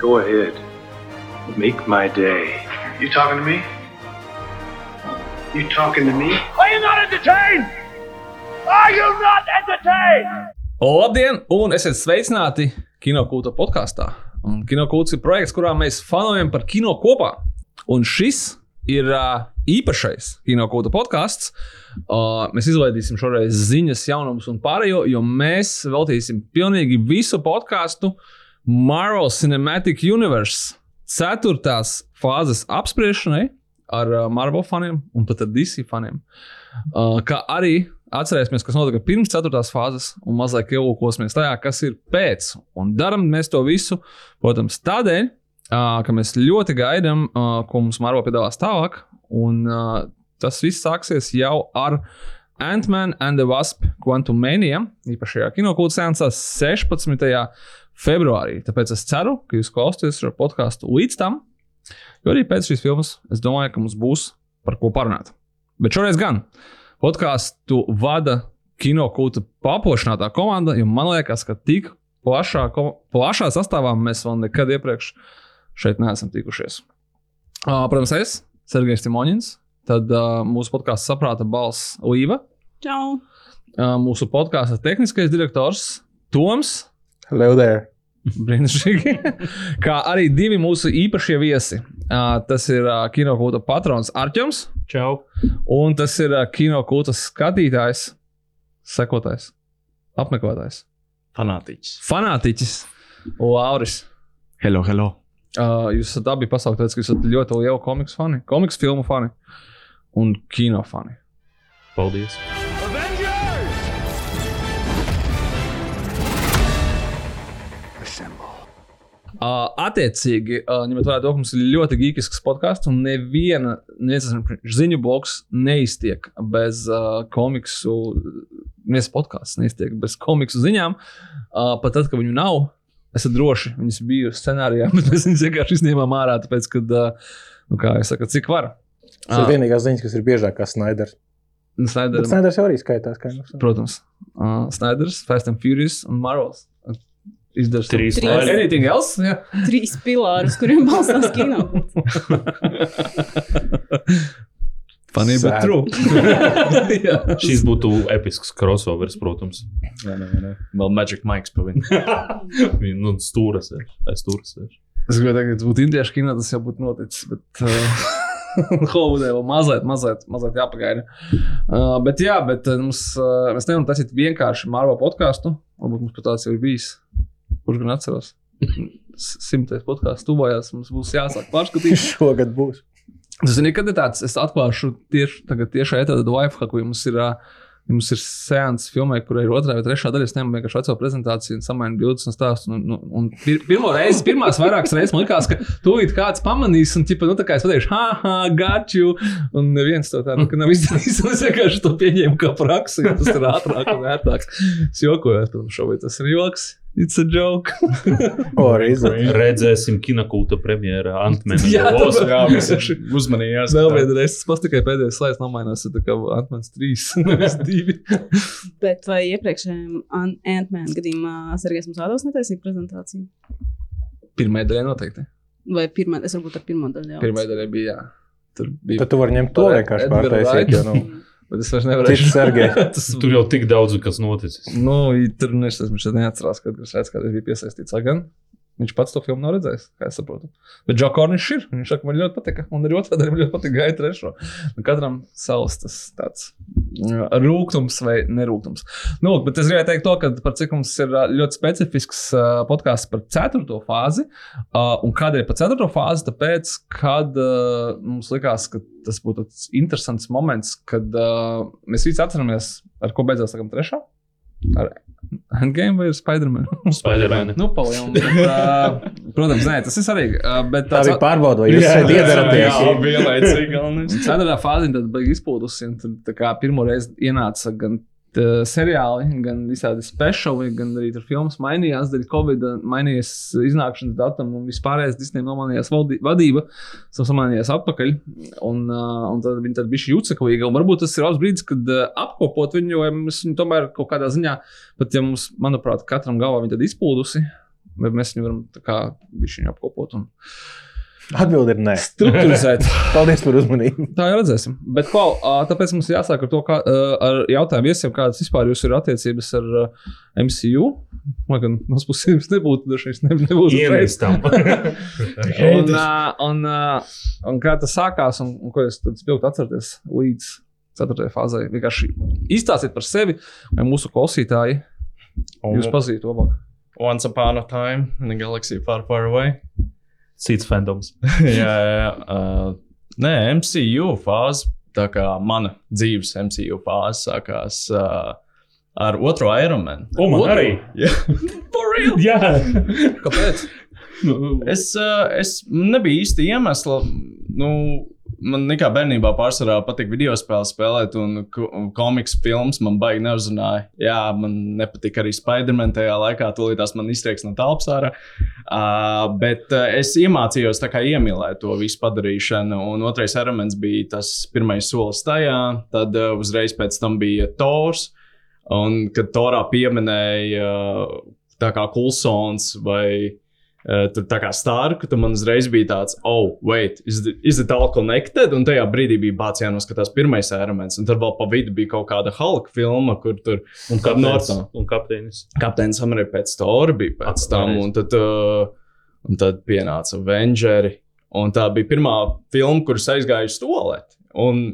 Go ahead. Make my day. You talking to me? You talking to me? Are you not entertained? Are you not entertained? Labdien, un esiet sveicināti Kinokūta podkāstā. Un Kinokūts ir projekts, kurā mēs fanojam par kino kopā. Un šis ir uh, īpašais Kinokūta podkāsts. Uh, mēs izlaidīsim šoreiz ziņas, jaunumus un pārējo, jo mēs veltīsim pilnīgi visu podkāstu Marvel Cinematic Universe ceturtās fāzes apspriešanai ar uh, Marvel faniem un pat ar DC faniem. Uh, kā arī atcerēsimies, kas notika pirms ceturtās fāzes, un mazliet ielūkosimies tajā, kas ir pēc. Un darām mēs to visu, protams, tādēļ, uh, ka mēs ļoti gaidām, ko mums Marvel piedāvās tālāk. Un tas viss sāksies jau ar Ant-Man and the Wasp Quantum Mania, īpašajā kinokūtas sēnesā 16. Februārī. Tāpēc es ceru, ka jūs klausāties šo podkāstu līdz tam, jo arī pēc šīs filmas es domāju, ka mums būs par ko parunāt. Bet šoreiz gan podkāstu vada kinokūta paplašinātā komanda, jo man liekas, ka tik plašā, plašā sastāvā mēs vēl nekad iepriekš šeit neesam tikušies. Uh, protams, es, Sergejs Timoņins, tad uh, mūsu podkāstu saprāta balss Līva, Čau! uh, mūsu podkāstu tehniskais direktors Toms. Hello there. Brīnišķīgi. Kā arī divi mūsu īpašie viesi. Uh, tas ir uh, kinokūta patrons Arčuns. Čau. Un tas ir uh, kinokūta skatītājs, sekotājs, apmeklētājs, Fanātiķis. fanātiķis Lauris. Hello, hello. Uh, jūs esat abi pasaulē, tāpēc, ka jūs esat ļoti lieli komiksu fani, komiksu filmu fani un kino fani. Paldies. Uh, attiecīgi, uh, ņemot vērā to, ka mums ir ļoti geekisks podkāsts, un neviena neviens ziņu bloks neiztiek bez uh, komiksu. Neviens podkāsts neiztiek bez komiksu ziņām. Uh, pat tad, kad viņu nav, esat droši. Viņas bija scenārijā, bet mēs viņus vienkārši izņēmām ārā, tāpēc, ka, uh, nu, kā jau saka, cik var. Tas ir vienīgās ziņas, kas ir biežāk kā Snaiders. Snaiders, jau arī skaitās. Kā nu. protams, uh, Snaiders, Fast and Furious un Marvels. Izdarīt Trīs vaļas. Anything else? Jā. Trīs pilāri, uz kuriem balstās kino. Funny, bet Sad. true. Jā. Šis būtu episks crossovers, protams. Jā, nē, nē. Vēl Magic Mikes pa viņu. Viņa, nu, stūras ir. Es stūras ir. Es gribēju teikt, būtu indiešu kino, tas jau būtu noticis. Bet uh, Holivudē vēl mazliet, mazliet, mazliet jāpagaida. Uh, bet jā, bet uh, mums, uh, mēs nevaram taisīt vienkārši Marvel podkāstu. Varbūt mums pat tāds jau ir bijis. Kurš gan atceros? S- Simtais podkāsts tuvojās. Mums būs jāsāk pārskatīt. Šogad būs. Tas ir kad ir tāds, es atklāšu tieši tagad, tieši tādu lifehacku, ja mums ir. Uh, Ja mums ir sēns filmē, kur ir otrā vai trešā daļa, es ņemu vienkārši veco prezentāciju samainu bildes un stāstu. Un, un, un pir, pirmo reizi, pirmās vairākas reizes man likās, ka tūlīt kāds pamanīs, un ķipa, nu, tā kā es pateikšu, ha, ha, you. Un neviens to tā nu, ka nav izdarījis. Es vienkārši to pieņēmu kā praksi, jo tas ir ātrāk un ērtāk. Es jokoju, protams, šobrīd tas ir joks. It's a joke. O, arī izdarīt. Redzēsim kinokūta premjerā Antmenu. Jā, tāpēc- Jā, visi uzmanījās. Vēl viena reize, tas pats tikai pēdējais slaids nomainās, tā kā Antmans 3, nevis 2. Bet vai iepriekšējiem An- Ant-Man gadījumā Sergejs mums ādos netaisīja prezentāciju? Pirmā daļa noteikti. Vai pirmā, es varbūt ar pirmo daļu jau. Pirmā daļa bija, jā. Tur bija. Tad tu vari ņemt to vienkārši pārtaisīt. Bet es vairs nevaru Sergejs. tas Tur jau tik daudz, kas noticis. Nu, tur es neatcerās, kad es redzu, kāda bija piesaistīts. Gan viņš pats to filmu nav redzējis, kā es saprotu. Bet Džo Kornišs ir. Viņš saka, man ļoti patika. Un arī otrā daļa man ļoti patika gaita trešo. Nu, katram savs tas tāds rūkums vai nerūkums. Nu, bet es gribēju teikt to, ka par cik mums ir ļoti specifisks podkāsts par ceturto fāzi. Un kādēļ par ceturto fāzi? Tāpēc, kad mums likās, ka tas būtu tāds interesants moments, kad mēs visi atceramies, ar ko beidzās tagad trešā. Ar Endgame vai Spider-Man? Spider-Man. nu, palielināt. Protams, nē, tas ir svarīgi. Bet Tā bija pārbauda, vai jūs esat jā, iedaraties. jā, vienlaicīgi galvenais. Ceturtā fāze tad bija izpūdusi. un Tad tā kā pirmo reizi ienāca gan t- seriāli, gan visādi speciāli, gan arī tur filmas mainījās. Dēļ Covid mainījās iznākšanas datums un vispārējais Disneja nomainījās vadība. Samainījās atpakaļ. Un, uh, un tad viņi tad bija juceklīgi. Un varbūt tas ir labs brīdis, kad uh, apkopot viņu, jo mēs viņu tomēr kaut kādā ziņā, pat ja mums, manuprāt, katram galvā viņa tad izpūdusi. Bet mēs viņu varam tā kā apkopot un Atbildi ir nē. strukturizēt. Paldies par uzmanību. Tā jau redzēsim. Bet, Paul, ā, tāpēc mums jāsāk ar to, kā, ar jautājumu viesiem, kādas vispār jums ir attiecības ar MCU. Lai gan no puses nebūtu, dažreiz ne, nebūtu uzreiz. Ienīstam. Un, un, un kā tas sākās, un, un ko jūs tad spilgti atceraties līdz ceturtajai fāzei? Vienkārši izstāstiet par sevi, vai mūsu klausītāji jūs pazīstat labāk. Once upon a time in a galaxy far, far away. Cits fandoms. jā, jā, jā. Uh, nē, MCU fāze, tā kā mana dzīves MCU fāze sākās uh, ar otro Ironman. O, man arī. Jā, for real! Jā, Kāpēc? Es, uh, es nebiju īsti iemesla. Nu, man nekā bērnībā pārsvarā patīk video spēles spēlēt, un un komiks filmas man baigi neuzrunāja. Jā, man nepatīk arī Spider-Man tajā laikā, tūlītās man iztrieks no telpas ārā. Uh, bet uh, es iemācījos tā kā iemīlēt to visu padarīšanu, un otrais elements bija tas pirmais solis tajā, tad uh, uzreiz pēc tam bija Tors. Un kad Torā pieminēja uh, tā kā Kulsons vai uh, tur tā kā Starku, tad man uzreiz bija tāds, oh, wait, is, the, is it all connected? Un tajā brīdī bija bācis jānoskatās pirmais elements, un tad vēl pa vidu bija kaut kāda Hulk filma, kur tur un kapteinis. Un kapteinis. Kapteinis Amerikā pēc Tora bija pēc tam, un tad, uh, un tad pienāca Avengers. Un tā bija pirmā filma, kuras aizgāju uz toleti. Un,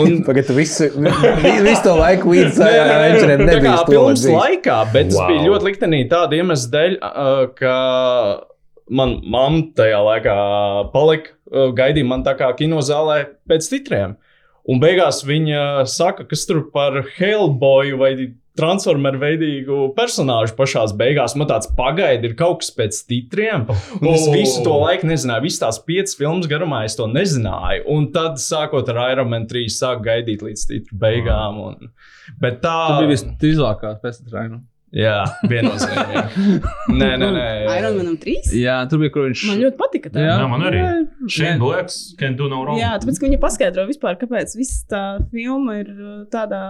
un Tagad tu visu, vi- visu to laiku līdz kā nebija filmas stulbi. laikā, bet tas Wow. bija ļoti liktenīgi tāda iemesla dēļ, ka man mamma tajā laikā palika, gaidīja man tā kā kinozālē pēc titriem. Un beigās viņa saka, kas tur par Hellboyu vai Transformeru veidīgu personāžu pašā beigās. Man tāds pagaidi, ir kaut kas pēc titriem. Un es Oh. visu to laiku nezināju, visas tās piecas filmas garumā es to nezināju. Un tad, sākot ar Iron Man 3, sāku gaidīt līdz titru beigām. Un... Bet tā Tā bija visdrīzākā pēc tam. Jā, viennozīmīgi. Nē, nē, nē. Iron Manam 3. Jā, tur bija, kur viņš. Man ļoti patika. Tā. Jā, man arī. Jā, Shane Blacks can do no wrong. Jā, tāpēc, ka viņi paskaidro vispār, kāpēc viss tā filma ir uh, tādā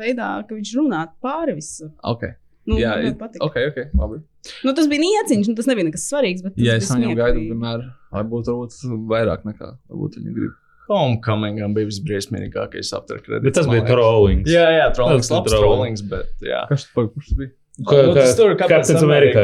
veidā, ka viņš runā pāri visam. Ok, Nu, jā, man patika. ok, ok, labi. Nu, tas bija nieciņš, nu, tas nebija nekas svarīgs. bet bija es smieklīgi. gaidu, vienmēr, lai būtu varbūt vairāk nekā varbūt viņi grib. Homecomingam bija visbriesmīgākais aptverkredits. Bet tas bija trollings. Jā, jā, trollings, labs trolling. trollings, bet jā. Kas tur kurš tas bija? Kā, Nu, tas tur Captains Captains America.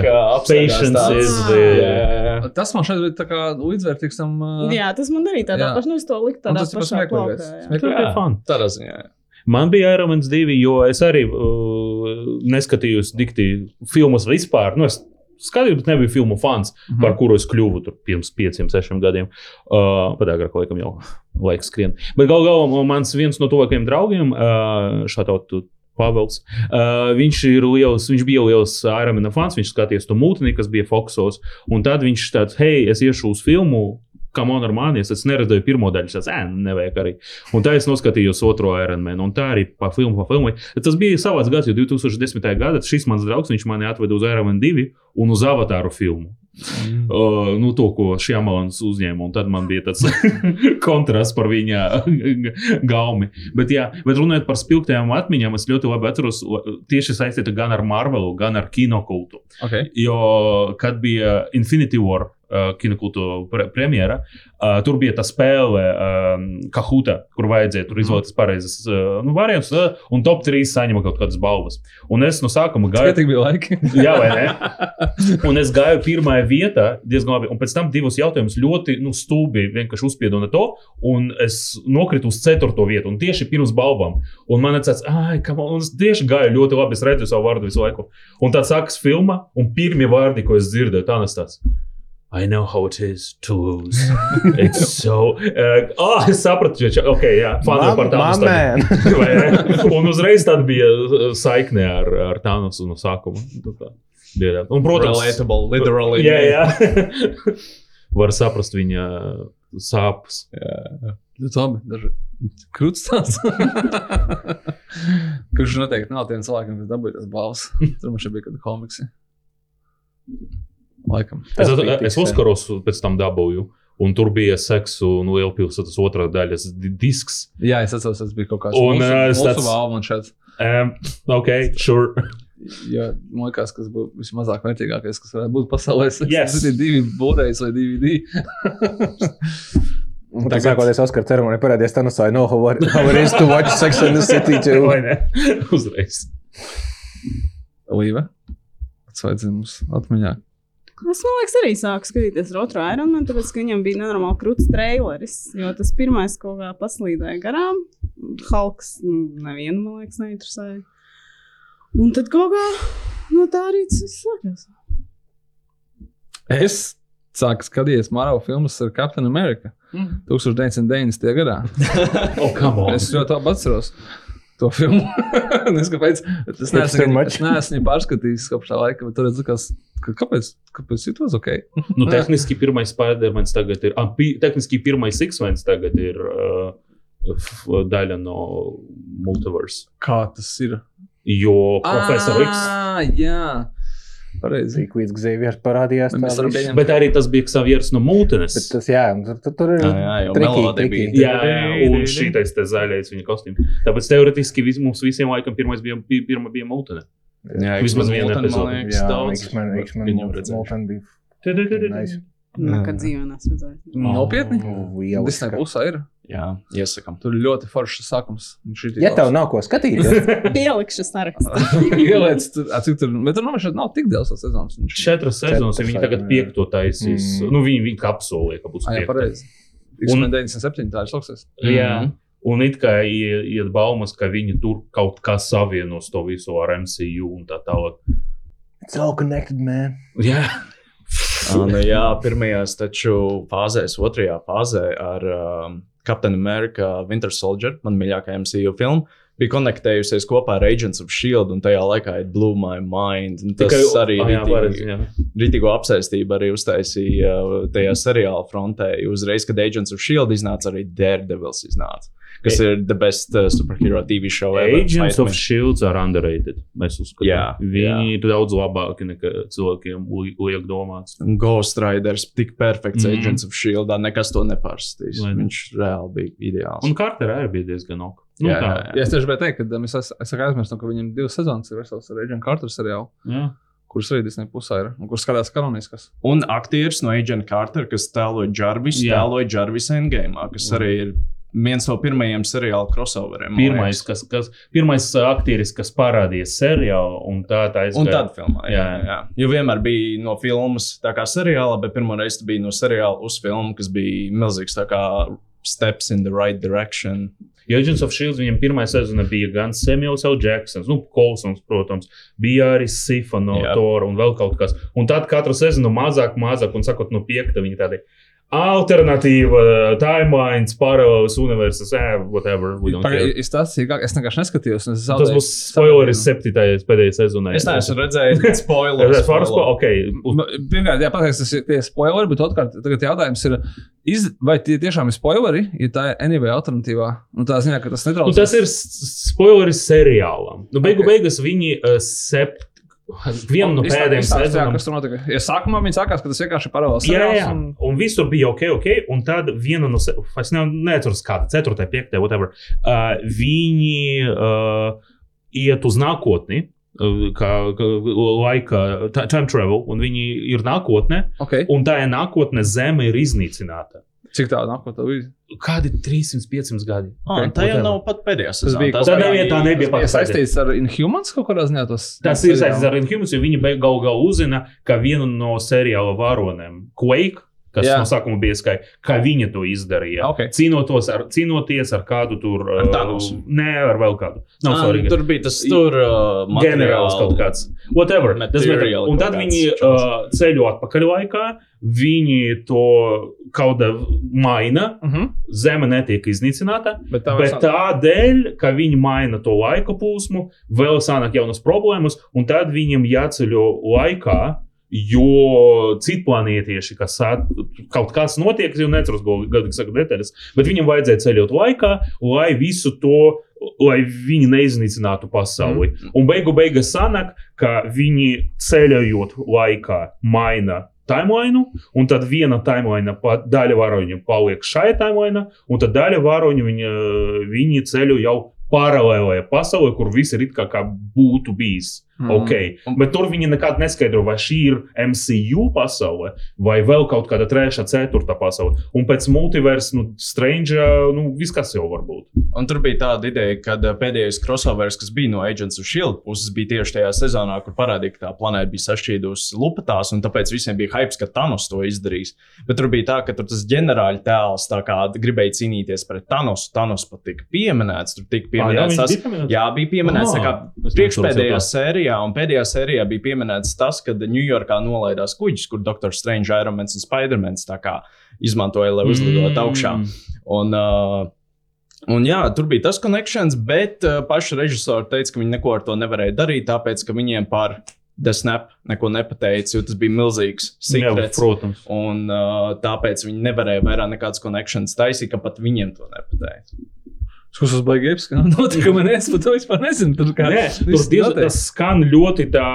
Patience is the... jā, jā. Tas man šeit bija tā kā līdzvērtīgs tam. uh, Jā, tas man arī tādā pašā, nu, es to liku tādā tas ir pašā plaukā. jā. Tas bija fun. Tādā ziņā. jā. Man bija Iron Man 2, jo es arī uh, neskatījos dikti filmas vispār. Nu, es skatījos, bet nebiju filmu fans, Mhm. par kuru es kļuvu tur pirms pieciem, sešiem gadiem. Uh, pat agrāk, laikam, jau laiks skrien. Bet gal galā mans viens no tuvākajiem draugiem, uh, šādi Pāvils. Uh, viņš, liels, viņš bija liels Ironman fans, viņš skatījās to mūteni, kas bija Foxos. Un tad viņš tāds, hei, es iešu uz filmu. Kā man ar mani, es neredzēju pirmo daļu, es teicu, nevajag arī. Un tā es noskatījos otro Ironman, un tā arī pa filmu, pa filmu. Tas bija savāds gads, jo 2010. gadā šis mans draugs, viņš mani atveda uz Ironman 2 un uz Avatāru filmu. Mm. Uh, nu, to, ko Šāmalans uzņēma, un tad man bija tāds kontrasts par viņa gaumi. Bet, jā, bet runājot par spilgtajām atmiņām, es ļoti labi atceros tieši saistīta gan ar Marvelu, gan ar kinokultu. Okay. Jo, kad bija Infinity War uh, kinokultu pre premjera, uh, tur bija tā spēle, um, Kahuta, kur vajadzēja tur izvēlēties pareizes uh, nu, variantus, uh, un top 3 saņēma kaut kādas balvas. Un es no sākuma gāju. Skatīgi bija laiki. Jā, vai ne? Un es gāju pirmā vietā, diezgan labi. Un pēc tam divus jautājumus ļoti nu, stulbi vienkārši uzspiedu no to. Un es nokritu uz ceturto vietu, un tieši pirms balvām. Un man tāds, ah, kā man, un es tieši gāju ļoti labi. Es redzu savu vārdu visu laiku. Un tad sākas filma, un pirmie vārdi, ko es dzirdēju, tā nes tāds. I know how it is to lose. It's so. Uh, oh, es sapratu, ka, ok, jā, fani Mam- par tādu ne? Un uzreiz tad bija uh, saikne ar, ar Tānosu no sākuma. Bija tā. Un, protams, Relatable, literally. jā, jā. var saprast viņa sāpes. Tas labi. Daži krūts tāds. Kurš noteikti nav tiem cilvēkiem, kas dabūja tas balvas. Tur šeit bija kāda komiksi. Laikam. Es, bija es uzkaros pēc tam dabūju. Un tur bija seksu un lielpilsētas otrā daļas di- disks. Jā, es atceros, tas bija kaut kāds tāds- valvons šeit. Um, ok, sure. Jo man liekas, kas būtu vismazāk vērtīgākais, kas varētu būt pasaulē. Yes. Tas ir divi būrēji vai DVD. Un tad sākoties Oskara ceremonijai parādījās no I know how, it- how it is to watch Sex and the City too. Vai ne? Uzreiz. Līva. Tas vajadzēja mums atmiņā. Es domāju, arī sāku skatīties ar otru Ironmanu, tāpēc, ka viņam bija nenormāli krūts traileris. Jo tas pirmais kaut kā paslīdēja garām. Halks mm, nevienu, man liekas, neinteresēja. Un tad kaut kā no tā arī tas viss sākās. Es sāku skatīties Marvel filmas ar Captain America Mm. 1990. gadā. Oh, come on. Es ļoti labi atceros to filmu. es kāpēc, es Hipster neesmu, much. es neesmu viņu pārskatījis kopš tā laika, bet tur ir likās, ka kāpēc, kāpēc it was ok? Nu, tehniski pirmais Spider-Man tagad ir. Ah, pi, tehniski pirmais X-Men tagad ir uh, f- daļa no Multiverse. Kā tas ir? Jo Profesor X. Ah, jā, pareizi. Cik līdz Xaviers parādījās. Mēs tā varam pieņemt. Bet arī tas bija Xavieris no Multines. Bet tas, jā, tur, tur, tur ir Jā, jā, jau melodija bija. Jā, jā, un šīs te zaļais viņa kostīms. Tāpēc teorētiski vis, mums visiem laikam pirmais bija, bija, pirma bija Multine. Jā, Vismaz viena epizode. Jā. X-Men, X-Men. Multan bija. Nekad dzīvē nesmu redzējis. Nopietni? Disney pusē ir. Jā, iesakām. Tur ir ļoti foršs sākums. Un Ja tev nav ko skatīties, Pielikšu sarakstā. Ieliec, tur, cik tur, bet tur nomēšot nav tik daudz sezonas. Viņš- Četras sezonas, Četras, viņi tagad piekto taisīs. Mm. Mm. Nu, viņi, viņi kapsulē, ka būs Ah, jā, pareizi. Un- X-Men 97, tā ir sukses. Jā. Mhm. Un it kā iet baumas, ka viņi tur kaut kā savienos to visu ar MCU un tā tālāk. it's all connected, man. Jā, Ah, nu, jā, pirmajās taču fāzēs, otrajā fāzē ar um, Captain America Winter Soldier, man mīļākā MCU filma, bija konektējusies kopā ar Agents of Shield, un tajā laikā it blew my mind. Un Tas Tikai- arī Ah, rītīgi- jā. rītīgo apsēstību arī uztaisīja uh, tajā seriāla frontē. Uzreiz, kad Agents of Shield iznāca, arī Daredevils iznāca. Kas ir the best uh, superhero TV show ever. Agents of Fight me. Shields are underrated. Mēs uzskatām, Jā, viņi ir daudz labāki nekā cilvēkiem li- liek domāts. Ghost Riders tik perfekts mm. Agents of Shield, nekas to nepārstīs. Ne? Viņš reāli bija ideāls. Un Carterā arī bija diezgan ok. Nu, Jā, tā, jā, jā. Jā, es tieši gribēju teikt, ka es, es, es aizmirsu, ka viņam divas sezonas ir vesels ar Agent Carter seriālu, jā. kuras arī Disney pusē ir, un kuras skatās kanoniskas. Un aktieris no Agent Carter, kas tēloja Jarvisu, Jā. tēloja Jarvisu Endgame, kas arī ir viens no pirmajiem seriāla crossoveriem. Pirmais, kas, kas, pirmais uh, aktieris, kas parādījās seriālā, un tā tā Un aizgāja. tad filmā. Jā, jā. jā. Jo vienmēr bija no filmas, tā kā seriāla, bet pirmo reizi bija no seriāla uz filmu, kas bija milzīgs. Steps in the right direction. Jo Agents of Shield viņam pirmā sezona bija gan Samuels L. Jacksons, nu, Kolsons, protams, bija arī Jā. Tora un vēl kaut kas. Un tad katru sezonu mazāk, mazāk, un sakot, no piekta viņi tādi. Alternatīva, timelines, paralēlas universas, eh, whatever. we don't care. Es tas sīkāk, es vienkārši neskatījos. es Tas zaudēju būs spoileris septītajai pēdējai sezonai. Es neesmu redzējis Es spoilers. esmu pārspēlējis, ok. Nu, Pirmkārt, jā, pateiks, tas ir tie spoileri, bet otrkārt, tagad jautājums ir, iz, vai tie tiešām ir spoileri, ja tā ir anyway alternatīvā? Nu, tā ziņā, ka tas netrauc. Nu, tas ir spoileris seriālam. Nu, beigu Ok. beigās viņi uh, sept. Vienu no pēdējiem sezonām Kas tur notika? Ja sākumā viņi sākās, ka tas vienkārši ir paralēls. Jā, jā. un- Un visur bija ok, ok. Un tad viena no, es ne, neatceros, kāda, 4, 5, whatever. Uh, viņi uh, iet uz nākotni. uh, Kā, kā laika, ti- time travel, un viņi ir nākotnē, Okay. un tā ir nākotne, Zeme ir iznīcināta. Cik tālu nākotnē bija? Kādi 300, 500 gadi? Ah, tā jau whatever. nav pat pēdējā sezonā. bija Tas Tā nebija, tā nebija Tas bija pat saistīts ar Inhumans kaut kādā ziņā. Tas, Tas ir saistīts ar Inhumus, jo viņi beig- gal galā uzzina, ka viena no seriāla varoniem, Quake, kas Jā. No sākuma bija skaidrs, ka viņa to izdarīja. Ok. Cīnotos ar, cīnoties ar kādu tur. Ar uh. Nē, ar vēl kādu. Nav Ah, svarīgi. tur bija tas tur uh, ģenerālis kaut kāds. Whatever. Tas matter. Un tad viņi uh, ceļo atpakaļ laikā, viņi to kaut kā maina. Uh -huh. Zeme netiek iznīcināta, Bet tā Bet tādēļ, ka viņi maina to laika plūsmu, vēl sānāk jaunas problēmas, un tad viņam jāceļo laikā. Jo citplanētieši, kas at, kaut kas notiek, jau neceros gadu saka detaļas, bet viņam vajadzēja ceļot laikā, lai visu to, lai viņi neiznīcinātu pasauli. Mm. Un beigu beigās sanāk, ka viņi ceļojot laikā maina timeline, un tad viena timeline pa- daļa varoņa paliek šai timeline, un tad daļa varoņa viņa, viņi ceļo jau paralēlajā pasaulē, kur viss ir it kā, kā būtu bijis. Mm. Okay. Bet tur viņi nekad neskaidro, vai šī ir MCU pasaule vai vēl kaut kāda trešā, ceturtā pasaule. Un pēc multiversa, nu, Strange, nu, viss kas jau var būt. Un tur bija tāda ideja, ka uh, pēdējais crossovers, kas bija no Agents of Shield puses, bija tieši tajā sezonā, kur parādīja, ka tā planēta bija sašķīdusi lupatās, un tāpēc visiem bija hype, ka Thanos to izdarīs. Bet tur bija tā, ka tur tas ģenerāļa tēls gribēja cīnīties pret Thanosu. Thanos pat tika pieminēts. Tur tika pieminēts jā, tas, bija pieminēts? jā, bija pieminēts. tā kā Priekšpēdējā nesaprotu. Sērijā, un pēdējā sērijā bija pieminēts tas, ka Ņujorkā nolaidās kuģis, kur Dr. Strange, Iron Man un Spider-Man izmantoja, lai uzlidotu Mm. augšā. Un, uh, Un jā, tur bija tas konekšņs, bet uh, paši režisori teica, ka viņi neko ar to nevarēja darīt, tāpēc ka viņiem par The Snap neko nepateica, jo tas bija milzīgs sekrets. protams. Un uh, tāpēc viņi nevarēja vairāk nekādas konekšņas taisīt, ka pat viņiem to nepateica. Tas tas baigs episki. Notikumi es par to vispār nezinu. Tur kā Nē, tur diez, tas skan ļoti tā.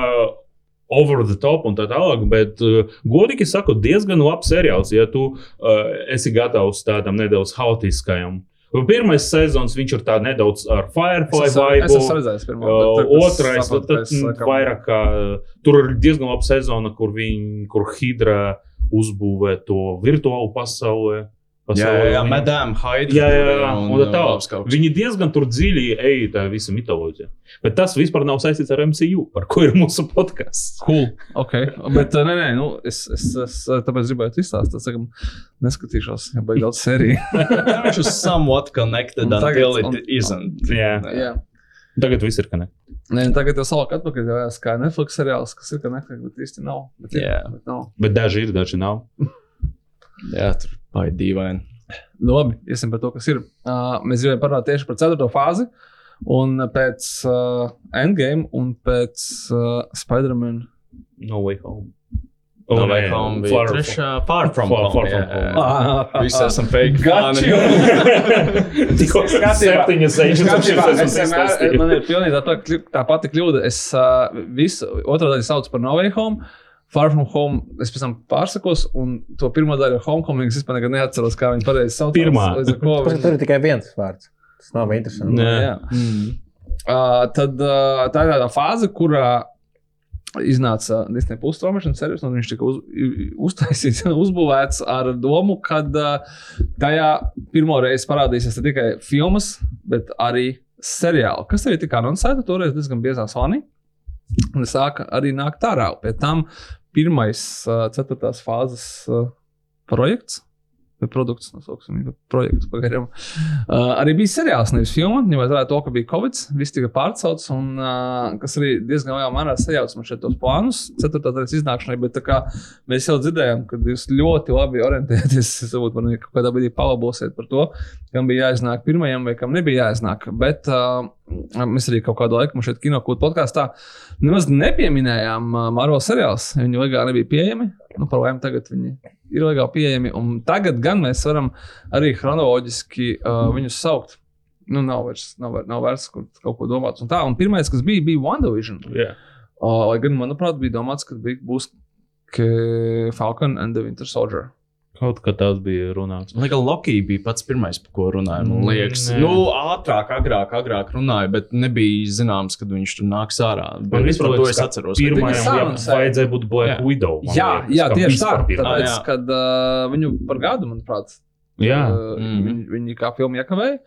Over the top un tā tālāk, bet, uh, godīgi sakot, diezgan labs seriāls, ja tu uh, esi gatavs tādam nedaudz haotiskajam. Pirmais sezons viņš ir tāds nedaudz ar Firefly vibe. Uh, otrais, tad, tad laikam, vairāk kā tur ir diezgan laba sezona, kur viņi, kur Hydra uzbūvē to virtuālu pasauli. Jā, jā, jā Madame Hyde. Jā, jā, jā. Un, un tā labs kaut tālāk. Viņi diezgan tur dziļi ej tā visa mitoloģija. Bet tas vispār nav saistīts ar MCU, par ko ir mūsu podkāsts. Cool. Okay. Bet, uh, nē, nē, nu, es, es, es uh, tāpēc gribēju izstāstīt, sakam, neskatīšos, ja baigi daudz sēriju. Viņš ir somewhat connected Un tagad- until un- it isn't. Jā. Jā. Tagad viss ir kanē. Nē, tagad jau salāk atpakaļ, jau kā Netflix seriāls, kas ir, ka Netflix, bet īsti nav. Bet, Jā. bet nav. Bet daži ir, daži nav. Jā, tur baigi dīvaini. Labi, iesim par to, kas ir. Uh, mēs gribējām parunāt tieši par ceturto fāzi. Un pēc uh, Endgame un pēc uh, Spider-Man. No way home. No nē, Way Home bija Far- trešā. Far from Far- home. Far from jā. home. Visi esam fake. You. Tikko septiņas Es skatījumā, es sezonas vienmēr, izstāstīju. man ir pilnīgi tā, tā, pati kļūda. Es uh, visu otro daļu saucu par No Way Home. Far from home, es pēc tam pārsakos, un to pirmo daļu Homecoming es vispār nekad neatceros, kā viņi pareizi sauc. Pirmā. Ko viņi- tur ir tikai viens vārds. Tas nav interesanti. Nē. Jā. Uh, tad uh, tā ir tā fāze, kurā iznāca Disneja puses traumēšanas servis, un viņš tika uz, uztaisīts, uzbūvēts ar domu, ka uh, tajā pirmo reizi parādīsies ne tikai filmas, bet arī seriāli, kas arī tika anoncēta toreiz diezgan biezā svanī. Un sāka arī nākt ārā. Pēc tam pirmais, ceturtās fāzes projekts. Produkts, nosauksim projektu pagaidām. Uh, arī bija seriāls, nevis filma. Ņemot vērā to, ka bija Covid, viss tika pārcelts, un uh, kas arī diezgan lielā mērā sajauc man šeit tos plānus, ceturtā daļas iznākšanai. Bet kā mēs jau dzirdējām, ka jūs ļoti labi orientējaties, varbūt man kaut kādā brīdī palabosiet par to, kam bija jāiznāk pirmajam vai kam nebija jāiznāk. Bet uh, mēs arī kaut kādu laiku šeit kinokūtu podkāstā nemaz nepieminējām Marvel seriālus. Viņi legāli nebija pieejami. Nu, par laimi tagad viņi ir legāli pieejami. Un tagad gan mēs varam arī chronoloģiski uh, viņus saukt. Nu, nav vairs, nav, vairs- nav vairs kur kaut ko domāt. Un tā, un pirmais, kas bija, bija WandaVision. Jā. Uh, lai gan, manuprāt, bija domāts, ka bija, būs Falcon and the Winter Soldier. Kaut kā tās bija runāts. Lai gan Loki bija pats pirmais, par ko runāja. Man Mm, liekas, nē. nu, ātrāk, agrāk, agrāk runāja, bet nebija zināms, kad viņš tur nāks ārā. Man vispār to liekas, es ka atceros. Jā, sarunas- vajadzēja būt Black Jā. Widow. man Jā, liekas, jā tieši tā. pirmā. Tāpēc, jā. kad uh, viņu par gadu, manuprāt, Jā. uh, Mhm. viņi, viņi kā filmu iekavēja.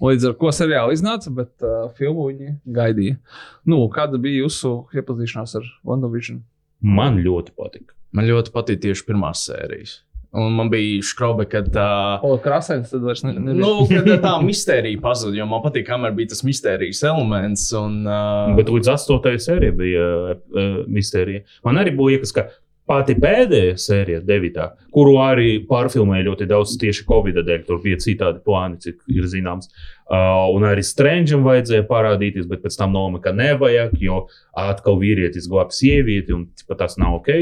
Līdz ar to seriāli iznāca, bet uh, filmu viņi gaidīja. Nu, kāda bija jūsu iepazīšanās ar WandaVision? Man ļoti patika. Man ļoti patīk tieši pirmās sērijas. Un man bija skrobe, ka tā. O, krāsains, tad vairs ne, nebija. Nu, kad tā mistērija pazuda, jo man patīk, kamēr bija tas mistērijas elements. Un, uh, Bet līdz astotajai sērijai bija uh, mistērija. Man arī bija liekas, ka pati pēdējā sērija, devītā, kuru arī pārfilmēja ļoti daudz tieši Covid dēļ, tur bija citādi plāni, cik ir zināms. Uh, un arī Strangeam vajadzēja parādīties, bet pēc tam nolēma, ka nevajag, jo atkal vīrietis glābj sievieti, un tipa, tas nav ok.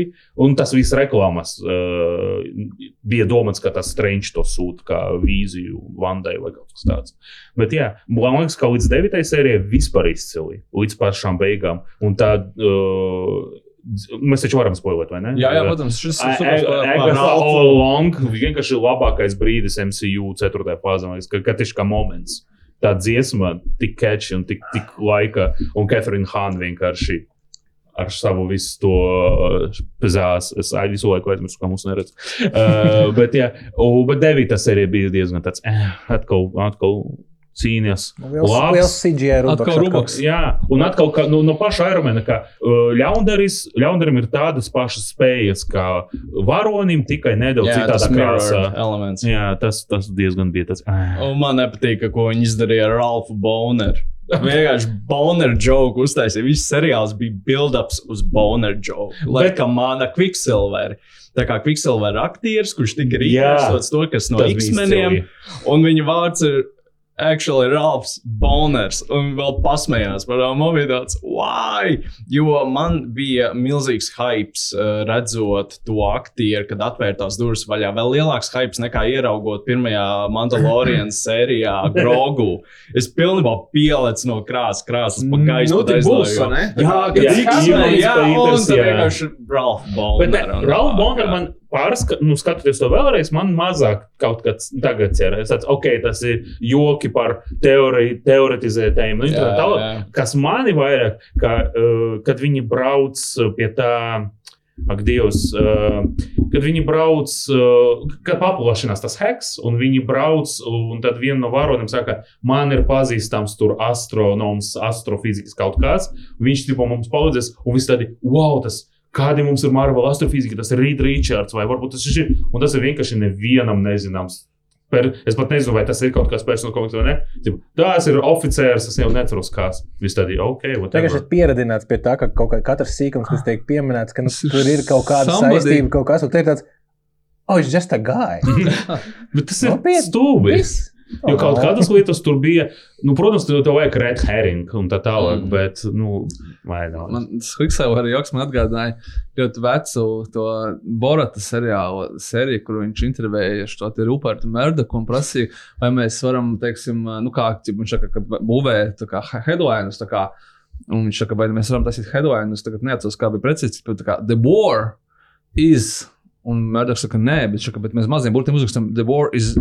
Un tas viss reklāmas uh, bija domāts, ka tas Strange to sūta kā vīziju Vandai vai kaut kas tāds. Bet jā, man liekas, ka līdz 9. sērijai vispār izcili, līdz pašām beigām. Un tad uh, mēs taču varam spoilēt, vai ne? Jā, jā, protams, šis ir along vienkārši labākais brīdis MCU 4. fāzē, liekas, ka, ka tieši kā moments. Tā dziesma, tik catchy un tik, tik laika, un Catherine Hahn vienkārši ar savu visu to pezās. Es ai, visu laiku aizmirsu, kā mums neredz. Uh, bet, jā, u, bet devītā sērija bija diezgan tāds, eh, atkal, atkal cīnījās. Liels, Labs. Atkal. Ruboks. Jā, un atkal ka, nu, no paša Ironmana, ka uh, ļaundaris, ļaundarim ir tādas pašas spējas kā varonim, tikai nedaudz Jā, citādā krāsā. elements. Jā, tas, tas diezgan bija tas. Un man nepatīk, ka ko viņi izdarīja ar Ralfu Boneru. Vienkārši Boneru joku uztaisīja. Viss seriāls bija build-ups uz Boneru joku. Lai Bet- kā mana Quicksilver. Tā kā Quicksilver aktieris, kurš tika rīkots to, kas no X-meniem, un viņa vārds ir actually Ralfs Boners. Un vēl pasmējās par to mobilitātes. Why? Jo man bija milzīgs hypes uh, redzot to aktieru, kad atvērtās durvis vaļā. Vēl lielāks hypes nekā ieraugot pirmajā Mandalorian sērijā Grogu. Es pilnībā pielicu no krāsas, krāsas pa gaisu. Nu, tik būs, vai ne? Jā, Jā, kad jā, X-Men, jā, Evans un Peters, tad jā. vienkārši Ralf Bet Boner. un- Ralf Bonner jā. man pārskat, nu, skatoties to vēlreiz, man mazāk kaut kāds tagad ir. Es tāds, ok, tas ir joki par teori, teoretizētājiem. Nu, tā, jā. kas mani vairāk, ka, uh, kad viņi brauc pie tā. Ak, Dievs, uh, kad viņi brauc, uh, kad paplašinās tas heks, un viņi brauc, un tad viena no varoniem saka, man ir pazīstams tur astronoms, astrofizikas kaut kāds, viņš tipo mums palīdzēs, un viss tādi, wow, tas kādi mums ir Marvel astrofizika, tas ir Reed Richards, vai varbūt tas ir šis, un tas ir vienkārši nevienam nezināms. Per, es pat nezinu, vai tas ir kaut kas personāls komiks vai ne. Tipo, Tas ir oficiāls, es jau neceros, kas. Viss tādi, ok, Tagad whatever. esmu pieradināts pie tā, ka kaut kā, katrs sīkums, kas tiek pieminēts, ka nu, Tas ir tur ir kaut kāda somebody. saistība, kaut kas, ir tāds, oh, it's just a guy. Bet tas ir Nopietni. stulbi. Viss. Jo kaut kādas lietas tur bija, nu, protams, tev vajag red herring un tā tālāk, Mm. bet, nu, vai nav. Man tas Quicksilver joks man atgādināja ļoti vecu to Borata seriālu, seriju, kur viņš intervēja šo te Rupertu Merdaku un prasīja, vai mēs varam, teiksim, nu kā, viņš saka, ka būvē tā kā headlinus, tā kā, un viņš saka, vai mēs varam taisīt headlinus, tagad neatceros, kā bija precīzi, bet tā kā The War is. Un Mērķis saka, nē, bet, šaka, bet mēs maziem burtiem uzrakstam, The war is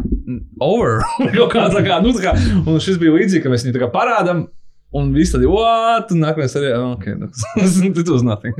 over. Kā kā, nu, kā, un šis bija līdzīgi, ka mēs viņu parādām, un viss tad ir, what? Un nākamais arī, "Ah, ok, it was nothing.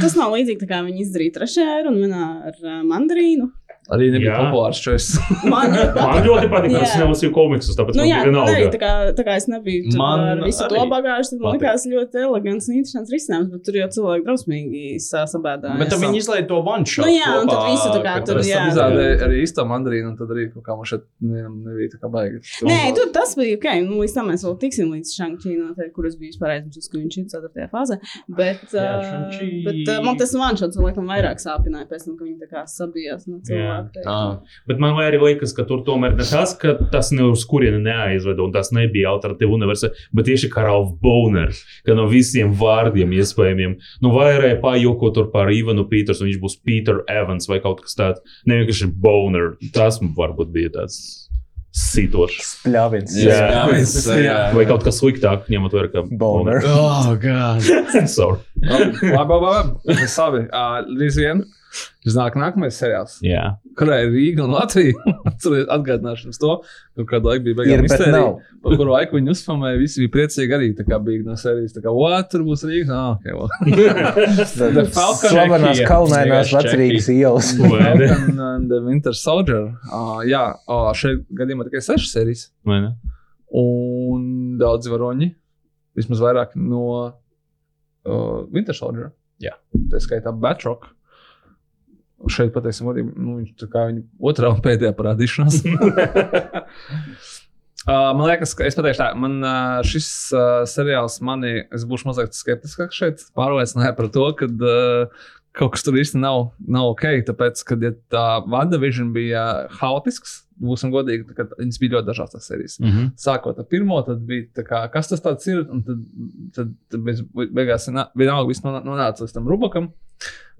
Tas nav līdzīgi kā viņi izdarīja trešajā runā ar uh, mandarīnu. Arī nebija populārs šis. Man, Man ļoti patīk, ka es nelasīju komiksus, tāpēc Nu, jā, bija man arī vienalga. tā kā, tā kā es nebiju Man ar visu to bagāžu, tad man likās ļoti elegants un interesants risinājums, bet tur jau cilvēki drausmīgi sa- sabēdājās. Bet viņi izlaiž to one shot. Nu jā, un tad kopā, visu tā kā tur, jā. Izrādīja arī īsto mandarīnu, un tad arī kaut kā man šeit nebija tā kā baigi. Nē, tur tas bija ok. Nu, līdz tam mēs vēl tiksim līdz Šankčī, noteikti, kur es biju aizmirsis, ka viņš ir 4. fāzē. Bet, Jā, bet man tas vanšots laikam vairāk sāpināja pēc tam, ka viņi tā kā sabijās no cilvēku. Bet man arī liekas, ka tur tomēr ne tas, ka tas ne uz kurieni neaizveda, un tas nebija alternatīva universāla, bet tieši kā Ralf Boner, ka no visiem vārdiem iespējamiem, nu vairāk pajoko tur par Ivanu Petersu, viņš būs Peter Evans vai kaut kas tāds, ne vienkārši Boner. Tas varbūt bija tāds sitošs. Spļāvins. Jā, mēs, jā. Vai kaut kas sliktāk, ņemot vērā, ka Boner. Oh, God. Sorry. Labi, labi, labi. Labi. Uh, Līdz vien. Tas nāk nākamais seriāls. Jā. Kurai ir Rīga un Latvija? Atgādināšu jums to, ka kādu laiku bija beigās mistērija. Par kuru laiku viņi uzfilmēja, visi bija priecīgi arī. Tā kā bija no sērijas, tā kā, what, tur būs Rīga? Ah, ok, well. The Falcon Slavenās kalnainās vecrīgas ielas. Falcon and the Winter Soldier. Uh, jā, uh, šeit gadījumā tikai sešas sērijas. Vai ne? Un daudz varoņi. Vismaz vairāk no uh, Winter Soldier. Jā. Tā skaitā Batrock. Šeit patiesībā arī nu, viņš tā kā viņa otrā un pēdējā parādīšanās. Uh, man liekas, ka es pateikšu, tā, man uh, šis uh, seriāls mani, es būšu mazliet skeptisks šeit, pārliecināja par to, ka uh, kaut kas tur īsti nav, nav ok. Tāpēc, kad ja tā WandaVision bija haotisks, būsim godīgi, tad viņas bija ļoti dažādas sērijas. Mhm. Sākot ar pirmo, tad bija kā, kas tas ir, un tad, tad, tad beigās vienalga viss nonā- nonāca līdz tam rubakam.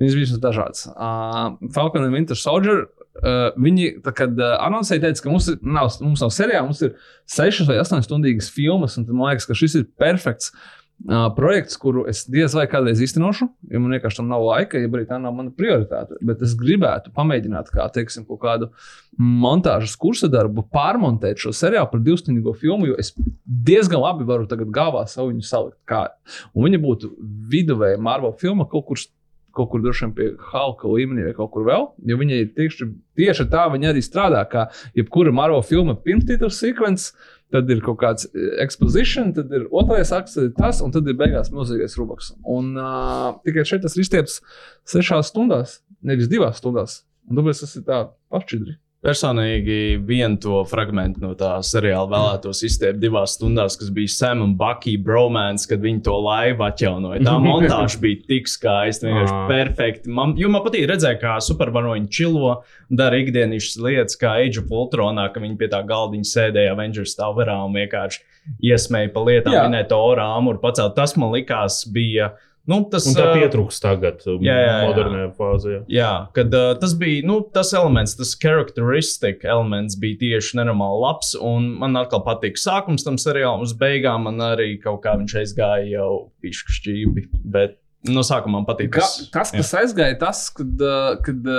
Viņas bija dažādas. Uh, Falcon and Winter Soldier. Uh, viņi, kad uh, anoncēja, teica, ka mums, ir, nav, mums nav seriāla, mums ir 6 vai 8 stundīgas filmas, un man liekas, ka šis ir perfekts uh, projekts, kuru es diez vai kādreiz īstenošu, jo man vienkārši tam nav laika, ja tā nav mana prioritāte. Bet es gribētu pamēģināt, kā teiksim, kaut kādu montāžas kursa darbu, pārmontēt šo seriālu par divstundu filmu, jo es diezgan labi varu tagad galvā savu viņu salikt. Kā. Un viņa būtu viduvēja Marvel filma kaut kur. Kaut kur droši vien pie Halka līmenī vai kaut kur vēl. Jo viņa ir tieši, tieši tā, viņa arī strādā kā jebkura Marvel filma pirmstitula sekvence. Tad ir kaut kāds ekspozīcija, tad ir otrais akts, tad ir tas, un tad ir beigās milzīgais rubaks. Un uh, tikai šeit tas ir izstieps sešās stundās, nevis divās stundās. Un tāpēc tas ir tā pašķidri. Personīgi vienu to fragment no tā seriāla vēlētos izstiept divās stundās, kas bija Sam un Bucky bromance, kad viņi to laivu atjaunoja. Tā montāža bija tik skaista, vienkārši Ah. perfekti. Man, man patīk redzēt, kā supervaroņi čilo, dara ikdienišķas lietas, kā Age of Ultronā, ka viņi pie tā galdiņa sēdēja Avengers Towerā un vienkārši iesmēja pa lietām, minēja to āmuru pacelt. Tas man likās bija. Nu, tas, Un tā ā, pietrūks tagad, um, jā, jā, jā. modernajā fāzē. jā. Jā, kad uh, tas bija nu, tas elements, tas charakteristika elements bija tieši nenormāli labs. Un man atkal patīk sākums tam seriālam, uz beigām man arī kaut kā viņš aizgāja jau pišķi šķīvi. Bet no sākuma man patīk Ka, tas. tas, kas aizgāja, tas, kad, kad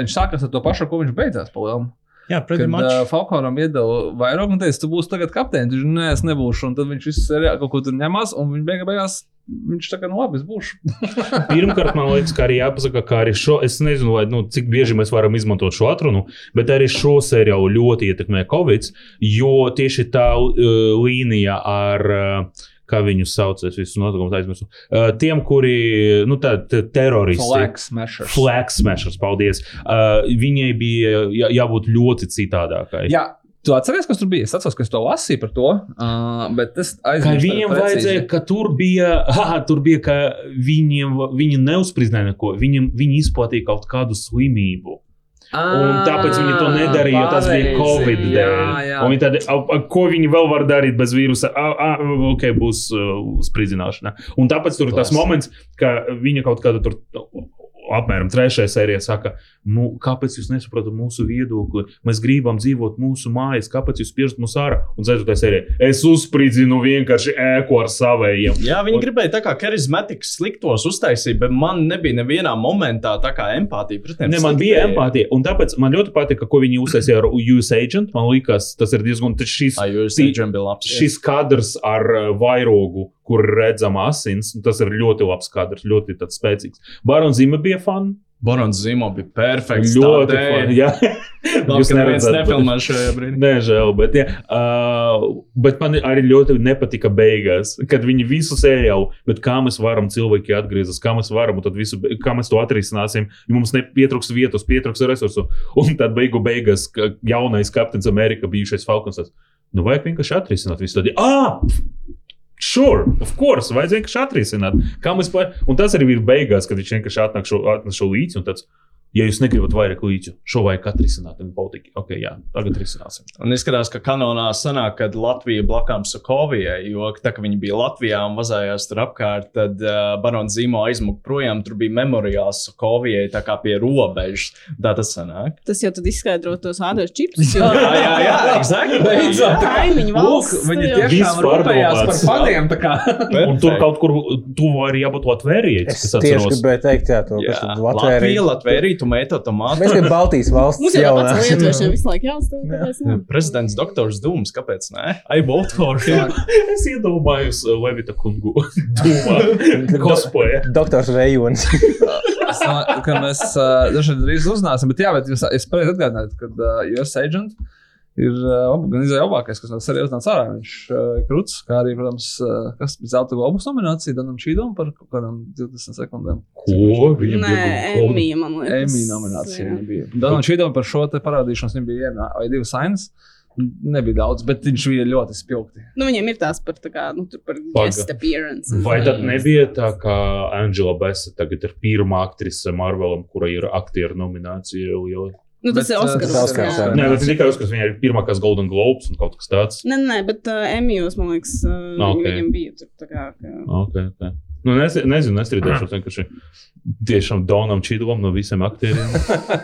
viņš sākās ar to pašu, ar ko viņš beidzās. Palielam. Jā, pretty Kad much. uh, Falkonam iedeva vairāk, un teica, tu būsi tagad kapteinis. Viņš nē, es nebūšu. Un tad viņš visu seriālu kaut ko tur ņemās, un viņš beigās, beigās viņš tā kā, nu labi, es būšu. Pirmkārt, man liekas, ka arī jāpasaka, ka arī šo, es nezinu, vai, nu, cik bieži mēs varam izmantot šo atrunu, bet arī šo seriālu ļoti ietekmē Covid, jo tieši tā uh, līnija ar. Uh, Kā viņus sauc, es visus notikumus aizmirsu. Uh, tiem, kuri, nu, tā, teroristi. Flag smashers. Flag smashers, paldies. Uh, viņai bija jā, jābūt ļoti citādākai. Jā, tu atceries, kas tur bija? Es atceros, ka es to lasīju par to, uh, bet es aizmirsu. viņiem vajadzēja, ka tur bija, aha, tur bija, ka viņiem, viņi neuzspridzināja neko, viņiem, viņi izplatīja kaut kādu slimību. Un tāpēc viņi to nedarīja, jo tas bija Covid viņi tādi, "A, a, ko viņi vēl var darīt bez vīrusa? A, a, ok, būs uh, spridzināšana. Un tāpēc tur ir tas Klasi. moments, ka viņa kaut kāda tur. Apmēram trešajā sērijā saka, nu, kāpēc jūs nesaprotat mūsu viedokli? Mēs gribam dzīvot mūsu mājās, kāpēc jūs spiežat mūs ārā? Un ceturtajā sērijā es uzspridzinu vienkārši ēku ar savējiem. Jā, viņi Un- gribēja tā kā charismatikas sliktos uztaisīt, bet man nebija nevienā momentā tā kā empātija pret tiem. Ne, man bija empātija, un tāpēc man ļoti patika, ko viņi uztaisīja ar US agent. Man liekas, tas ir diezgan šis, šis kadrs ar uh, vairogu, kur redzama asins. Tas ir ļoti labs kadrs, ļoti spēcīgs. Barons Zima bija fani. Borons Zimo bija perfekts. Ļoti fani. Jā, Jūs neviens nefilmē šajā brīdī. Nežēl, bet, jā, uh, bet man arī ļoti nepatika beigās, kad viņi visu sērijālu, bet kā mēs varam cilvēki atgriezties, kā mēs varam, un tad visu, kā mēs to atrisināsim, jo mums nepietrūks vietas, pietrūks resursu. Un tad beigu beigās jaunais kapteinis Amerika, bijušais Falkons, nu vajag vienkārši atrisināt visu. Tad, ah! Sure, of course, vajag vienkārši atrisināt. Kā mēs pa... Un tas arī ir beigās, kad viņš vienkārši atnāk šo, atnāk šo līdzi un tāds. Ja jūs negribat vairāk līdzi, šo vajag atrisināt. Un politika, ok, jā, tagad risināsim. Un izskatās, ka kanonā sanāk, kad Latvija blakām Sokovijai, jo tā, ka viņi bija Latvijā un vazājās tur apkārt, tad uh, Barons Zīmo aizmuka projām. Tur bija memoriāls Sokovijai, tā kā pie robežas. Tā tas sanāk. Tas jau tad izskaidro tos ādus čipsus. Jo Jā, jā, jā, exactly. Beidzot, tā kā- kaimiņu Lūk, valsts. viņi jau- tiešām rūpējās par faniem. tā kā. Un tur kaut kur tuvu arī jābūt Latvijai. Es tieši gribēju teikt, jā, to Jā, kas Latvija, Latvijā Latvija, tomēto tomātu. Mēs esam Baltijas valsts. Mums jau jaunā. tāds lietošana visu laiku jāuzstāv. Prezidents Doktors Dūms, kāpēc ne? I vote for him. Es iedomājos uh, Levita kungu dūmā, cosplay. Doktors Rejons. Ka mēs uh, dažreiz drīz uzzināsim, bet jā, bet jūs, es pareizi atgādināju, ka uh, US agent ir uh, gan izdevies labākais, kas no serijas nāca ārā. Viņš uh, ir krūts, kā arī, protams, uh, kas bija zelta globus nominācija Danam Šīdam par kaut kādām 20 sekundēm. Ko? Viņam Nē, bija Emīļa, man liekas. Emmy nominācija Jā. viņam bija. Danam Šīdam par šo te parādīšanos viņam bija viena vai divas ainas. Nebija daudz, bet viņš bija ļoti spilgti. Nu, viņiem ir tās par, tā kā, nu, tur par guest appearance. Vai tad nebija tā, ka Angela Bessa tagad ir pirmā aktrise Marvelam, kura ir aktieru nominācija liela? Nu, tas Bet, ir uh, Oskars. tas Oskars, jā. Nē, bet ne tikai uzskats, viņa ir pirmā, kas Golden Globes un kaut kas tāds. Nē, nē, bet uh, Emīļos, man liekas, uh, Ok. okay. viņam bija tur tā kā. Ka... Okay, okay. Nu, nes, nezinu, nestrīdēšos vienkārši tiešām Donam Čidlam no visiem aktieriem.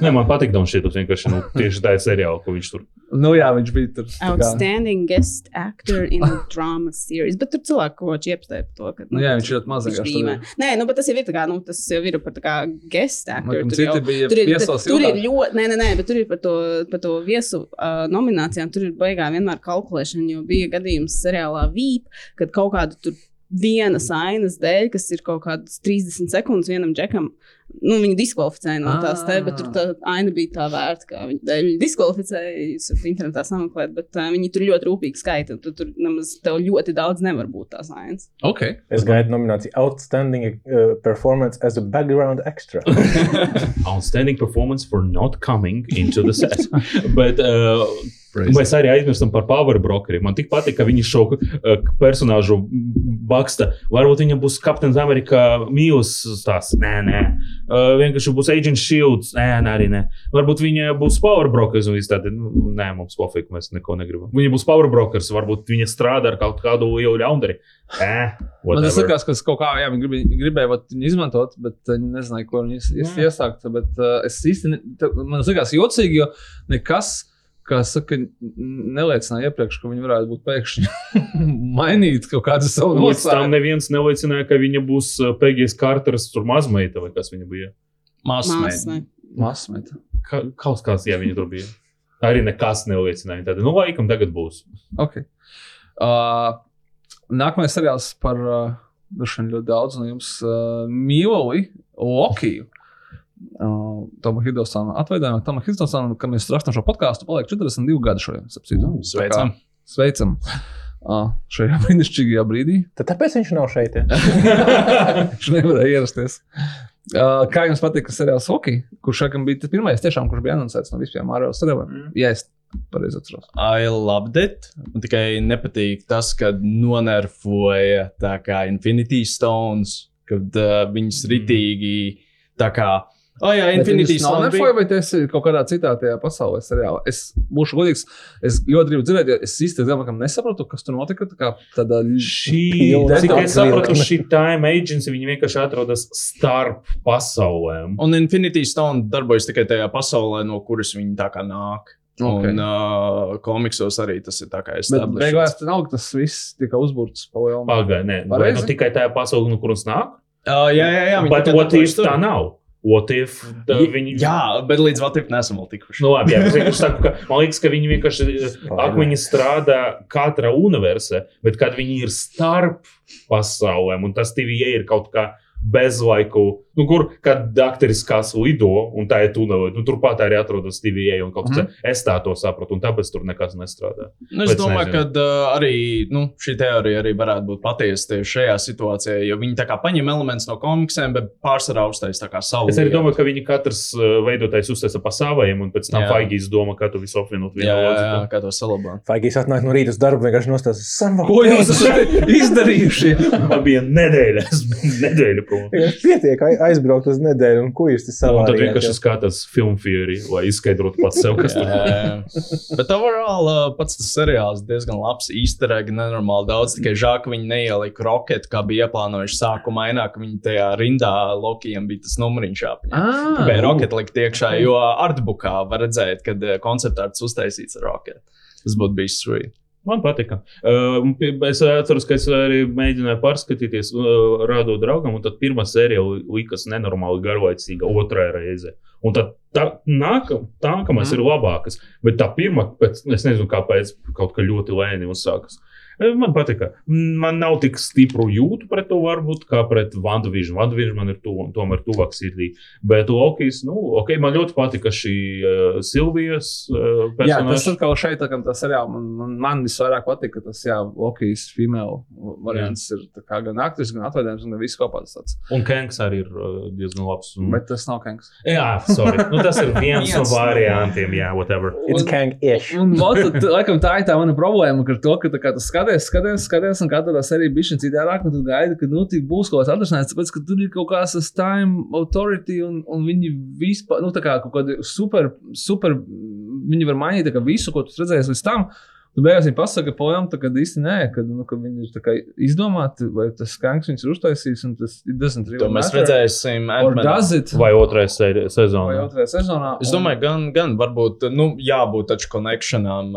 Nē, man patīk Donam Čidls vienkārši nu, tieši tā ir seriāla, ko viņš tur. Nu, jā, viņš bija tur. Outstanding guest actor in a drama series. Bet tur cilvēki ko čiepstē par to, ka. Nu, jā, viņš ir ļoti maz vienkārši. Nē, nu, bet tas jau ir tā kā, nu, tas jau ir par tā kā guest actor. Laikam Tur, jau, bija tur, ir, viesos tur ir ļoti, nē, nē, nē, bet tur ir par to, par to viesu uh, nominācijām. Tur ir baigā vienmēr kalkulēšana, jo bija gadījums seriālā Vīp, kad kaut kādu tur vienas ainas dēļ, kas ir kaut kādas 30 sekundes vienam džekam, nu, viņu diskvalificēja no tās te, bet tur tā aina bija tā vērta, ka viņa dēļ viņu diskvalificēja. Jūs varat internetā sameklēt, bet uh, viņi tur ļoti rūpīgi skaita. un Tu tur nemaz tev ļoti daudz nevar būt tās ainas. Ok. Es gaidu nomināciju Outstanding uh, Performance as a Background Extra. Outstanding performance for not coming into the set. Bet uh, mēs arī aizmirstam par Power Brokeriem. Man tik patīk, ka viņi šo uh, personāžu baksta. Varbūt viņam būs Captain America mīlus stāsts. Nē, nē. Uh, vienkārši būs Agent Shields. Nē, nē, arī nē. Varbūt viņa būs Power Brokers un viss tādi. Nu, nē, mums pofīgi, mēs neko negribam. Viņa būs Power Brokers. Varbūt viņa strādā ar kaut kādu jau ļaundari. Nē, Man tas likās, ka kaut kā, jā, viņi gribēja, gribēja vat viņu izmantot, bet viņi nezināja, ko viņi ies- ies- iesākt. Bet uh, es īsti, ne, man tas likās jocīgi, jo nekas, kā saka, neliecināja iepriekš, ka viņi varētu būt pēkšņi mainīt kaut kādu savu Līdz tam nostāju. neviens neliecināja, ka viņa būs Kārteras tur mazmeita vai kas viņa bija. Mākslinieks. Mākslinieks. Masmeta. Ka, kaut kāds, jā, viņa tur bija. Arī nekas neliecināja. Tad, nu, laikam, tagad būs. Okay. Uh, nākamais seriāls par uh, ļoti daudz no jums uh, mīloli Lokiju. Uh, Toma Hiddlestona atvainojumā, Toma Hiddlestona, kad mēs rakstām šo podkāstu, paliek 42 gadi šodien. sapcītu. Sveicam. Kā Sveicam! Uh, šajā brīnišķīgajā brīdī. Tad tāpēc viņš nav šeit. Ja? Viņš nevarēja ierasties. Uh, kā jums patīk, ka seriāls Hockey, kurš šeit bija pirmais, tiešām, kurš bija anoncēts no visiem Marvel seriāliem? Mm. Jā, es pareizi atceros. I loved it. Man tikai nepatīk tas, ka nonerfoja tā kā Infinity Stones, kad uh, viņas ritīgi tā kā. Oh, jā, Infinity Stones. Stones. Vai tas ir kaut kādā citā tajā pasaulē seriālā? Es būšu godīgs. Es ļoti gribu dzirdēt, jo es īsti tam nesaprotu, kas tur notika. Tā kā tāda Šī, cik es saprotu, vilkme. šī time agency, viņi vienkārši atrodas starp pasaulēm. Un Infinity Stone darbojas tikai tajā pasaulē, no kuras viņi tā kā nāk. Ok. Un uh, komiksos arī tas ir tā kā Bet established. beigās tas nav, tas viss tika uzbūrts pa lielu. Pagaidām, nē, nu tikai tajā pasaulē, no kuras nāk. Uh, jā, jā, jā. Bet darbojas if tur. tā nav? What if tā Ja- viņi. Jā, bet līdz Vatīk nesam vēl tikuši. Nu, labi, jā, es saku, ka man liekas, ka viņi vienkārši akmeņi strādā katra universē, bet kad viņi ir starp pasaulēm, un tas TVA ir kaut kā bezlaiku, nu, kur kad dakteris kas lido un tā ir tunelī, nu, turpat arī atrodas TVA un kaut kas tāds. Es tā to sapratu, un tāpēc tur nekas nestrādā. Nu, es Bet domāju, ka uh, arī nu, šī teorija arī varētu būt patiesa tieši šajā situācijā, jo viņi tā kā paņem elementus no komiksiem, bet pārsvarā kā savu. Es arī domāju, ka viņi katrs veidotājs uztaisa pa saviem, un pēc tam. Faigijas doma, kā tu visu apvienot vienā loģikā. kā to salabāt. Faigīs atnāk no rīta uz darbu, vienkārši nostājas samā. Ko jūs esat izdarījuši? Man bija nedēļa, es biju nedēļa prom. Pietiek aizbraukt uz nedēļu, un ko jūs te Un tad savā vienkārši skatās filmu fiery, lai izskaidrotu pats sev, kas tur jā. Bet overall uh, pats tas seriāls diezgan labs. Īsterīgi nenormāli daudz. Tikai žēl, ka viņi neielika roketu, kā bija ieplānojuši sākumā. Ainā, ka viņi tajā rindā Lokijam bija tas numuriņš jāpaņem. Ah, Gribēja roketu likt iekšā, jo artbookā var redzēt, kad konceptārts uztaisīts ar roketu. Tas būtu bijis sweet. Man patika. Uh, es atceros, ka es arī mēģināju pārskatīties, uh, rādot draugam, un tad pirmā sērija li- likās nenormāli garlaicīga, otrā reize. Un tad tā nākamā, nākamais Mhm. ir labākas, bet tā pirmā, pēc, es nezinu, kāpēc, kaut kā ļoti lēni uzsākas. Eh, Man patika. Man nav tik stipru jūtu pret to, varbūt, kā pret Vandavižu. Vandavižu man ir tu, tomēr tuvāk sirdī. Bet Lokijs, nu, ok, man ļoti patika šī uh, Silvijas uh, Jā, tas personāža. atkal šeit, tā kā tas seriāls man, man, man visvairāk patīk, ka tas, jā, Lokijas female variants ir tā kā gan aktris, gan atvainojums, gan viss kopā tas tāds. Un Kenks arī ir uh, diezgan labs. Un... Bet tas nav Kengs. Jā, sorry. Nu, tas ir viens no variantiem, jā, whatever. It's Kang-ish. Un, un, un, laikam, tā ir tā mana problēma, ka, to, ka tā kā, tu skaties, skaties, skaties, un katrā sērija bija citādāk, un tu gaidi, ka nu, būs kaut kas atrasinājums, tāpēc, ka tur ir kaut kāds tas time authority, un, un viņi vispār, nu, tā kā kaut kādi super, super, viņi var mainīt visu, ko tu redzēji līdz tam. Tu beigās viņa pasaka, projām, tā, kad īsti nē, kad, nu, ka viņi ir izdomāti, vai tas skanks viņus ir uztaisījis, un tas it doesn't really To mēs matter. redzēsim. It? Vai otrais se- Vai sezonā? otrajā sezonā. Es un- domāju, gan, gan varbūt nu, jābūt tādam konekšanām.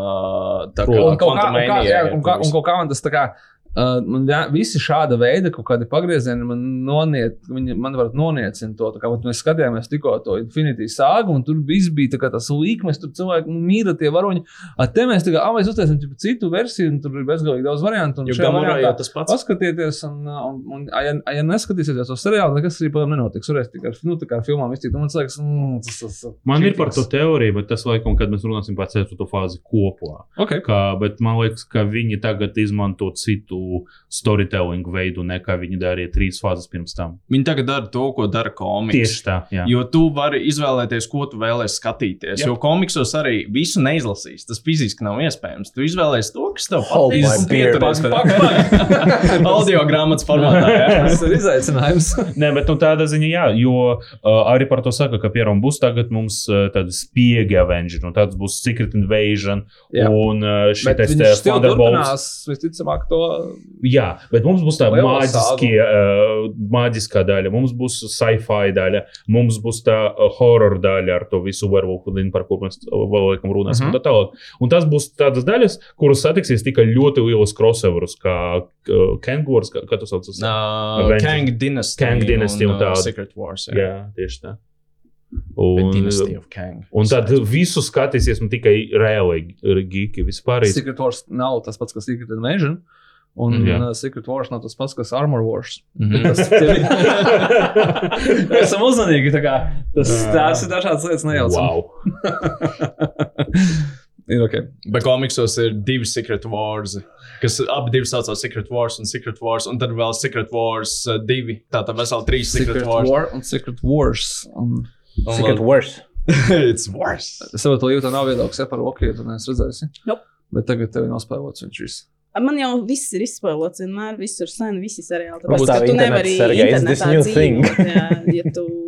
Tā kā Un kaut kā, un kā, jā, ir un kā, un kaut kā man tas tā kā. Uh, man jā, visi šāda veida kaut kādi pagriezieni man noniet, viņi man var noniecina to. Tā Kā, mēs skatījāmies tikko to Infinity sāgu, un tur viss bija tā kā tas līkmes, tur cilvēki mīra tie varoņi. A, te mēs tikai, ah, mēs uztaisām citu versiju, un tur ir bezgalīgi daudz variantu. un šajā variantā tas pats. Paskatieties, un, un, un a, ja, a, ja neskatīsieties to seriālu, nekas arī pēc nenotiks. Varēs tikai ar, nu, tā kā ar filmām iztikt. Un Man liekas, mm, tas, tas, tas Man ir par to teoriju, bet tas laikam, kad mēs runāsim par ceturto fāzi kopā. Okay. Kā, bet man liekas, ka viņi tagad izmanto citu storytelling veidu, nekā viņi darīja trīs fāzes pirms tam. Viņi tagad dara to, ko dara komiks. Tieši tā, jā. Jo tu vari izvēlēties, ko tu vēlēsies skatīties. Jā. Jo komiksos arī visu neizlasīs. Tas fiziski nav iespējams. Tu izvēlēsies to, kas tev Hold patīk. Audio grāmatas formātā. Tas ir izaicinājums. Nē, bet nu, tāda ziņa, jā, jo uh, arī par to saka, ka piemēram būs tagad mums uh, tāda spiega Avenger, un tāds būs Secret Invasion, Jā. un uh, viņš te Thunderbolts. visticamāk, to Jā, bet mums būs tā Lielo maģiskie, uh, maģiskā daļa, mums būs sci-fi daļa, mums būs tā uh, horror daļa ar to visu linu, par ko mēs uh, vēl laikam runāsim. Mhm. Uh -huh. tā tālāk. Un tas būs tādas daļas, kuras satiksies tikai ļoti lielos crossoverus, kā uh, Kengurs, kā, kā tas sauc. Uh. Kang Dynasty. Kang Dynasty un uh, tādu. Secret Wars. Jā. Jā, tieši tā. Un, Un, Dynasty of Kang. un tad visu skatīsies nu, tikai reāli geeki vispār. Secret Wars nav tas pats, kas Secret Invasion. Un Jā. uh, Secret Wars nav tas pats, kas Armor Wars. Mhm. Tas tie- Mēs esam uzmanīgi. Tas, tās ir dažādas lietas, nejaucam. Wow. Ir ok. Bet komiksos ir divi Secret Wars, kas abi divi saucās Secret Wars un Secret Wars, un tad vēl Secret Wars uh, divi. Tātad veseli trīs Secret, Secret Wars. War un Secret Wars. Un Un Secret vēl- worse. It's worse. es saprotu, ka jūtas nav viedoklis ja, par Vokiju, tu neesi redzējis. Nope. Bet tagad tev ir nospēlots viņš viss. Man jau viss ir izspēlēts, vienmēr viss ir sen, visi seriāli. Tāpēc, ka tu internets, nevari this internetā dzīvot, jā, ja tu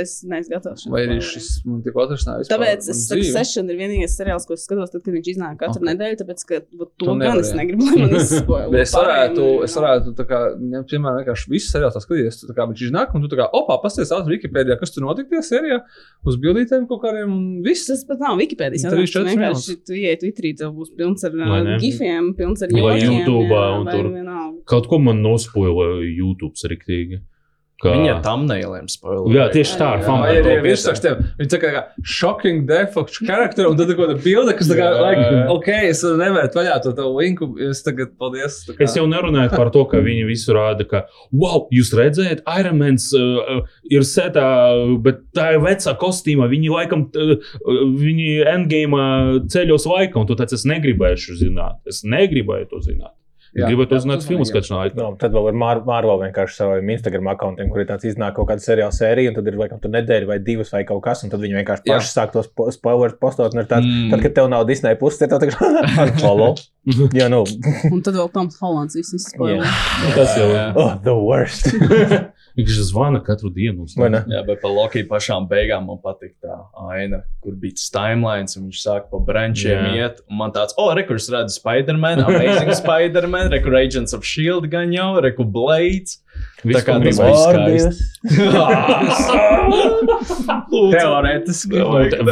esi neesi gatavs. šim Vai arī šis man tikko atrisinājis? Tāpēc es saku, Session ir vienīgais seriāls, ko es skatos, tad, kad viņš iznāk katru Ok. okay. nedēļu. Tāpēc, ka vot Tu to gan es negribu, lai man izspoilē. Bet es varētu, es varētu tā kā, ņemt, piemēram, vienkārši visu seriālu tā skatīties. Tā kā viņš iznāk, un tu tā kā, opā, pasties ātri Wikipēdijā, kas tur notika tajā sērijā, uz bildītēm kaut kādiem, un viss. Tas pat nav Wikipēdijas. Četras Vienkārši tu ieiet Twitterī, tev būs pilns ar Vai uh, gifiem, pilns ar Vai jokiem, YouTube'ā jā, un vai tur. Kaut ko man nospoila YouTube riktīgi. Kā... Viņa tam neilēm spoilē. Jā, tieši tā, ar Jā, fanu. Vai arī ir virsrakstiem? Viņi saka, ka shocking death of character, un tad kaut kāda bilde, kas tā kā, Jā. like, ok, es varu nevērt vaļā to tavu linku, es tagad, paldies. tā kā- Es jau nerunāju par to, ka viņi visu rāda, ka, wow, jūs redzējat, Ironmans uh, ir setā, bet tā ir vecā kostīmā. Viņi laikam, uh, viņi endgame ceļos laika, un tu tāds es negribēju zināt. Es negribēju to zināt. Jā. Gribētu to Jā, zināt tas filmu laikā. No, tad vēl ir Marvel vienkārši saviem Instagram akantiem, kur ir tāds iznāk kaut kāda seriāla sērija, un tad ir laikam tur nedēļa vai divas vai kaut kas, un tad viņi vienkārši Jā. paši sāk tos po- spoilers postot, tāds, Mm. tad, kad tev nav Disney puses, tad tev tā follow. Jā, nu, Un tad vēl Toms Hollands viss izspēlē. Tas jau ir. oh, the worst. Viņš zvana katru dienu. Jā, bet par Lokiju pašām beigām man patīk tā aina, kur bija tas timelines, un viņš sāk pa brančiem Jā. iet. Un man tāds, oh, rekurs redzu Spider-Man, Amazing Spider-Man, rekur Agents of Shield gan jau, rekur Blades. Viss, kā ko tas gribēju. Morbius. Teorētiski.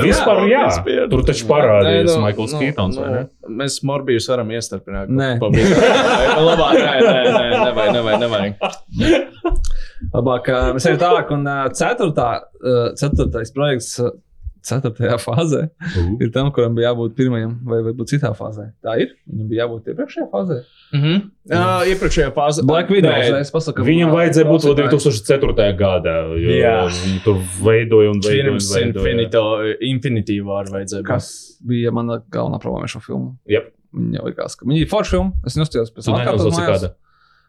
Vispār, jā. Tur taču parādījās Nē, nu, Maikls nu, Kītons, vai ne? Mēs Morbijus varam iestarpināt. Nē. Labāk, nē, nē, nē, nevajag, nevajag, nevajag. Labāk, mēs ejam tālāk, un ceturtā, ceturtais projekts. Ceturtajā fāzē ir tam, kuram bija jābūt pirmajam, vai varbūt citā fāzē. Tā ir. Viņam bija jābūt iepriekšējā fāzē. Mhm. Uh, iepriekšējā fāzē. Black Widow. Pasaku, Viņam vajadzēja būt vēl procentā- 2004. gadā. jo Jā. Viņi tur veidoja un veidoja. un Pirms veidoja. Infinito, Infinity War vajadzēja. būt. Kas bija mana galvenā problēma ar šo filmu? Jep. Viņa likās, ka viņa ir forša filma. Es nostājos pēc Tu neuzlasi kāda.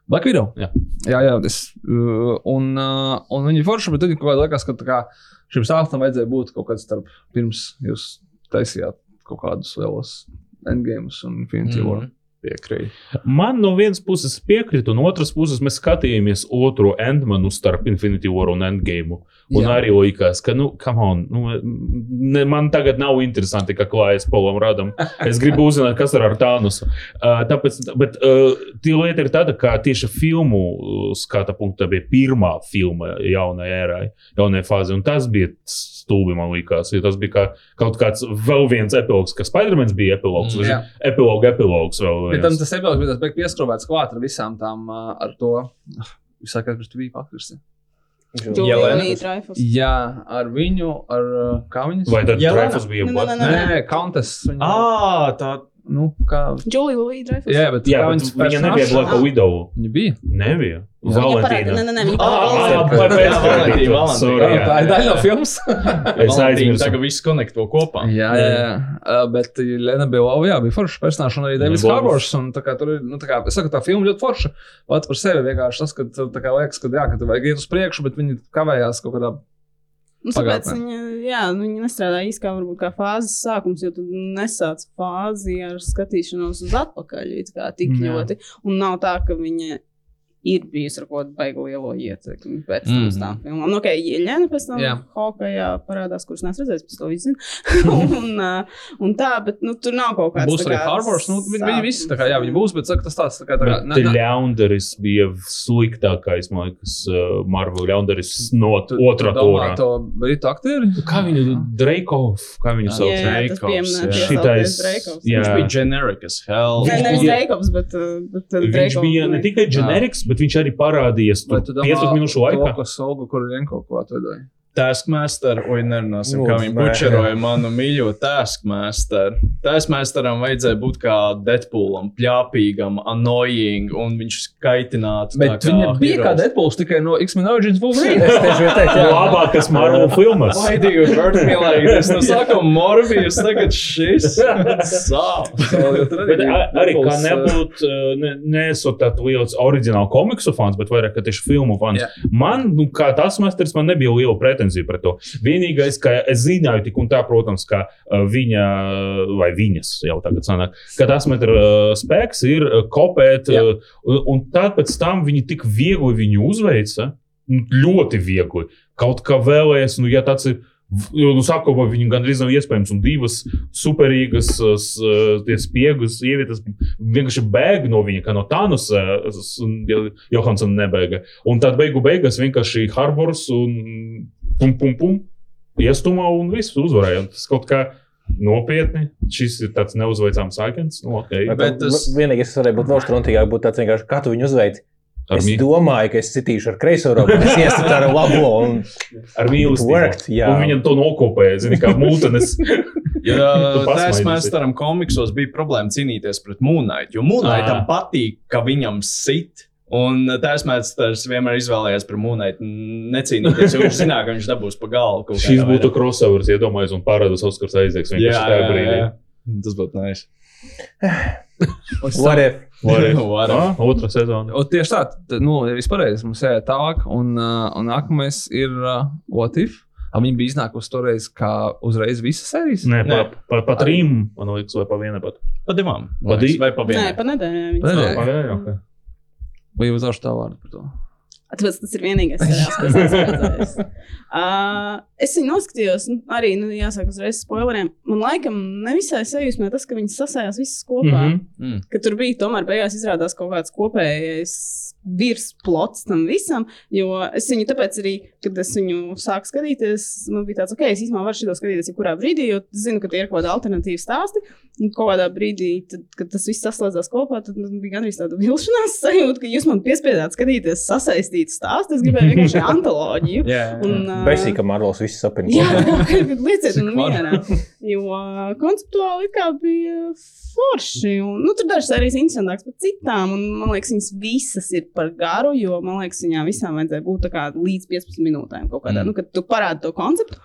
Black Widow. Jā. jā, jā es, uh, un, uh, un viņi forši, bet tad kaut kādā liekas, ka tā kā šim stāstam vajadzēja būt kaut kāds starp pirms jūs taisījāt kaut kādus lielos endgames un Infinity War. Mhm. Piekrīt. Man no vienas puses piekrīt, un otras puses mēs skatījāmies otro endmanu starp Infinity War un Endgame. Un Jā. arī likās, ka, nu, come on, nu, ne, man tagad nav interesanti, kā klājas polam radam. Es gribu uzzināt, kas ir ar Tānusu. Uh, tāpēc, bet uh, tie lieta ir tāda, ka tieši filmu uh, skata punktā bija pirmā filma jaunajai ērai, jaunajai fāzē, un tas bija stulbi, man liekas. jo Tas bija kā, kaut kāds vēl viens epilogs, ka Spider-Man bija epilogs, Mm, jā. epiloga epilogs vēl Bet tam tas epizods bija pieskrāvēts klāt ar visām tām uh, ar to. Visā kā tas bija pakristi. Jelena. Jā, ar viņu, ar uh, kā viņas. Vai tad Jelena? Dreyfus bija nē, nē, Nē, nē, Countess. Viņa, Ah, tā nu, kā. Julija Lūija Dreyfus. Jā, bet Jā, bet viņas viņa nebija? Black Widow. Viņa bija. Nebija. Jā. Viņa parāda, Valentīna. nē, nē, nē, Ah, ah, Valentīna, tā ir daļa no filmas. Es aizmirsu. Tagad viss konekto kopā. jā, jā, jā. Uh, bet Lena Bilbao, jā, bija forša personāža, un arī Davids. Harbors. un tā kā Tur ir, nu, tā kā, es saku, tā filma ļoti forša. Pats par sevi vienkārši tas, ka tā kā liekas, ka, jā, ka tu vajag iet uz priekšu, bet viņi kavējās kaut kādā. Nu, tāpēc viņa, jā, nu, viņa nestrādā īsti kā, varbūt, kā fāzes sākums, jo tu nesāc fāzi ar skatīšanos uz atpakaļ tik Jā. ļoti. Un nav tā, ka viņa ir bijusi ar kaut kādu baigu lielo ietekmi pēc tam uz tām filmām. Nu, ok, Jeļena pēc tam Jā. Hokajā parādās, kuras neesmu redzējis, pēc to visu zinu. un, un tā, bet nu, tur nav kaut kāds. Būs arī Harbors. Nu, viņi, viņi visi, tā kā, jā, viņi būs, bet saka, tas tāds, tā kā, tā kā, Bet Ļaundaris bija sliktākais, man liekas, uh, Marvel Ļaundaris no otrā domā tūrā. to britu aktieri. Kā viņu Dreikov, kā viņu sauc? Šitais, Dreikovs. jā. Viņš bija generic as hell. Nevis bija- Dreikovs, bet, bet uh, Viņš bija ne tikai generiks, bet viņš arī parādījās Vai tur tu domā 15 minūšu laikā. To, ko Solgu Kurienko ko atveidoja? Taskmaster, oi, nerunāsim, kā viņi bučeroja manu mīļo Taskmaster. Taskmasteram vajadzēja būt kā Deadpoolam, pļāpīgam, annoying, un viņš kaitinātu. Bet viņa bija kā heroes. Deadpools tikai no X-Men Origins Wolverine. Es tieši teikt, jā. Labākas Marvel filmas. Why do you hurt me like this? Nu, sākam Morbius, tagad šis. Sāp. Bet arī kā nebūt, uh, ne, neesot tāds liels oriģinālu komiksu fans, bet vairāk kā tieši filmu fans. Jā. Man, nu, kā tas masters, man nebija liela pretenzija pret to. Vienīgais, ka es zināju tik un tā, protams, ka uh, viņa, vai viņas jau tagad sanāk, ka tas metra uh, spēks ir uh, kopēt, Jā. uh, un, un tad pēc tam viņi tik viegli viņu uzveica, ļoti viegli. Kaut kā vēlējies, nu, ja tāds ir. Jo, nu, sākumā viņi gandrīz nav iespējams, un divas superīgas s- tie spiegus sievietes vienkārši bēg no viņa, kā no Tānus, Johansona nebēga. Un tad beigu beigās vienkārši Harbors un pum, pum, pum, iestumā un viss uzvarēja. Un tas kaut kā nopietni, šis ir tāds neuzveicams agents. Nu, okay. Bet, tas- vienīgais, kas varēja būt vēl struntīgāk, būtu tāds vienkārši, kā tu viņu uzveici. Ar, Es mī, domāju, ka es citīšu ar kreiso roku, bet es iestāju ar labo. Un... ar mīlestību. jā. Viņam to nokopēja, zini, kā mūtenes. Ja pasmaidīsi. Taskmasteram komiksos bija problēma cīnīties pret Moonlight, jo Moonlightam Ā. patīk, ka viņam sit. Un Taskmasters vienmēr izvēlējās par Moonlight necīnīties, jo viņš zināja, ka viņš dabūs pa galvu. kaut Šis būtu crossovers, iedomājos, un parādās Oskars aiziegs Jā, vienkārši tajā jā, brīdī. jā. Tas būtu nice. What if? What if? What if? Ah, Otra sezona. Un tieši tā, nu, vispār mums ir tālāk, un, un nākamais ir uh, What If? A viņi bija iznākusi toreiz, kā uzreiz visas sērijas. Nē, Nē. pa, pa, pa trim, man liekas, vai pa viena pat. Pa divām. Pa di- Vai pa Nē, vienai? pa nedēļām. Pa. Ah, jā, jā, okay. Vai jūs uzdošu tā vārdu par to? Tāpēc tas ir vienīgais, es esmu redzējis. Uh, es viņu noskatījos, nu, arī, nu, jāsaka, uzreiz spoileriem. Man laikam nevisai sajūsmē tas, ka viņas sasējās visas kopā. Mm Mhm. -hmm. Mm. Ka tur bija tomēr beigās izrādās kaut kāds kopējais virsplots tam visam. Jo es viņu tāpēc arī, kad es viņu sāku skatīties, man bija tāds, ok, es īstenībā varu šo skatīties jebkurā brīdī, jo zinu, ka tie ir kaut kādi alternatīvi stāsti. Un kādā brīdī, tad, kad tas viss saslēdzās kopā, tad man bija gandrīz tāda vilšanās sajūta, ka jūs man piespiedāt skatīties sasaistītu stāstu. Es gribēju vienkārši antoloģiju. Jā, jā. Un, ā, Besī, ka Marvels viss sapņo. Jā, lieciet, man mierā. Jo uh, konceptuāli kā bija forši. Un, nu, tur dažas arī interesantākas par citām. Un, man liekas, viņas visas ir par garu, jo man liekas, viņām visām vajadzēja būt līdz 15 minūtēm. Kaut kādā, Mm. nu, kad tu parādi to konceptu.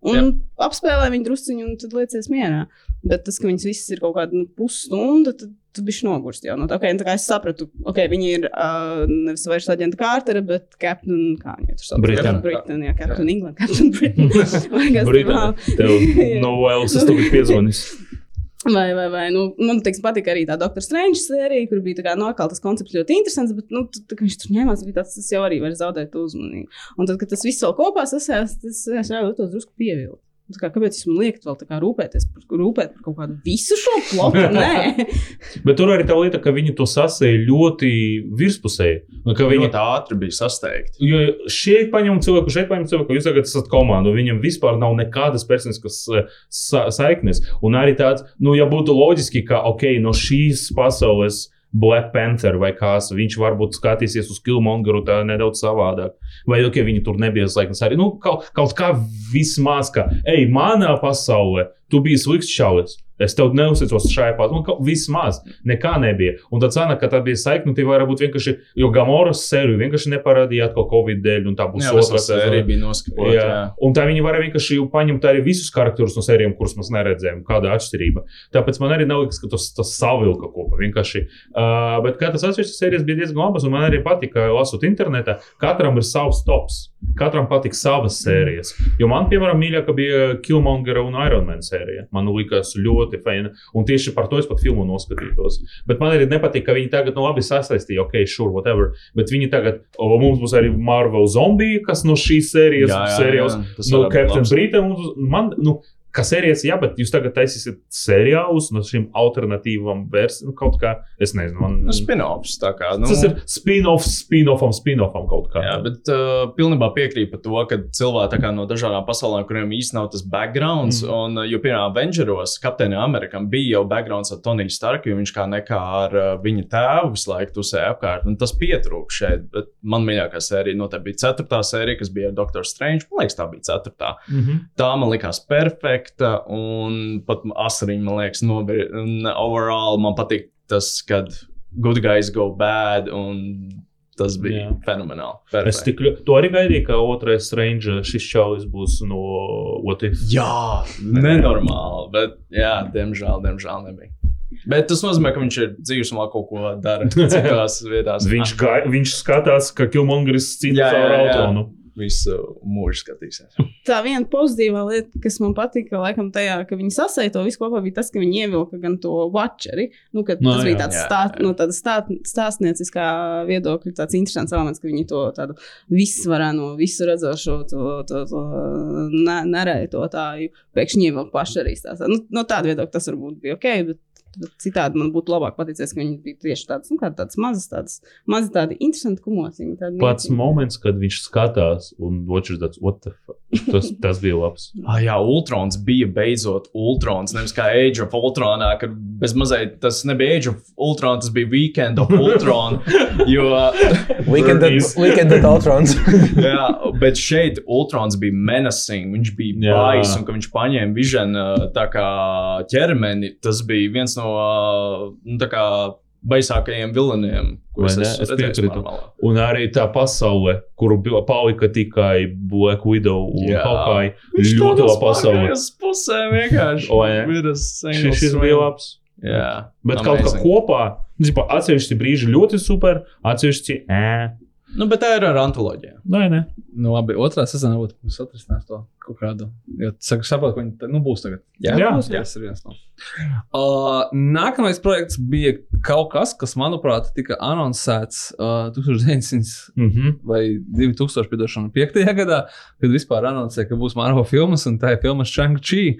Un Jā. apspēlē viņu druskuļi, un tad liecies mierā. Bet tas, ka viņas visas ir kaut kāda nu, pusstunda, tad tu biji nogurst jau. No tā, okay, tā kā es sapratu, ok, viņi ir uh, nevis vairs aģenta Kārtera, bet Captain, kā viņi tur sauc? Britain. Britain, jā, Captain England, Captain Britain. Britānija. vēl? Tev no Wales tas tagad piezvanīs. Vai, vai, vai. Nu, man teiksim, patīk arī tā Dr. Strange sērija, kur bija nokāpta tas koncepts ļoti interesants, bet nu, tā, kā viņš tur ņēmās, tāds, tas jau arī var zaudēt uzmanību. Un tad, kad tas viss vēl kopā sasēs, tas jau tos drusku pievilku. Kā, kāpēc man liekat, vēl tā kā rūpēties par, rūpēt par kaut kādu visu šo plotu? Nē, Bet tur arī tā lieta, ka viņi to sasēja ļoti virspusēji. Un ka Viņi tā ātri bija sasteigti. Jo šeit paņem cilvēku, šeit paņem cilvēku, jūs tagad esat komanda, un viņam vispār nav nekādas personiskas eh, sa saiknes. Un arī tāds, nu, ja būtu loģiski, ka, ok, no šīs pasaules Black Panther vai kāds, viņš varbūt skatīsies uz Killmongeru tā nedaudz savādāk. Vai, ok, viņi tur nebija saiknes arī, nu, kaut, kaut kā vismaz, ka, ej, manā pasaulē, tu biji slikts čalis. Es tev neuzticos šajā pārā, nu, kaut- vismaz nekā nebija. Un tad sanāk, ka tā bija saikne, tie varētu būt vienkārši, jo Gamoras sēriju vienkārši neparādīja atkal Covid dēļ, un tā būs Jā, otrā sērija bija noskapota. Jā. Jā. Un tā viņi varēja vienkārši paņemt arī visus karakterus no sērijām, kurus mēs neredzējām. Kāda atšķirība. Tāpēc man arī nav liekas, ka tas, tas savilka kopā. Vienkārši. Uh, bet kā tas atsevišķas sērijas bija diezgan labas, un man arī patika, lasot internetā, katram ir savs tops. Katram patīk savas sērijas. Jo man, piemēram, mīļākā bija Killmonger un Iron Man sērija. Man likās ļoti fēna. Un tieši par to es pat filmu noskatītos. Bet man arī nepatīk, ka viņi tagad, nu, labi sasaistīja, ok, sure, whatever. Bet viņi tagad, o, mums būs arī Marvel zombija, kas no šīs sērijas, Jā, jā, sērijas jā. Tas no Captain mums- Man, nu, kā sērijas, jā, bet jūs tagad taisīsiet seriālus no šīm alternatīvām versijām. Nu, kaut kā, es nezinu, man Nu, spin-offs kā. Nu, tas ir spin-offs, spin-offam, spin-offam kaut kā. Jā, bet uh, pilnībā piekrītu par to, ka cilvēki kā no dažādām pasaulēm, kuriem īstenībā nav tas backgrounds, mm. un, jo, piemēram, Avengeros, Kapteinim Amerikam bija jau backgrounds ar Toniju Starku, jo viņš kā nekā ar uh, viņa tēvu visu laiku tusēja apkārt, un tas pietrūka šeit. Bet man mīļākā sērija noteikti bija ceturtā sērija, kas bija ar Dr. Strange. Man liekas, tā bija ceturtā. Mm -hmm. Tā man likās perfekta, un pat asariņa, man liekas, nobir. Un overall man patīk tas, kad good guys go bad, un tas bija Jā. Fenomenāli. Es Perfekti. tik ļoti, to arī gaidīju, ka otrais range šis čalis būs no otras. Jā, nenormāli, bet, jā, diemžēl, diemžēl nebija. Bet tas nozīmē, ka viņš ir dzīves un vēl kaut ko dara citās vietās. Viņš, gai, viņš skatās, ka Kilmongeris cīnās ar jā. Visu mūžu skatīsies. Tā viena pozitīvā lieta, kas man patika, laikam, tajā, ka viņi sasēja to visu kopā, bija tas, ka viņi ievilka gan to watcheri. Nu, No, tas jā. bija tāds Jā, stāt, jā. no tāda stāt, stāstnieciskā viedokļa, tāds interesants elements, ka viņi to tādu visvarano, visu redzošo, to, to, to ne, nereitotāju pēkšņi ievilka paši arī stāstā. Nu, no tāda viedokļa tas varbūt bija ok. Bet Citādi man būtu labāk paticies, ka viņi bija tieši tādas, nu, kā tādas mazas, tādas, mazi tādi interesanti kumosiņi. tādi Pats nieciņi. moments, kad viņš skatās un watches tāds, what the fuck, tas, tas bija labs. Ah, jā, Ultrons bija beidzot Ultrons. Nevis kā Age of Ultronā, kad bez mazliet tas nebija Age of Ultron, tas bija Weekend of Ultron. jo, Weekend at, weekend at Ultrons. jā, bet šeit Ultrons bija menacing, viņš bija bais, un ka viņš paņēma Vision tā kā ķermeni. Tas bija viens no uh, nu, tā kā baisākajiem vilniem, ko es esmu Es redzējis. Un arī tā pasaule, kur palika tikai Black Widow un. Hawkeye. Ļoti laba pasaule. spārkajās pusē vienkārši. Ir tas Šis, šis bija labs. Jā, Bet kaut kā amazing. kopā, nu, atsevišķi brīži ļoti super, atsevišķi ē. Nu, bet tā ir ar antoloģiju. Nē, nē. Nu, labi, otrā sezonā būtu mums atrisinās to kaut kādu. Jo saka, saprot, ka viņi tā, nu, būs tagad. Jā, Jā. būs, tas ir viens no. Uh, nākamais projekts bija kaut kas, kas, manuprāt, tika anoncēts uh, 1900 Mhm. vai 2005. gadā, kad vispār anoncēja, ka būs Marvel filmas, un tā ir filma Shang-Chi.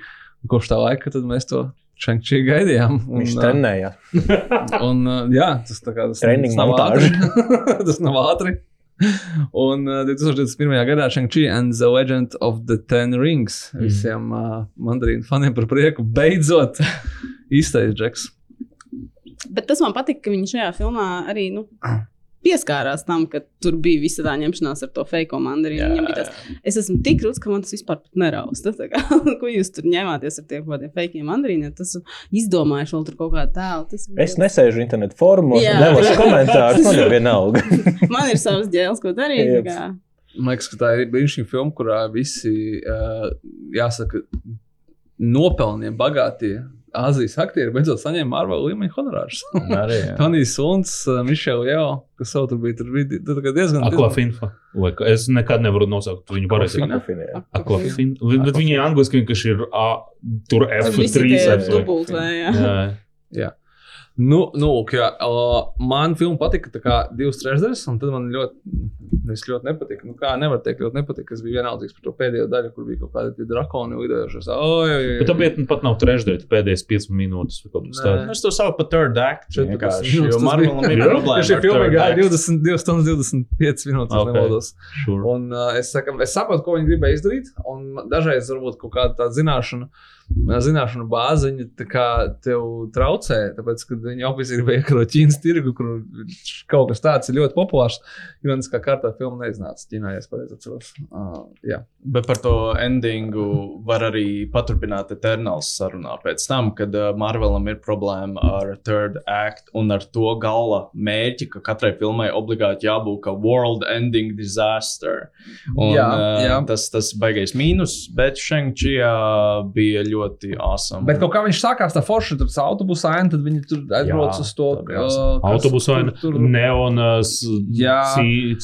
Kopš tā laika tad mēs to Shang-Chi gaidījām. Un, Viņš trenējās. Un, jā, tas, tā kā, tas, Training tas nav ātri. tas nav ātri. Un uh, 2021. gadā Shang-Chi and the Legend of the Ten Rings Mhm. visiem uh, mandarīnu faniem par prieku beidzot īstais džeks. Bet tas man patīk, ka viņi šajā filmā arī nu, pieskārās tam, ka tur bija visa tā ņemšanās ar to fake mandarīnu. Es esmu tik rūts, ka man tas vispār pat nerausta. Tā kā, Ko jūs tur ņēmāties ar tiem kādiem fake mandarīniem? Tas izdomājuši vēl tur kaut kādu tēlu. Tas Es nesēžu internetu formos, Jā. nelasu komentārus. Man ir vienalga. Man ir savs dēls, ko darīt. kā. Man liekas, ka tā ir brīnišķīga filma, kurā visi, uh, jāsaka, nopelnie, bagātie Azijas aktieri beidzot saņēma Marvel līmeņa honorārus. Jā. Tonijs Suns, Mišela Jeo, kas savu tur bija, tur bija tur diezgan. Vai kā- Es nekad nevaru nosaukt viņu pareizi. Jā. Aquafina. Bet viņi angliski vienkārši ir A, tur Visi F3. tie F, vai- dubultvē, jā. Jā. Nu, nu jā, uh, man filma patika tā kā divas trešdaļas, un tad man ļoti, ļoti nepatika. Nu, kā nevar teikt, ļoti nepatika. Es biju vienaldzīgs par to pēdējo daļu, kur bija kaut kādi drakoni lidojušies. Bet tam bija pat nav trešdaļa, pēdējais 5 minūtes. Es to saucu par third act. 14 vienkārši, minūtes Jo tas Marvelam bija. problēma. Šī filma gāja act. 20, 2 stundas 25 minūtes, ja Ok. nemaldos. Sure. Un, uh, es, saku, es saprotu, ko viņi gribēja izdarīt. Un dažreiz varbūt kaut kāda zināšana, zināšana kā tev traucē. Tāpēc, kad viņi obviously gribēja iekļūt Ķīnas tirgu, kur kaut kas tāds ir ļoti populārs, ironiskā kārtā filma neiznāca Ķīnā, ja es pareizi atceros. Uh, jā. Bet par to endingu var arī paturpināt Eternals sarunā pēc tam, kad uh, Marvelam ir problēma ar third act un ar to gala mērķi, ka katrai filmai obligāti jābūt kā world ending disaster. Un, Jā, uh, jā. Tas, tas baigais mīnus, bet Shang-Chi bija ļoti awesome. Bet kaut kā viņš sākās tā forša, tur autobusā, un tad viņi tur aizbrauc Jā, uz to tur- tur- neonas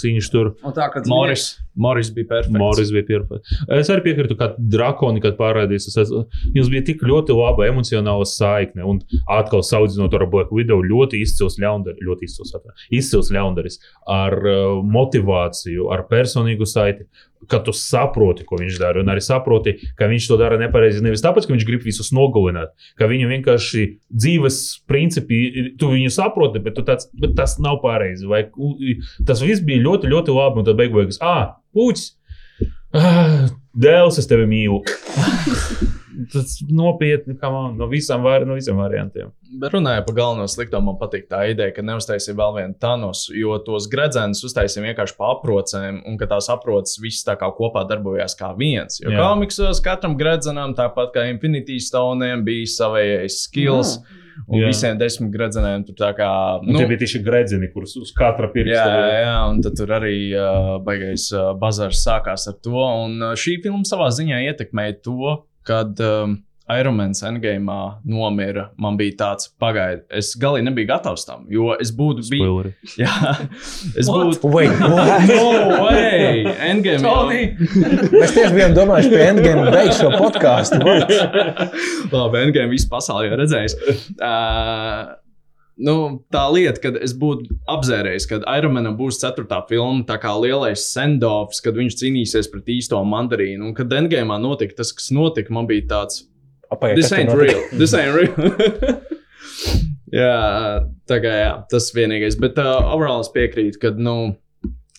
cīņš tur. Un tā, kad Moris, Moris bija perfekts. Moris bija perfekts. Es arī piekrītu, ka drakoni, kad parādījās, es, jums bija tik ļoti laba emocionāla saikne. Un atkal saucinot ar Black Widow, ļoti izcils ļaundaris, ļoti izcils, atvaino, izcils ļaundaris ar uh, motivāciju, ar personīgu saiti. Ka tu saproti, ko viņš dara, un arī saproti, ka viņš to dara nepareizi. Nevis tāpēc, ka viņš grib visus nogalināt, ka viņam vienkārši dzīves principi, tu viņu saproti, bet, tu tāds, bet tas nav pareizi. Vai, tas viss bija ļoti, ļoti labi, un tad beig beigās, ah, puķis! Ah, Dēls, es tevi mīlu. Tas nopietni, kā man no visām, var, no visiem variantiem. Bet runājot par galveno slikto, man patīk tā ideja, ka neuztaisīja vēl vienu Thanos, jo tos gredzenus uztaisīja vienkārši pa aprocēm, un ka tās aproces visas tā kā kopā darbojās kā viens. Jo Jā. komiksos katram gredzenam, tāpat kā Infinity Stone'iem, bija savējais skills, un Jā. visiem desmit gredzeniem tur tā kā. Nu, tie bija tieši gredzeni, kurus uz katra Jā, pirksta. jā, un tad tur arī uh, baigais uh, bazars sākās ar to. Un uh, šī filma savā ziņā ietekmēja to, kad um, Ironmans Endgame nomira. Man bija tāds, pagaidi, es galīgi nebiju gatavs tam, jo es būtu bijis. Jā, es What? būtu. Wait, what? No way! Endgame Mēs tieši bijām domājuši par endgame beigšu šo podkāstu. Labi, Endgame visu pasauli jau redzējis. Uh, Nu, tā lieta, kad es būtu apzērējis, ka Ironmanam būs ceturtā filma, tā kā lielais sendofs, kad viņš cīnīsies pret īsto mandarīnu. Un kad Endgame notika tas, kas notika, man bija tāds, this ain't real. This ain't real. jā, tā kā jā, tas vienīgais. Bet uh, overall es piekrītu, ka, nu,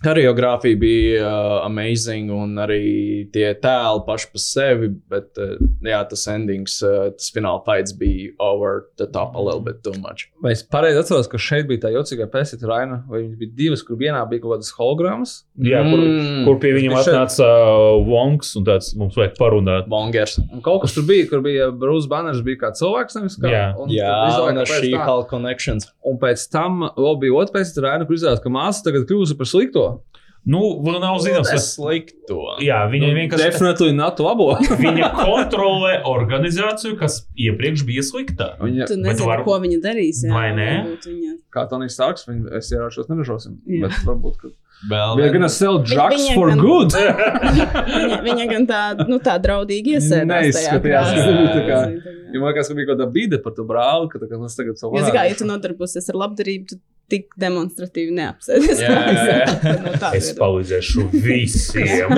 Choreogrāfija bija uh, amazing, un arī tie tēli paši par sevi, bet uh, jā, tas endings, uh, tas fināla fights bija over the top a little bit too much. Vai es pareizi atceros, ka šeit bija tā jocīgā pēcīta Raina, vai viņas bija divas, kur vienā bija kaut kādas hologrammas? Jā, kur, Mm. kur pie viņiem atnāca uh, Vonks un tāds mums vajag parunāt. Bongers. Un kaut kas tur bija, kur bija Brūss Banners, bija kā cilvēks, nevis kā. Jā. un Jā, un ar šī Hulk connections. Un pēc tam vēl bija otrs pēcīta Raina, kur izrādās, ka māsa tagad kļūsi par slikto. Nu, vēl nav zināms, Tas kas. slikto. Jā, viņa Nu, vienkārši. Definitely not labo. Viņa kontrolē organizāciju, kas iepriekš bija slikta. Viņa, Tu Bet nezini, var- ko viņa darīs. Jā, Vai ne? Viņa... kā Tonijs Starks, viņa, es ieraušos, neražosim. Jā. Bet varbūt, ka. Vēl We're gonna sell drugs viņa for gan- good. Viņa, viņa gan tā, nu, tā draudīgi iesēdās. tajā Neizskatījās, tā kā- Tā kā- Ja man liekas, ka bija kaut kāda bīde par to brāli, ka tā kā mēs tagad savu kā, ja tu nodarbosies ar labdarību, tu tik demonstratīvi neapsēdies. Jā, jā, jā. No Es palīdzēšu visiem.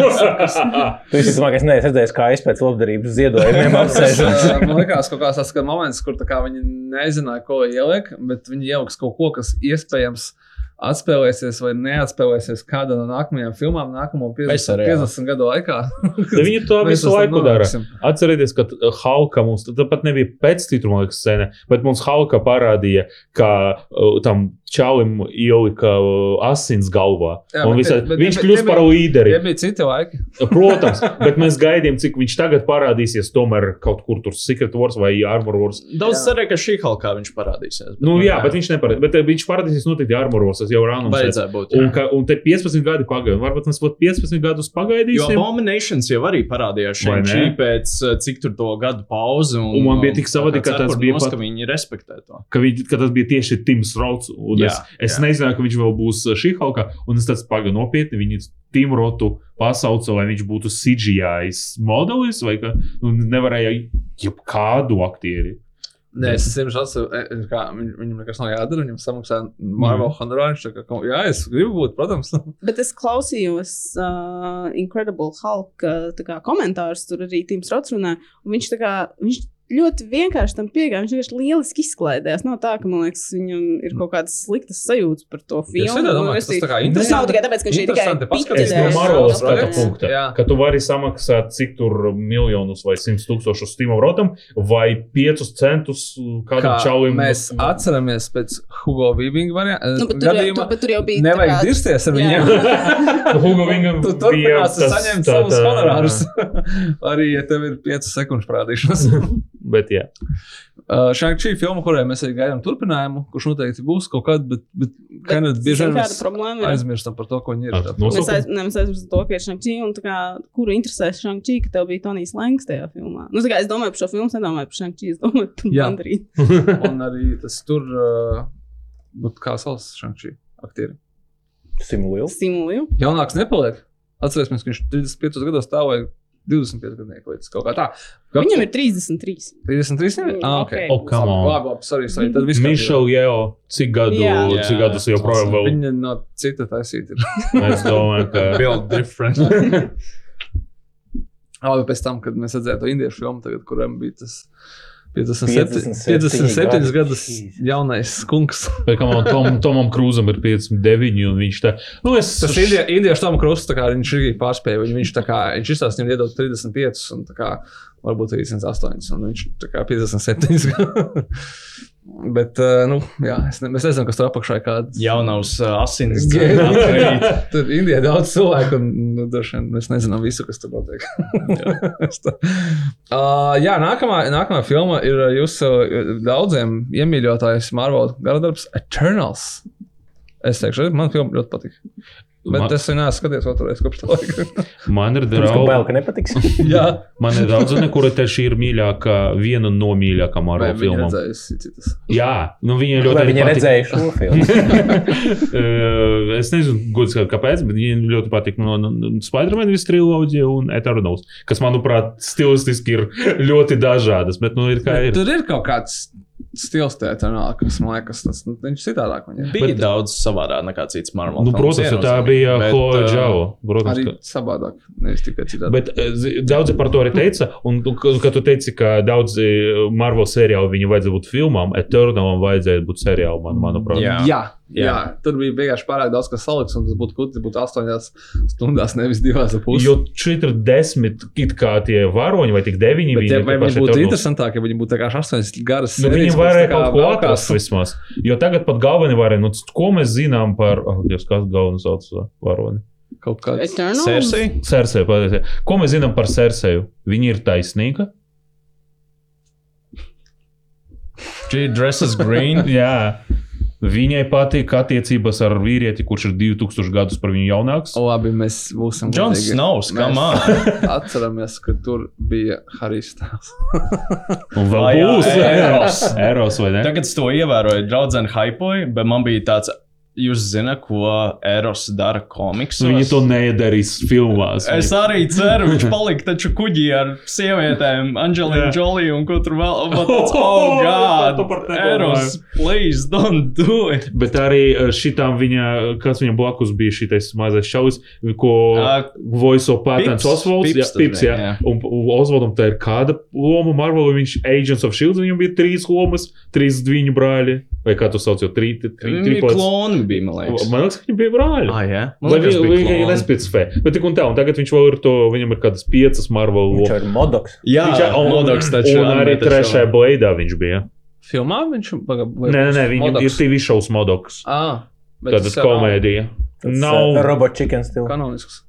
Tu esi domājis, ka es neesmu redzējis, kā es pēc labdarības ziedojumiem apsēžos. Man liekas, ka tas ir moments, kur viņi nezināja, ko ielikt, bet viņi ieliks kaut ko, kas iespējams atspēlēsies vai neatspēlēsies kādā no nākamajām filmām, nākamo 50, seriālā. 50 gadu laikā. Viņi to visu laiku dara. Atcerieties, ka uh, Halka mums tā pat nebija pēc liekas, scēna, bet mums Halka parādīja, ka uh, tam Čaulim ielika asins galvā. Jā, Un bet- visā, bet- viņš bet- kļūst bet- par līderi. Tie bija citi laiki. Protams, bet mēs gaidījām, cik viņš tagad parādīsies. Tomēr kaut kur tur Secret Wars vai Armor Wars. Daudz cerēja, ka šī halkā viņš parādīsies. Nu, jā, bet viņš neparādījās. Bet uh, viņš parādīsies noteikti Armor Wars. Tas jau. Vajadzēja būt. jā. Un, ka, un te 15 gadi pagāja. Varbūt mēs pat 15 gadus Jo pagaidīsim. Abominations jau arī parādījās šeit, pēc uh, cik tur to gadu pauzi. Un, Un man bija tik savādāk, ka tas bija pat- ka viņi respektē to. Ka, viņi, ka tas bija tieši Tims Rots. Un Jā, es, es jā. nezināju, ka viņš vēl būs šī halkā. Un es tāds pagaidu nopietni. Viņi Tim Rotu pasauca, lai viņš būtu CGI modelis vai ka nu, nevarēja jebkādu aktieri. Nē, es esmu atceros, ka viņ- viņam nekas nav jādara. Viņam samaksā Marvel honorāru. Kā, "Ko- Jā, es gribu būt, protams. Bet es klausījos uh, Incredible Hulk uh, tā kā komentārus, tur arī Tims Rots runāja. un Viņš, tā kā, viņš ļoti vienkārši tam piegāja. Viņš vienkārši lieliski izklaidējās. Nav tā, ka man liekas, viņam ir kaut kādas sliktas sajūtas par to filmu. domāju, Nu, ka es tas tā kā Tas nav interesanti. tikai tāpēc, ka viņš ir tikai Interesanti paskatīties. Es no Jā, Marvel jā, skata jā. punkta, Jā. ka tu vari samaksāt cik tur miljonus vai simtus tūkstošus Steam Rotam vai piecus centus kādam Kā čaulim. mēs atceramies pēc Hugo Weaving varianta. Nu, bet, tur jau, tu, bet tur jau bija. Nevajag kā- dirsties ar viņiem. Hugo Vingam Tu bija turpināsi tas- saņemt savus honorārus. Arī, ja tev ir 5 sekundes parādīšanas. Bet, jā. Uh, Šādi filma, kurai mēs arī gaidām turpinājumu, kurš noteikti būs kaut kad, bet, bet Bet, jau bieži vien mēs problēma ir? aizmirstam par to, ko viņi ir. Nos- Mēs, aiz, ne, mēs aizmirsām to, ka ir Shang-Chi un tā kā, kuru interesēs Shang-Chi, ka tev bija Tonijs Lengs tajā filmā. Nu, kā es domāju par šo filmu, es nedomāju par Shang-Chi, es domāju par Jā. Mandarīnu. Un arī tas tur, uh, kā sauc Šādi aktieri. Simuliju. Jaunāks nepaliek. Atcerēsimies, ka viņš 35 gados stāvēja 25 gadnieku līdz kaut kā tā. Kā- Viņam ir 33. 33 jau? Mm, Ah, ok. ok. Oh, come on. Labi, labi, sorry, sorry. Tad viss kārtībā. Mišela Jēo, cik gadu, Jā. cik gadus joprojām vēl? Viņa no cita taisīta ir. Es domāju, ka. Build different. Labi, pēc tam, kad mēs redzējām to indiešu filmu, tagad, kuram bija tas 57, 57 57 gadi. gadus jaunais kungs. Bet, kam, Tom, Tomam Krūzam ir 59, un viņš tā. Nu, es, Tas indie, indiešu krusts, tā kā viņš arī pārspēja. Viņu, viņš tā kā, viņš izstāsta, viņam iedod 35, un tā kā varbūt 38, un viņš tā kā 57. Bet, uh, nu, jā, es ne, mēs nezinām, kas tur apakšā ir kāds. Jaunavs uh, asins. Gēni. Tur Indijā daudz cilvēku, un nu, vien mēs nezinām visu, kas tur notiek. Tā- uh, jā, nākamā, nākamā filma ir uh, jūsu daudziem iemīļotājs Marvel garadarbs Eternals. Es teikšu, man filma ļoti patīk. Bet Man- es viņu neesmu skatījies otru reizi kopš tā laika. man ir ka bail, draugi. ka nepatiks. jā, Man ir draudzene, kura tieši ir mīļākā, viena no mīļākajām vai Marvel filmām. Jā, nu viņa Vai ļoti viņi patīk. redzēja šo filmu? Eh, es nezinu, gudrs, kāpēc, bet viņiem ļoti patīk no, no, no Spider-Man visu triloģiju un Eternals, kas, manuprāt, stilistiski ir ļoti dažādas, bet, nu, ir kā ir. Tur ir kaut kāds stils tētā, kas man liekas, tas nu, viņš citādāk. Viņam. Bija bet, daudz savādāk nekā cits Marvel. Nu, protams, tā bija Chloe uh, Zhao. Protams, Arī ka... savādāk, nevis tikai citādi. Bet eh, zi- daudzi par to arī teica, un tu- ka kad tu teici, ka daudzi Marvel seriāli viņam vajadzēja būt filmām, Eternalam vajadzēja būt seriālam, man, manuprāt. Jā. Jā, jā. Jā. tur bija vienkārši pārāk daudz kas salikts, un tas būtu gudri būt astoņās stundās, nevis divās ar pusi. Jo šeit ir desmit, it kā tie varoņi, vai tik deviņi. Bet, ja, ir vai tie viņi būtu interesantāki, ja viņi būtu vienkārši astoņas garas Nu, sērijas, viņi varēja kaut ko atrast vismaz. Jo tagad pat galvenie varēja, nu, ko mēs zinām par, ah, Dievs, kas galvenais sauc varoni? Kaut kāds. Cersei? Cersei, patiesi. Ko mēs zinām par Cerseju? Viņa ir taisnīga. She dresses green. Jā. Viņai patīk attiecības ar vīrieti, kurš ir 2000 gadus par viņu jaunāks. Labi, mēs būsim. Džons. Snows, come on. Atceramies, ka tur bija Harijs Stāvs. Un vēl būs Eros. Eros vai ne? Tagad es to ievēroju, draudzene hypoja, bet man bija tāds, jūs zināt, ko Eros dara komiksos. Viņi to nedarīs filmās. Es arī ceru, viņš palika taču kuģī ar sievietēm, Angelina Jā. Jolie un ko tur vēl. Tāds, Oh, God. Eros, please don't do it. Bet arī eh, šitām viņa, kas viņam blakus bija šitais mazais šaus, ko Ā, voiso patents Pips. Osvalds. Jā, Pips, jā. jā. Un, un Osvaldam tā ir kāda loma Marvel, viņš Agents of Shield, viņam bija trīs lomas, trīs viņu brāļi. Vai kā tu sauc, jau trī, trī, trī, Viņi triplets. kloni bija, man liekas. Man liekas, ka viņi bija brāļi. Ah, jā. Man liekas, viņi bija nespēcināja. Bet tik un tā, un tagad viņš vēl ir to, viņam ir kādas piecas Marvel Viņš ir modoks. Jā, Viņš- un, Modoks taču un arī trešajā blaidā viņš bija. Filmā viņš vai Nē, nē, viņam ir TV šovs Modoks. Ah, bet Tāda komēdija. Nav. uh, Robot chicken still. Kanonisks.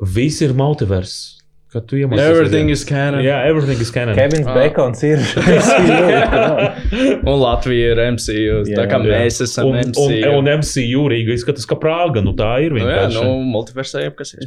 Viss ir multivers. Kad tu iemācies. Everything is canon. Jā, everything is canon. Kevins Ah. Bacons ir. Un Latvija ir MCU. Tā kā Jā. mēs esam Un, un, MCU. un MCU Rīga izskatās, ka Prāga, nu tā ir Nu, jā, vienkārši. nu, multiversē jau kas ir.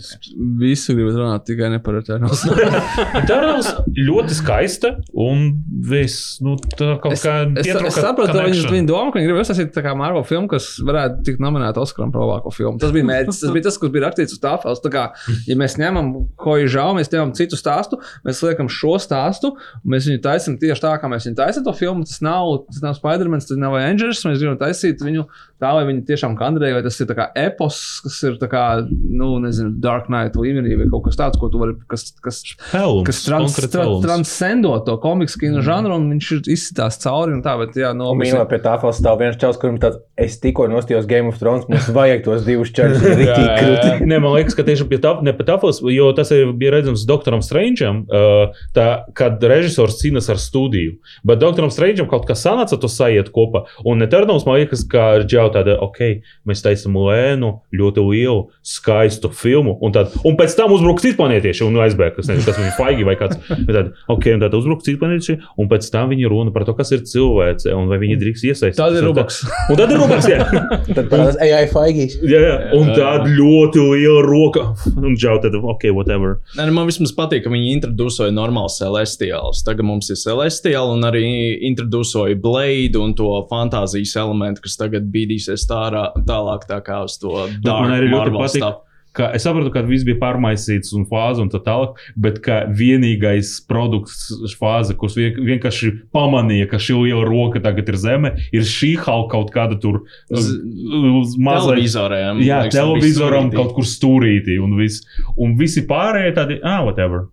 Visu gribu runāt, tikai ne par Eternals. Eternals ļoti skaista un viss, nu, tā kaut Es, kā es, es pietrūka ka viņi, connection. viņi domā, ka viņi grib uztaisīt tā kā Marvel filmu, kas varētu tikt nominēta Oskaram par labāko filmu. Tas bija mērķis, tas bija tas, kas bija rakstīts uz tāfeles. Tā kā, ja mēs ņemam ko ir žēl, mēs ņemam citu stāstu, mēs liekam šo stāstu, un mēs viņu taisām tieši tā, kā mēs viņu taisām to filmu. Tas nav, tas nav Spider-Man, tas nav Avengers. Mēs gribam taisīt viņu tā, lai viņi tiešām kandidē, vai tas ir tā kā epos, kas ir tā kā, nu, nezinu, Dark Knight līmenī, vai kaut kas tāds, ko tu vari, kas, kas Helms, kas trans, tra, transcendo to komiksu kino žanru, un viņš ir izsitās cauri. un Tā, bet, jā, no, mēs- mīlā pie tā fals stāv viens čels, kurim tāds, es tikko nostījos Game of Thrones, mums vajag tos divus čels, ir rītīgi krūti. Nē, man liekas, ka tieši pie tā, ne pie tāfas, jo tas ir, bija redzams Doktoram Strangeam, uh, tā, kad režisors cīnās ar studiju. Bet Doktoram Strangeam kaut kas sanāca, to sajiet kopā. Un Eternals man liekas, ka jau tāda, ok, mēs taisam lēnu, ļoti lielu, skaistu filmu. Un, tad, un pēc tam uzbruks citi planētieši un aizbēg, kas nezinu, kas viņi faigi vai kāds. Bet Tad, ok, un tad uzbruks citi planētieši, un pēc tam viņi runa par to, kas ir cilvēce un vai viņi drīkst iesaistīties. Tad ir Un Rubaks. Un tad ir Rubaks, jā. Tad parādās AI faigīs. Jā, jā. un tāda ļoti liela roka. Un jau tad, ok, whatever. Nu, man vismaz patīk, ka viņi introducēja normālu celestiālus. Tagad mums ir celestiāli un arī introducēja blade un to fantāzijas elementu, kas tagad bīdīsies tārā, tālāk tā kā uz to dark man arī ļoti patīk. stuff. Ka es saprotu, ka viss bija pārmaisīts un fāze un tā tālāk, bet ka vienīgais produkts fāze, kurš vien- vienkārši pamanīja, ka šī liela roka tagad ir zeme, ir šī halka kaut kāda tur uz mazā Televizoriem. Jā, televizoram kaut kur stūrītī un, viss. un visi pārējie tādi, ah, whatever.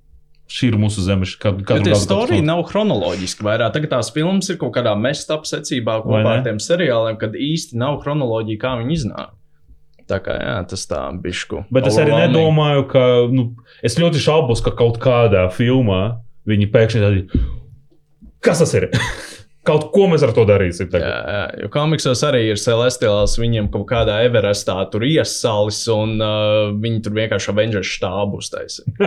Šī ir mūsu zeme. Kad, kad tā storija nav chronoloģiski. Vairāk tagad tās filmas ir kaut kādā mestā secībā kopā ar tiem seriāliem, kad īsti nav chronoloģija, kā viņi iznāk. Tā kā jā, tas tā bišku. Bet es arī nedomāju, ka. Nu, es ļoti šaubos, ka kaut kādā filmā viņi pēkšņi tādi. Kas tas ir? kaut ko mēs ar to darīsim. Jā, Tagad. jā, jo komiksos arī ir celestiāls, viņiem kaut kādā Everestā tur iesalis, un uh, viņi tur vienkārši Avengers štābu uztaisīja.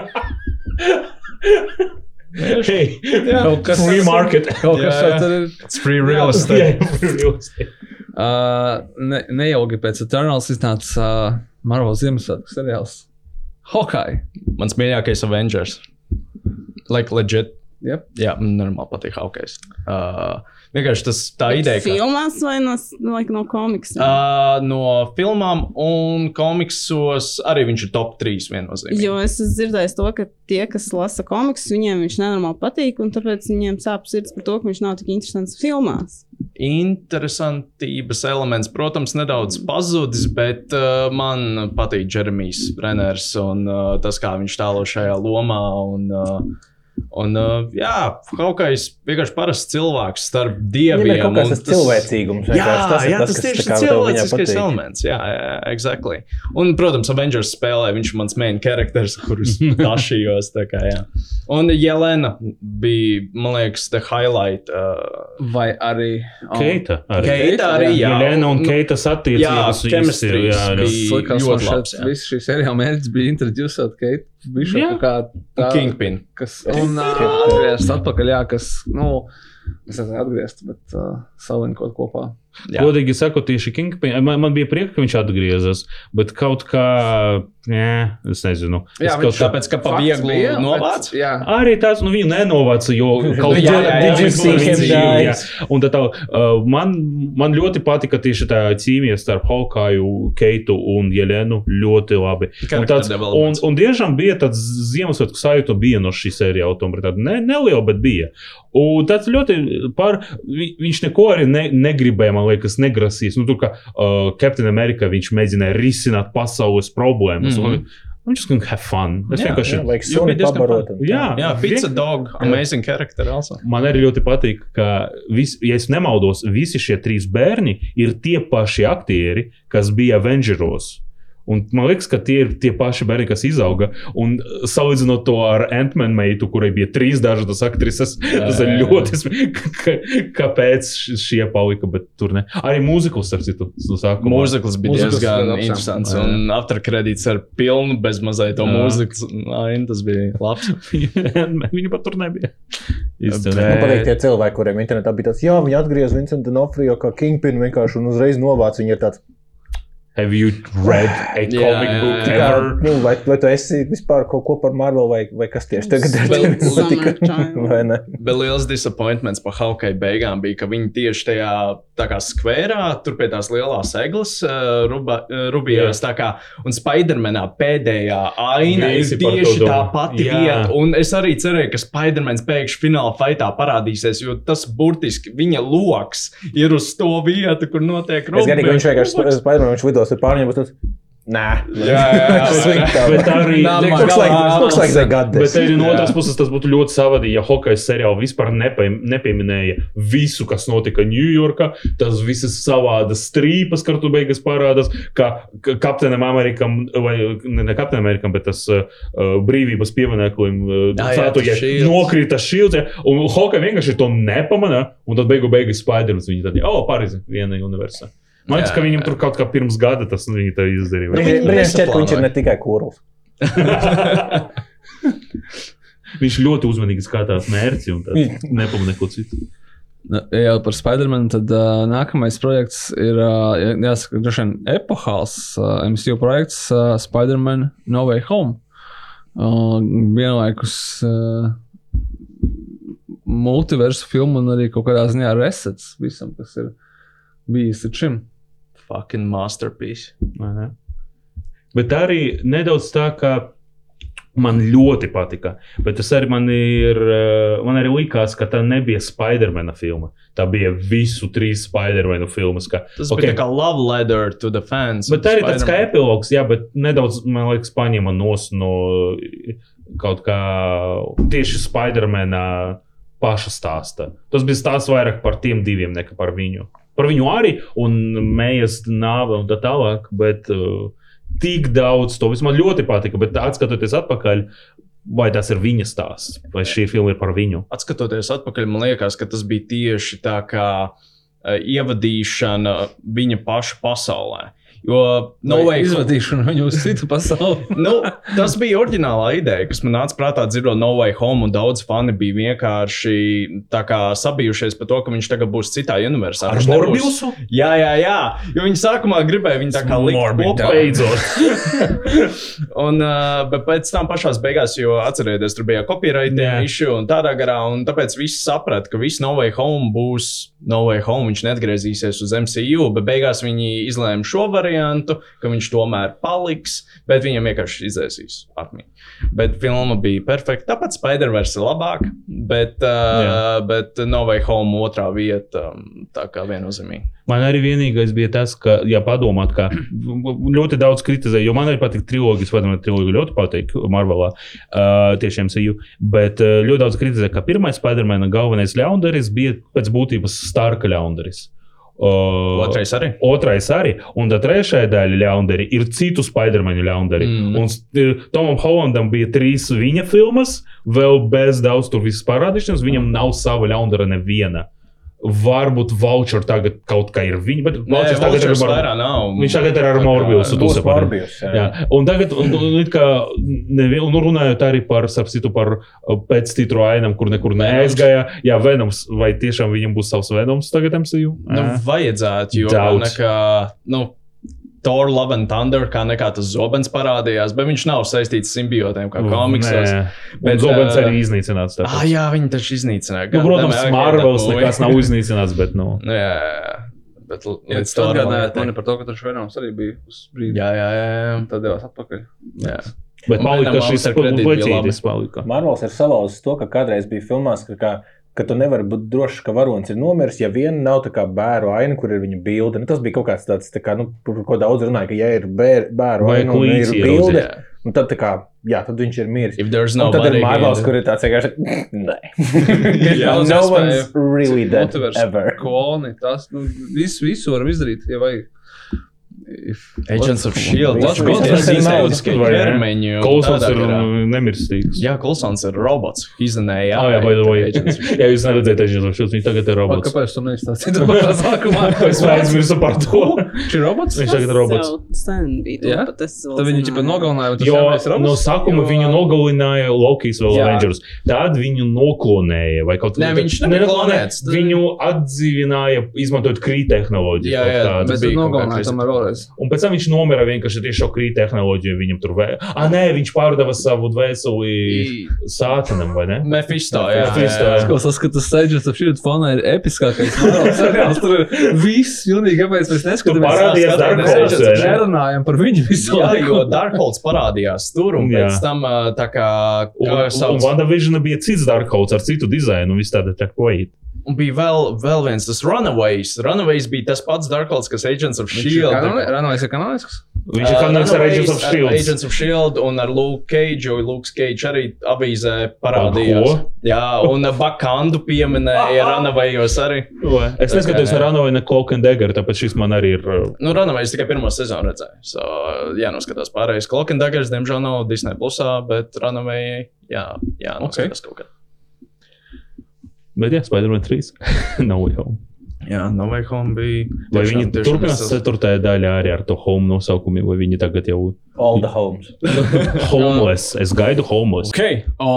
Hey, Kaut kas free market. Kaut Jā, kas jā. tāds free real Jā, estate. free real estate. Uh, ne, neilgi pēc Eternals iznāca uh, Marvel Ziemassvētku seriāls. Hawkeye. Mans mīļākais Avengers. Like legit. Yep. Jā, man normāli patīk Hawkeye. Uh, vienkārši tas tā ideja. ka- Filmās vai no, like, no komiksiem? Uh, no filmām un komiksos arī viņš ir top 3 viennozīmīgi. Jo es esmu dzirdējis to, ka tie, kas lasa komiksus, viņiem viņš nenormāli patīk, un tāpēc viņiem sāp sirds par to, ka viņš nav tik interesants filmās. Interesantības elements, protams, nedaudz pazudis, bet uh, man patīk Jeremijs Brenners un uh, tas, kā viņš tālo šajā lomā. Un, uh, Un, uh, jā, Haukais vienkārši parasts cilvēks starp dieviem. Viņam ir kaut kāds un tas cilvēcīgums. Jā, tas ir jā, tas, kas tieši tā kā ir cilvēciskais elements. Jā, jā, exactly. Un, protams, Avengers spēlē, viņš ir mans main characters, kurus tašījos. tā kā, jā. Un Jelena bija, man liekas, the highlight. Uh, Vai arī Keita. arī. Keita arī, jā. Jelena un Nu, Keitas Jā, attiecības. chemistry jā, jā. bija- Tas likās, ļoti labs, jā. viss šī seriāla mērķis bija introducēt Keitu Bišu Jā. kā tā, Kingpin. kas, un uh, atgriezt atpakaļ, jā, kas, nu, es nezinu, atgriezt, bet uh, saliņ kaut kopā. Jā. Godīgi sakot, tieši Kingpin. Man, man bija prieks, ka viņš atgriezās, bet kaut kā. Nē, es nezinu. Jā, es viņš kaut kā- Tāpēc, ka pa Fakts vieglu bija, novāc. bet, Jā, Arī tāds, nu, viņu nenovāca, jo kaut Jā, jā, jā, die? jā. Un tā, tā, uh, man, man ļoti patika tieši tā cīņa starp Hawkaju, Keitu un Jelenu. Ļoti labi. Un, tāds, un, un tiešām bija tāds Ziemassvētku sajūta, bija no šī. Tomēr tāda ne, neliela, bet bija. Un tāds ļoti par. vi- Viņš neko arī ne, negribēja, man liekas, negrasīs. Nu, tur kā uh, Captain America viņš mēģināja risināt pasaules problēmas. Mm. -hmm. Viņš just have fun. Es Jā, vienkārši. Jā, vajag Jo suni bija diezgan pabarot. fun. un tā. Jā, Jā, Pizza Dog, amazing character also. Man arī ļoti patīk, ka, vis, ja es nemaldos, visi šie trīs bērni ir tie paši aktieri, kas bija Avengeros. Un man liekas, ka tie ir tie paši bērni, kas izauga. Un uh, salīdzinot to ar Ant-Man meitu, kurai bija trīs dažādas aktrises, tas ir jā, jā. ļoti smieklīgi. Kāpēc šie palika, bet tur ne. Arī mūzikls, starp citu, no sākuma. Mūzikls bija Mūzikls diezgan jā. interesants. Jā. Un afterkredīts ar pilnu bez mazai to Jā. mūzikas. Ainu, tas bija labs. Viņa pat tur nebija. Izcili. Bet- Man patīk tie cilvēki, kuriem internetā bija tāds, jā, viņi atgriez Vincentu Nofrio kā Kingpinu vienkārši un uzreiz novāc. Viņi ir tāds, Have you read a Jā, comic jā, book jā. ever? nu, vai, vai tu esi vispār kaut ko par Marvel vai, vai kas tieši tagad ir? Notika? Bet liels disappointments par Haukai beigām bija, ka viņi tieši tajā tā kā skverā, tur pie tās lielās eglis, uh, ruba, uh, rubijās, tā kā, un Spidermanā pēdējā aina Visi ir tieši tā pati Jā. vieta. Un es arī cerēju, ka Spidermans pēkšņi fināla faitā parādīsies, jo tas burtiski viņa loks ir uz to vietu, kur notiek Es gaidīju, ka viņš vienkārši Rubi. Spiderman, ar pārņiem, bet tas, nē. Jā, jā. Sliktā. Bet arī- no otras puses tas būtu ļoti savādāk, ja hokeja seriāli vispār nepie, nepieminēja visu, kas notika Ņujorkā. Tas visas savādas strīpas, kur tu beigas parādās, kā ka Kapteinam Amerikam, vai ne, ne Kapteinam Amerikam, bet tas uh, uh, brīvības piemineklim uh, Jā, jā, statujai tas shields. nokrita šilds, ja, un hokeja vienkārši to nepamanā, un tad beigu beigas Spidermans viņi tad, oh, Pārizi, viena universā. Man liekas, Jā, ka viņam jā. tur kaut kā pirms gada tas viņi tā izdarīja. Nu, Brīdis šķiet, ka viņš ir ne tikai kurls. Viņš ļoti uzmanīgi skatās mērķi un tad nepamanā neko citu. Nu, jau par Spidermanu, tad uh, nākamais projekts ir uh, jāsaka, droši vien epohāls uh, MCU projekts uh, Spider-Man No Way Home. Uh, vienlaikus uh, multiversu filmu un arī kaut kādā ziņā resets visam, kas ir bijis līdz šim. Fucking masterpiece. Bet arī nedaudz tā, ka man ļoti patika. Bet tas arī man ir. eh, Man arī likās, ka tā nebija Spidermana filma. Tā bija visu trīs Spidermanu filmas. Ka, Tas Ok. okay. bija kā love letter to the fans. bet arī tāds kā epilogs, jā, bet nedaudz, man liekas, paņēma nos no kaut kā tieši Spidermana paša stāsta. Tas bija stāsts vairāk par tiem diviem nekā par viņu. Par viņu arī, un mējas nāve un tā tālāk. Bet uh, tik daudz to viss man ļoti patika. Bet atskatoties atpakaļ, vai tas ir viņa stāsts, vai šī filma ir par viņu. Atskatoties atpakaļ, man liekas, ka tas bija tieši tā kā uh, ievadīšana viņa paša pasaulē. Jo no Vai way, izvadīšana viņu uz citu pasauli. nu, tas bija oriģinālā ideja, kas man nāca prātā dzirdot No Way Home, un daudz fani bija vienkārši sabijušies par to, ka viņš tagad būs citā universā. Ar Viņš nebūs- Morbiusu? Jā, jā, jā. Jo viņi sākumā gribēja viņu tā kā likt beidzot. un, uh, bet pēc tam pašā beigās, jo atcerieties, tur bija copyright Jā. issue un tādā garā, un tāpēc viss saprata, ka viss No Way Home būs No Way Home. Viņš neatgriezīsies uz MCU, bet beigās viņi izlēma šo variantu, ka viņš tomēr paliks, bet viņam vienkārši izdzēsīs atmiņu. Bet filma bija perfekta. Tāpat Spider-Verse ir labāka, bet, uh, Jā. bet No Way Home otrā vieta um, tā kā viennozīmīgi. Man arī vienīgais bija tas, ka, ja padomāt, ka ļoti daudz kritizēja, jo man arī patīk trilogijas, vai man trilogija ļoti patīk Marvelā, uh, tiešām seju, bet uh, ļoti daudz kritizēja, ka pirmais Spider-Man galvenais ļaundaris bija pēc būtības Starka ļaundaris. Uh, Otrais arī. Otrais arī, un tā trešā daļa ļaundari ir citu Spider-Man ļaundari. Mm. Mm. Un Tomam Hollandam bija trīs viņa filmas, vēl bez daudz tur visas parādīšanas. Viņam nav sava ļaundara neviena. Varbūt Voucher tagad kaut kā ir viņa, bet Nē, Vouchers tagad ir Vultures ar, vairāk nav. viņš tagad ir ar Morbiusu. Tu saproti. Morbius. jā. Jā, un tagad, un, un, it kā, nevi- un runājot arī par, starp citu, par uh, pēctitru ainam, kur nekur neaizgāja. Jā, Venoms, vai tiešām viņam būs savs Venoms tagad MCU? Nu, vajadzētu, jo Daudz. nekā, nu, Thor, Love and Thunder, kā nekā tas zobens parādījās, bet viņš nav saistīts ar simbiotiem, kā komiksos. Nē. Bet, Bet Zobens ā, arī iznīcināts. tāpēc. Ah, jā, viņi taču iznīcināja. Nu, protams, Goddammit, Marvels nekas nav iznīcināts, bet, nu, Nu, jā, jā, jā. Bet tu atgādājāt Thoram mani par to, ka tur Venoms arī bija uz brīdi. Jā, jā, jā. jā. Tad devās atpakaļ. jā. bet Un palika šis ar kredītu bija plecītis. palika. Marvels ir salauzis to, ka kādreiz bija filmās, ka, kā, ka tu nevari būt drošs, ka varonis ir nomiris, ja vien nav tā kā bēru aina, kur ir viņa bilde. Nu, tas bija kaut kāds tāds, tā kā, nu, par ko daudz runāja, ka, ja ir bēr, bēru Vai aina un ir bilde, un tad, kā, jā, tad viņš ir miris. No un tad ir Marvels, kur ir tāds vienkārši, nē. Jā, no one's really dead ever. kloni. Tas nu, visu, visu varam izdarīt, ja vajag. Agents of Shield. Tas vai ne? ķermeņi. Kolsons ir uh, nemirstīgs. Jā, Kolsons ir robots. He's an AI. Ah, jā, by the way. Agents of Jā, jūs neredzat, viņš viņš tagad ir Vai robots. Kāpēc tu neizstāstīji to pašā sākumā? Es aizmirsu par to. Viņš ir robots? Viņš tagad ir robots. sen bija. Jā? Jā, Tad viņi ģipa nogalināja. vai Jo no sākuma viņu nogalināja Lokijs vēl Jā. Avengers. Tad viņu noklonēja. vai kaut Nē, viņš nebija klonēts. Viņu atdzīvināja, izmantojot krīt tehnoloģiju. Jā, jā. Bet nogalināja kā tomēr vēlreiz. Un pēc tam viņš nomira vienkārši tieši šo krīt tehnoloģiju. Viņam tur vēl. Ah, nē, viņš pārdeva savu dvēseli sātanam, vai ne? Mephisto, jā. Mephisto, jā, jā. Ko saskatu Agents of Shield fonā ir episkākais seriāls. Tur ir viss jūnīgi, kāpēc mēs neskatāmies. parādījās Mēs Dark Agents Horse, of vai ne? Shield Nerunājam par viņu visu Jā, laiku. jo Darkholds parādījās tur, un Jā. pēc tam tā kā, Un, kā un sauc, WandaVision bija cits Darkhauts ar citu dizainu. un Viss tāda tā ko īt. Un bija vēl, vēl viens, tas Runaways. Runaways bija tas pats Darkholds, kas Agents of Shield. Ranojais ir kanālisks. Viņš ir kanāls ar Agents of Shield. Agents of Shield un ar Luke Cage, jo Luke Cage arī avīzē Ar parādījās. Jā, un Bakandu pieminēja Runawayos arī. Es neskatījos ar Ranovu ne Cloak and Dagger, tāpēc šis man arī ir. uh, Nu, Runaways tikai pirmo sezonu redzēju. So, jā, noskatās pārējais. Cloak and Daggers, diemžēl nav Disney plusā, bet Runaway, jā, jā noskatās kaut kā. Bet jā, Spider-Man 3. Nav jau. Jā, No Way Home bija. Vai tiešām- viņi turpinās es- ceturtajā daļā arī ar to home nosaukumu, vai viņi tagad jau All the homes. homeless? Es gaidu homeless. Ok, o,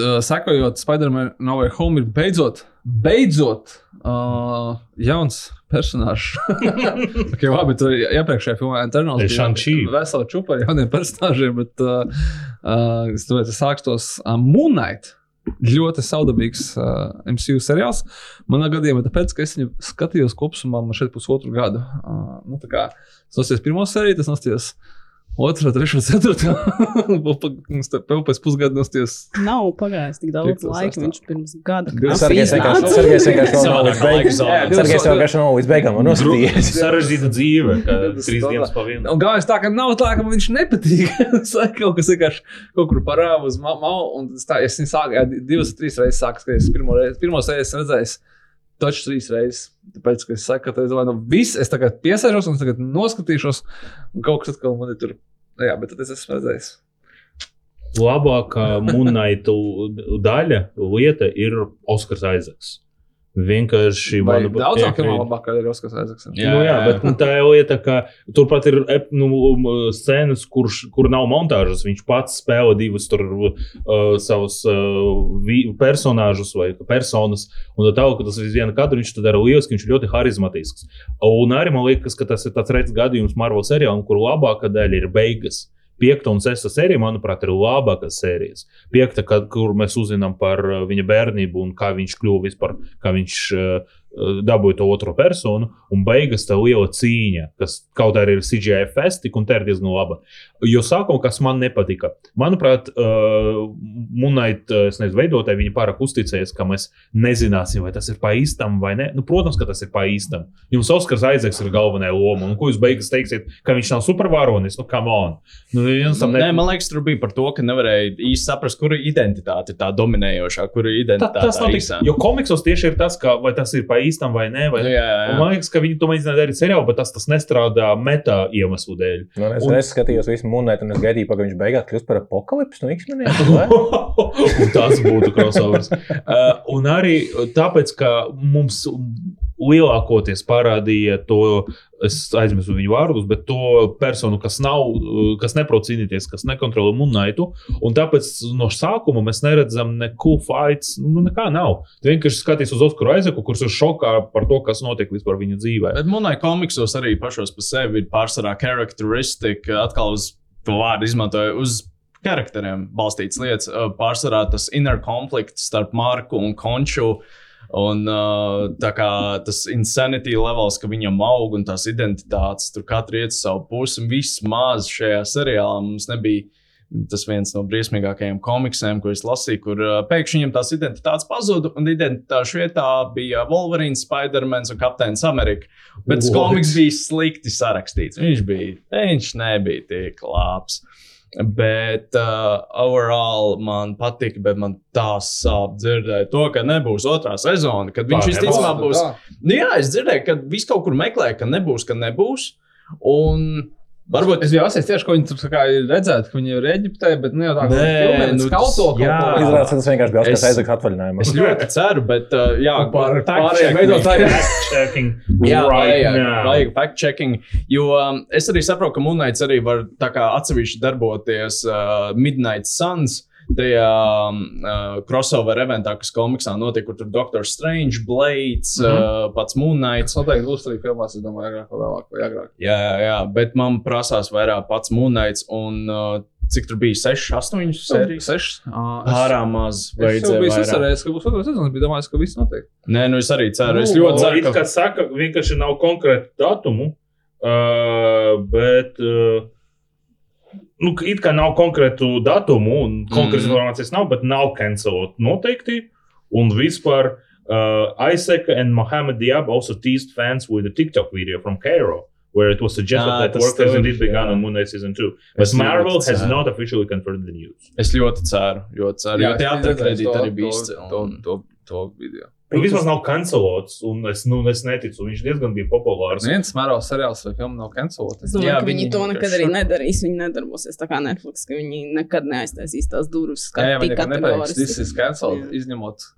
uh, sakojot, Spider-Man No Way Home ir beidzot, beidzot uh, jauns personāžs. okay, labi, tur iepriekšējā filmā Eternals Ir bija vesela čupa ar jauniem personāžiem, bet uh, uh, es domāju, tas sākstos uh, Moon Knight. Ļoti saudabīgs uh, MCU seriāls. Manā gadījumā, tāpēc, ka es viņu skatījos kopumā, šeit pusotru gadu. Uh, nu, tā kā tas nosties pirmo sēriju, tas nosties otru, trešo, ceturto. Vēl pēc pusgada nosties Nav pagājis tik daudz laika. Viņš pirms gada Divas- Sargais vienkārši nav līdz beigām. Sargais vienkārši nav līdz beigām un noskatījies. Sarežģīta dzīve, trīs dienas pa vienu. Un galvenais tā, ka nav tā, ka man viņš nepatīk. Ir kaut kas vienkārši kaut kur parāda uz malu. Un tā, es viņu sāku, divas, trīs reizes sāku skatīties. Pirmo reizi, pirmo reizi esmu redzējis. Taču trīs reizes. Tāpēc, ka es saku, ka es domāju, nu, viss, es tagad piesēžos un tagad noskatīšos. Un kaut kas atkal man ir tur. Nu Jā, bet tad es esmu redzējis. Labākā Moonaitu daļa, lieta ir Oskars Aizaks. Vienkārši man piekrīt. filmā labāk, kad ir Oskars Aizaks? Jā, nu, jā, bet nu, tā ir lieta, ka tur pat ir nu, scēnas, kurš, kur nav montāžas. Viņš pats spēlē divus tur, uh, savus uh, personāžus vai personas. Un tā tālāk, ka tas ir viena kadra, viņš to dara lieliski, viņš ir ļoti harizmatisks. Un arī man liekas, ka tas ir tāds rets gadījums Marvel seriālam, kur labākā daļa ir beigas. Piekta un sesta sērija, manuprāt, ir labākās sērijas. Piekta, kad, kur mēs uzzinām par uh, viņa bērnību un kā viņš kļuva vispār, kā viņš uh, dabūja to otro personu, un beigas tā liela cīņa, kas kaut arī ir CGI fest, tik un tā ir diezgan laba. Jo sākumā, kas man nepatika, manuprāt, uh, Munait, uh, es nezinu, veidotāji, viņi pārāk uzticējas, ka mēs nezināsim, vai tas ir pa īstam vai nē. Nu, protams, ka tas ir pa īstam. Jums Oskars Aizeks ir galvenā loma, un ko jūs beigas teiksiet, ka viņš nav supervaronis, nu, come on. Nu, viens tam Nē, ne... man liekas, tur bija par to, ka nevarēja īsti saprast, kura identitāte ir tā dominējošā, kura identitāte tas nav tik, jo komiksos tieši ir tas, ka vai tas ir pa īstam vai nē. Vai... Nu, jā, jā. Man liekas, ka viņi to mēģināja darīt seriālā, bet tas, tas nestrādā meta iemeslu dēļ. Nu, es, Un- un... es skatījos visu monētu, un es gaidīju, ka viņš beigās kļūs par apokalipsu no X-Men. Un tas būtu crossovers. Uh, un arī tāpēc, ka mums lielākoties parādīja to, es aizmirsu viņu vārdus, bet to personu, kas nav, uh, kas neprot cīnīties, kas nekontrolē munaitu. Un tāpēc no sākuma mēs neredzam ne cool fights, nu nekā nav. Tu vienkārši skaties uz Oskaru Aizeku, kurš ir šokā par to, kas notiek vispār viņa dzīvē. Bet monētai komiksos arī pašos par sevi ir pārsvarā charakteristika, atkal uz to vārdu izmantoja. Uz Charakteriem balstīts lietas, Uh, pārsvarā tas inner konflikts starp Marku un Konču. Un uh, tā kā tas insanity levels, ka viņam aug un tās identitātes, tur katra iet uz savu pusi. un Vismaz šajā seriālā mums nebija tas viens no briesmīgākajiem komiksiem, ko es lasīju, kur uh, pēkšņi viņam tās identitātes pazuda. Un identitāšu vietā bija Wolverine, Spider-Man un Kapteinis Amerika. Bet What? komiks bija slikti sarakstīts. Viņš, bija, viņš nebija tik labs. Bet uh, overall man patika, bet man tā sāp dzirdēt to, ka nebūs otrā sezona. Kad viņš visticamāk būs. Nu, jā, es dzirdēju, ka viss kaut kur meklē, ka nebūs, ka nebūs. Un varbūt Es biju asins tieši, ko viņi tur ir redzējuši, ka viņi ir Eģiptē, bet ne jau tā, ka Nē, viņi filmē, nu, nu, kaut ko. Izrādās, ka tas vienkārši bija Es- Oskars Aizaks atvaļinājumā. es ļoti ceru, bet uh, jā, Par fact pārējiem checking. veidotājiem. Jā, right vajag, vajag fact checking. Jo um, es arī saprotu, ka Moonlights arī var tā kā atsevišķi darboties uh, Midnight Suns. Tajā um, uh, crossover eventā, kas komiksā notiek, kur tur Doctor Strange, Blades, mm -hmm. uh, pats Moonlights. Tas noteikti būs arī filmās, es domāju, agrāk vai vēlāk, vai agrāk. Jā, jā, jā, bet man prasās vairāk pats Moonlights. Un uh, cik tur bija 6, 8 sērijas? Sešas. Ā, es- Pārāk maz. Es jau biju sacerējis, ka būs otrs sezonas, bija domājis, ka viss notiek. Nē, nu es arī ceru. Es Nu, ļoti ceru, it kā saka, vienkārši nav konkrētu datumu, uh, bet. Uh, Nu, it kā nav konkrētu datumu, un konkrētas mm. informācijas nav, bet nav cancelot noteikti. Un vispār uh, Isaac and Mohammed Diab also teased fans with a TikTok video from Cairo, where it was suggested Ah, that tas work has tur, indeed begun jā. on Moon Knight season 2. But Marvel has ceru. not officially confirmed the news. Es ļoti ceru, ļoti ceru. Jo es teātris redzēju kredīti arī bija to- izcili. To, to, to video. Nu, vismaz nav cancelots, un es, nu, es neticu, viņš diezgan bija populārs. Viens mēros seriāls vai filma nav cancelot. Es domāju, Jā, ka viņi viņi to nekad arī nedarīs. Viņi nedarbosies tā kā Netflix, ka viņi nekad neaiztaisīs tās durvis. Jā, jā, viņi nekad nepateiks, kategoriski. this is cancelled, izņemot,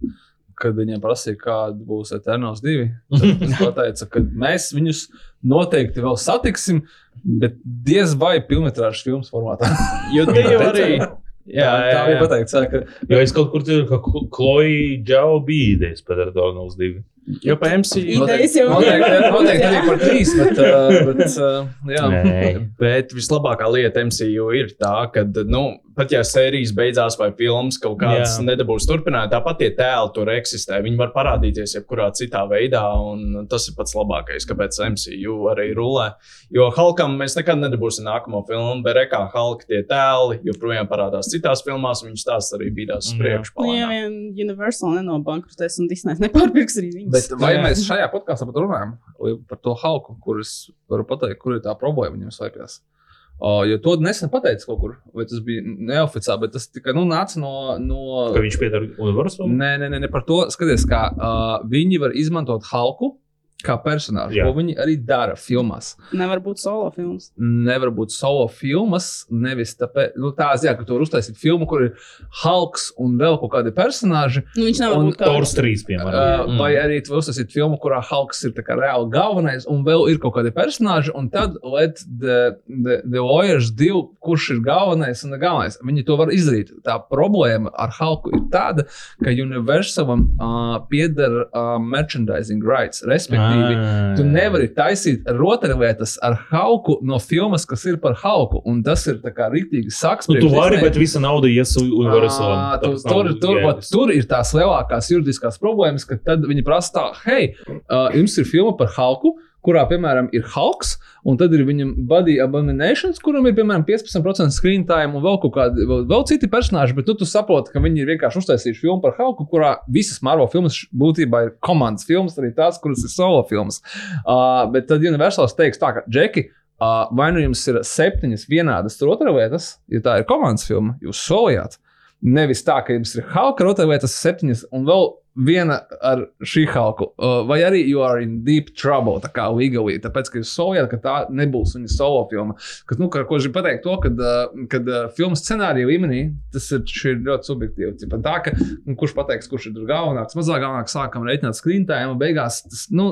kad viņiem prasīja, kāda būs Eternals 2. Tad Viņš pateica, ka mēs viņus noteikti vēl satiksim, bet diez vai filmas formātā. Jo te jau arī. Jā, tā, jā, tā bija jā. pateikts, jā, ka Jo es kaut kur dzirdu, ka Kloja Džau bija idejas par Eternals 2. Jo pa MCU. Jau noteikti, noteikti arī par trīs, bet, uh, bet uh, jā. Nē. Bet vislabākā lieta MCU ir tā, ka, nu, pat ja sērijas beidzās vai filmas kaut kāds Jā. nedabūs turpināt, tāpat tie tēli tur eksistē. Viņi var parādīties jebkurā citā veidā, un tas ir pats labākais, kāpēc MCU arī rulē. Jo Hulkam mēs nekad nedabūsim nākamo filmu, bet rekā Hulk tie tēli joprojām parādās citās filmās, un viņš tās arī bīdās uz Jā. priekšu. Nu, ja palēnām. vien Universal nenobankrutēs un Disneys nepārpirks arī viņus. Bet vai Jā. mēs šajā podkāstā pat runājam par to halku, kurus varu pateikt, kur ir tā problēma viņam slēpjas? O, jo to nesen pateica kaut kur, vai tas bija neoficiāli, bet tas tikai nu, nāca no. no Ka viņš pieder Universal? Nē, nē, nē, ne par to. Skaties, kā uh, viņi var izmantot halku kā personāžu, Jā. ko viņi arī dara filmās. Nevar būt solo filmas. Nevar būt solo filmas, nevis tāpēc, nu, tā, jā, ka tur uztaisīt filmu, kur ir Hulks un vēl kaut kādi personāži. Nu, viņš nevar Un Tors 3, piemēram. Uh, vai arī tu uztaisīt filmu, kurā Hulks ir reāli galvenais, un vēl ir kaut kādi personāži, un tad let the, the, the Warriors divi, kurš ir galvenais un ne galvenais. Viņi to var izdarīt. Tā problēma ar Hulku ir tāda, ka Universalam uh, pieder uh, merchandising rights, respektīvi. Ah. Tu nevari taisīt rotaļlietas ar Hulku no filmas, kas ir par Hulku. Un tas ir kā rīktīgi saks. Nu, tu vari, bet visa nauda ies uz Universalam. Ā, tu- Tur, tur, vat, tur ir tās lielākās juridiskās problēmas, ka tad viņi prasa, tā, hei, uh, jums ir filma par Hulku, kurā, piemēram, ir Hulks, un tad ir viņam Body Abominations, kuram ir, piemēram, 15% screen time un vēl kaut kādi, vēl, vēl citi personāļi, bet tu, tu saproti, ka viņi ir vienkārši uztaisījuši filmu par Hulku, kurā visas Marvel filmas būtībā ir komandas filmas, arī tās, kuras ir solo filmas. Uh, bet tad Universals teiks tā, ka Džeki. Uh, vai nu jums ir septiņas vienādas rotaļlietas, ja tā ir komandas filma, jūs solījāt. Nevis tā, ka jums ir halka rotaļlietas septiņas un vēl viena ar šī halku. Vai arī you are in deep trouble, tā kā legally, tāpēc, ka jūs solījāt, ka tā nebūs viņa solo filma. Kas, nu, ko gribu pateikt, to, kad, kad filmas scenārija līmenī tas ir, ir ļoti subjektīvi. Cipa, tā, ka, nu, kurš pateiks, kurš ir galvenāks, mazāk galvenāks, sākam reiķināt screen time, un beigās tas, nu,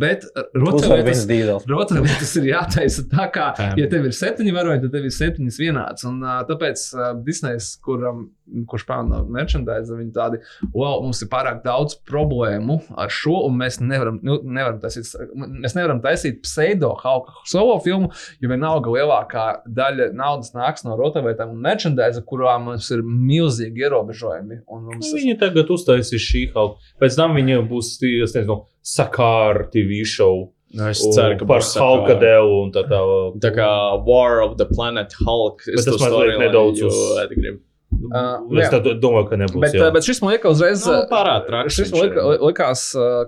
bet rotaļlietas. Rotaļlietas ir jātaisa tā, kā, ja tev ir septiņi varoņi, tad tev ir septiņas vienādas. Un tāpēc Disneys, kuram, kurš pelna merchandise, viņi tādi, wow, mums ir pārāk daudz problēmu ar šo, un mēs nevaram, nu, nevaram taisīt, mēs nevaram taisīt pseido Hauka solo filmu, jo vienalga lielākā daļa naudas nāks no rotaļlietām un merchandise, kurā mums ir milzīgi ierobežojumi. Nu, Viņi tagad uztaisīs šī halka. Pēc tam viņiem būs, es nezinu, sakāra TV show. Nu, es un ceru, ka par sakā- dēlu un tā tālāk. Tā kā War of the Planet Hulk. Bet tas mazliet nedaudz uz- uz. Uh, Es jā. domāju, ka nebūs. Bet, jā. bet šis man liekas, uzreiz. Nu, pārāk traks Šis man lika, likās,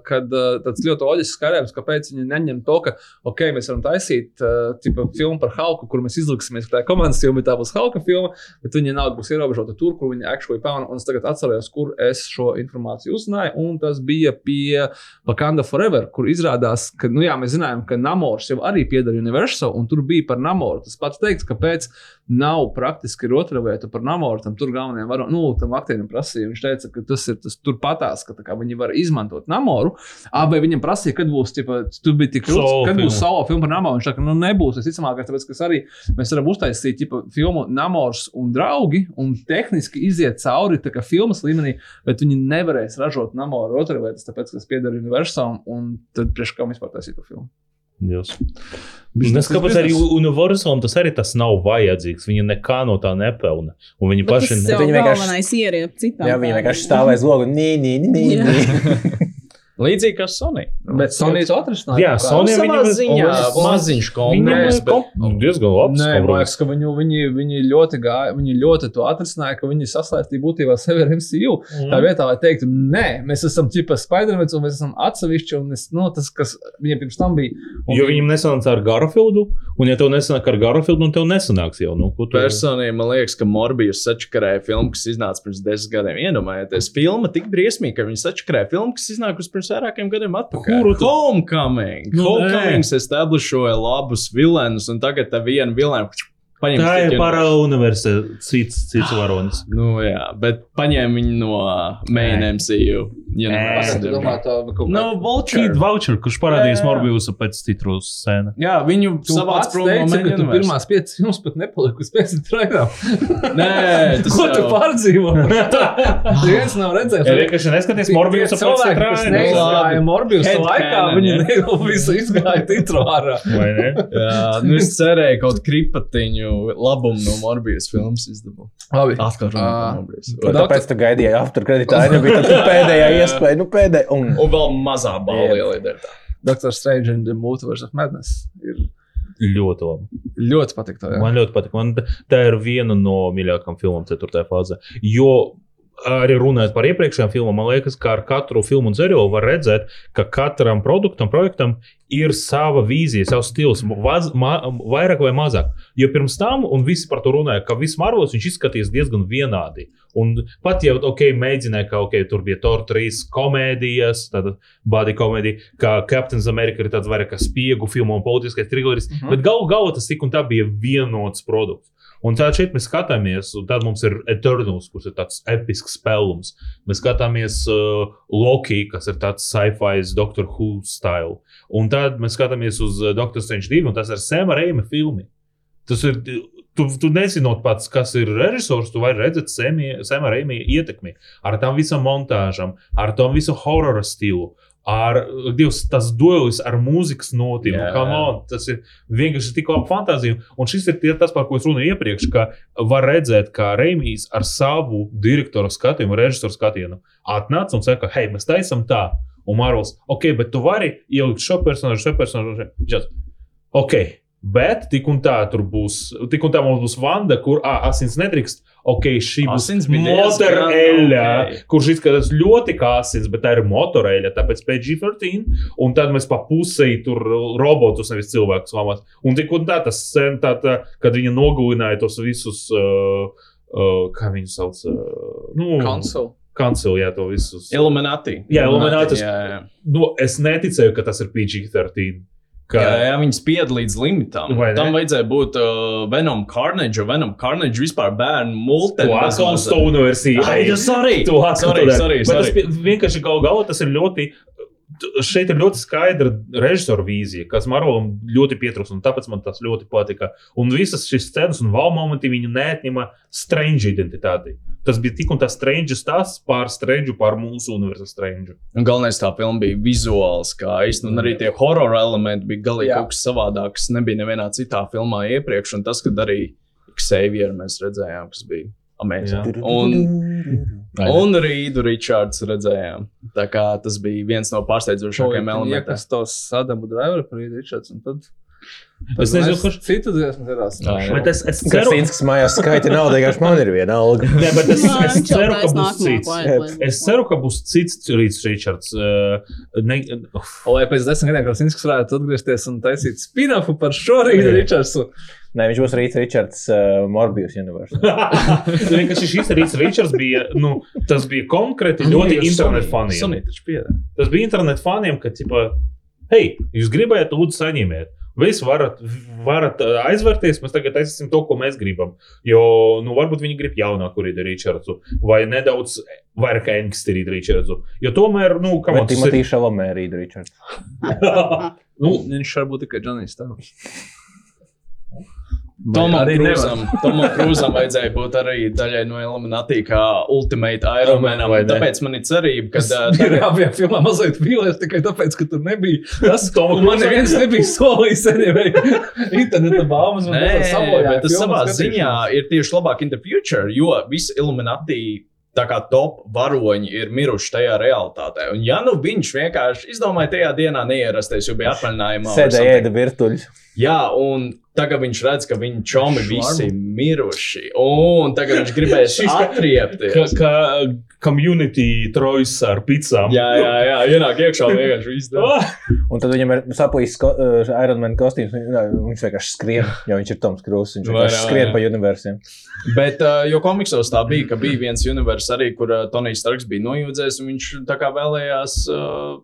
kad uh, tāds ļoti loģisks skaidrojums, kāpēc viņi neņem to, ka, ok, mēs varam taisīt tipa, filmu par Halku, kur mēs izliksimies, ka tā ir komandas filma, bet tā būs Halka filma, bet viņa nav būs ierobežota tur, kur viņa actually pelna. Un es tagad atceros, kur es šo informāciju uzzināju, un tas bija pie Wakanda Forever, kur izrādās, ka, nu jā, mēs zinājām, ka Namors jau arī pieder Universal, un tur bija par Namoru. Tas pats teiks, kāpēc nav praktiski ir otra vieta par Namoru. Tur galvenajam var, nu, tam aktierim prasīja. Viņš teica, ka tas ir tas turpatās, ka kā, viņi var izmantot Namoru. Vai viņam prasīja, kad būs, tipa, tur bija tik Solo kad būs filma. solo filma par Namoru. Viņš teica, nu, nebūs. Es ticamāk, ka tāpēc, ka arī mēs varam uztaisīt tipa, filmu Namors un draugi un tehniski iziet cauri kā filmas līmenī, bet viņi nevarēs ražot Namoru vietā, tāpēc, ka tas pieder Universal un tad priekš kam vispār taisīt to filmu. Jūs. Es kāpēc arī biznes. Universalam tas arī tas nav vajadzīgs. Viņi nekā no tā nepelna. Un viņi paši tas ne... jau Viņi vienkārši- ieriep citām. Jā, viņi tādām. vienkārši stāv aiz loga. Nē, nē, nē. Līdzīgi kā Sony. Bet Sony to atrisināja. Jā. Sony viņam- ziņā un- maziņš Viņam kompromiss, ir kom- diezgan labs. Nē, man liekas, ka viņu, viņi, viņi, ļoti gāja, viņi ļoti to atrisināja, ka viņi sasaistīja būtībā sevi ar MCU. Mhm. Tā vietā, lai teiktu, nē, mēs esam tipa Spider-Man, un mēs esam atsevišķi, un es, nu, tas, kas viņiem pirms tam bija. Un Jo viņam nesanāca ar Garfieldu, un ja tev nesanāk ar Garfieldu, tad tev nesanāks jau. Nu, ko tu- Personīgi man liekas, ka Morbijus sačakarēja filmu, kas iznāca pirms desmit gadiem. Iedomājieties, filma tik briesmīga, ka viņi sačakarēja filmu, kas iznākusi pirms vairākiem gadiem atpakaļ. Kuru tu- Homecoming! Nu, Homecoming establishoja labus vilenus, un tagad tā viena vilēna. Paņem Tā ir para universitāte, cits, cits varonis. Nu, jā, bet paņēma viņu no main Nē. MCU. Ja Nē. Es domāju, tā kaut No kā- Vulture. Kid Voucher, kurš parādījās Jā, jā. Morbiusa pēc citrus sēna. Jā, viņu Tu savāc prom no main universe. pirmās piecas filmas pat nepaliki uz pēc trailera. Nē, tas Ko tu pārdzīvo? Viens nav redzējis. Ja vienkārši neskaties Morbiusa pēc citrus neizgāja Morbiusa laikā, viņi visu izgāja titru ārā. Vai ne? Jā, nu es cerēju kaut kādu kripatiņu labumu no Morbijas filmas izdabūt. Labi. Atkal runājot par Morbijas. Un Tāpēc tu gaidīji afterkreditā. Ja bija tā pēdējā iespēja. Nu, pēdējā. Un... Un vēl mazā balva ielidēt. Doctor Strange and the Multiverse of Madness. Ir Ļoti labi. ļoti patīk. Man ļoti patīk. Man tā ir viena no mīļākajām filmām, 4. fāzē. Jo arī runājot par iepriekšējām filmām, man liekas, ka ar katru filmu un seriālu var redzēt, ka katram produktam, projektam ir sava vīzija, savs stils, vaz, ma, vairāk vai mazāk. Jo pirms tam, un visi par to runāja, ka viss Marvels izskatījās diezgan vienādi. Un pat jau, ok, mēģināja, ka okay, tur bija Thor 3 komēdijas, tāda body komēdija, ka Captain America ir tāds vairāk kā spiegu filmu un politiskais trilleris, mm. -hmm. bet galu galā tas tik un tā bija vienots produkts. Un tā šeit mēs skatāmies, un tad mums ir Eternals, kurš ir tāds episks spēlums. Mēs skatāmies uh, Loki, kas ir tāds sci-fi, Doctor Who stila. Un tad mēs skatāmies uz uh, Doctor Strange 2, un tas ir Sēma Reima filmi. Tas ir. Tu, tu nezinot pats, kas ir režisors, tu vari redzēt Sēma Reima ietekmi ar tām visam montāžam, ar tom visu horror stilu. Ar divas, tas duelis ar mūzikas notiem. Come on, tas ir vienkārši tik labi fantāzija. Un šis ir tas, par ko es runāju iepriekš, ka var redzēt, kā Reimijs ar savu direktoru skatījumu, režisoru skatienu atnāca un saka, hei, mēs taisām tā. Un Marvels, ok, bet tu vari ielikt šo personāžu, šo personāžu. Ok, bet tik un tā tur būs, tik un tā mums būs Vanda, kur ah, asins nedrīkst. Ok, šī būs Asins diezgan motoreļa, ok. kurš izskatās ļoti kā asins, bet tā ir motoreļa, tāpēc PG-13. Un tad mēs pa pusē tur robotus, nevis cilvēkus lamās. Un tik un tā tas sen, tā, tā, kad viņi nogalināja tos visus, uh, uh, kā viņus sauc, uh, nu, Console. kancelu, jā, to visus. Illuminati. Jā, Illuminati. Jā, jā. Nu, es neticēju, ka tas ir PG-13. Ka, Jā, jā, viņi spied līdz limitam. Vai ne? Tam vajadzēja būt uh, Venom Carnage, jo Venom Carnage vispār bērnu multeni. To atkal uz to universiju. Ai, tas arī. Sorry, tur- sorry, Bet sorry. tas vienkārši gal galā tas ir ļoti. Šeit ir ļoti skaidra režisora vīzija, kas Marvelam ļoti pietrūkst, un tāpēc man tas ļoti patika. Un visas šīs scenas un wow momenti viņu neatņema strange identitāti. Tas bija tik un tā strange stāsts pār strange, pār mūsu universālu strange. Un galvenais tā filma bija vizuāli skaista, un arī tie horror elementi bija galīgi kaut kas savādāks. Nebija nevienā citā filmā iepriekš, un tas, kad arī Xavier mēs redzējām, kas bija amazing. Un, un Rīdu Richards redzējām. Tā kā tas bija viens no pārsteidzošākajiem elementiem. Iekas tos Adamu Driveru par Rīdu Richards, un tad Es nezinu, kurš. Citu dziesmu dzirdās. Bet es, es ceru, Krasinskis mājās skaita naudu, vienkārši man ir viena alga. ne, bet es, es ceru, ka būs cits. Es ceru, ka būs cits Rīts Ričards. Uh, ne. Lai pēc desmit gadiem Krasinskis varētu atgriezties un taisīt spin-offu par šo Rītu Ričardsu. Nē, viņš būs Rīts Ričards uh, Morbius universe. Nu, vienkārši šis Rīts Ričards bija, nu, tas bija konkrēti ļoti internetu faniem. Pieder. Tas bija internetu faniem, ka, tipo, hei, jūs gribējāt, lūdzu, saņemiet. Visi varat, varat ā, aizvērties, mēs tagad taisīsim to, ko mēs gribam. Jo, nu, varbūt viņi grib jaunāku Rītu Ričardsu vai nedaudz vairāk anksti Rītu Ričardsu. Jo tomēr, nu, kā man tas ir. Timotī Šalamē Rīts Ričards? Nu, Viņš var būt tikai Džonijs Tavs. Tomam. Krūzam, Tomam Krūzam vajadzēja būt arī daļai no Illuminati, kā Ultimate Ironmanam. Ne? Tāpēc man ir cerība, ka uh, Ir tagad- abiem filmā mazliet vīlies tikai tāpēc, ka tur nebija. Tas Toma un man neviens nebija solījis arī interneta baumas. Nē, sabojāja bet tas savā skatīšanos. ziņā ir tieši labāk in the future, jo visi Illuminati. Tā kā top varoņi ir miruši tajā realitātē. Un, ja nu viņš vienkārši izdomāja tajā dienā neierasties, jo bija atvaļinājumā, Sēdēja ēda virtuļus. Jā, un tagad viņš redz, ka viņa čomi visi miruši. Un tagad viņš gribēs atriepties. kā, kā community trojas ar pizzām. Jā, jā, jā, ienāk iekšā un vienkārši viss. Un tad viņam ir saplīsis ko, uh, Ironman kostīms. un, jā, Viņš vienkārši skrien, jo viņš ir Toms Krūss. Viņš Vai, vienkārši jā, skrien jā. pa universiem. Bet, uh, jo komiksos tā bija, ka bija viens universums arī, kur uh, Tonijs Starks bija nojūdzējis, un viņš tā kā vēlējās uh,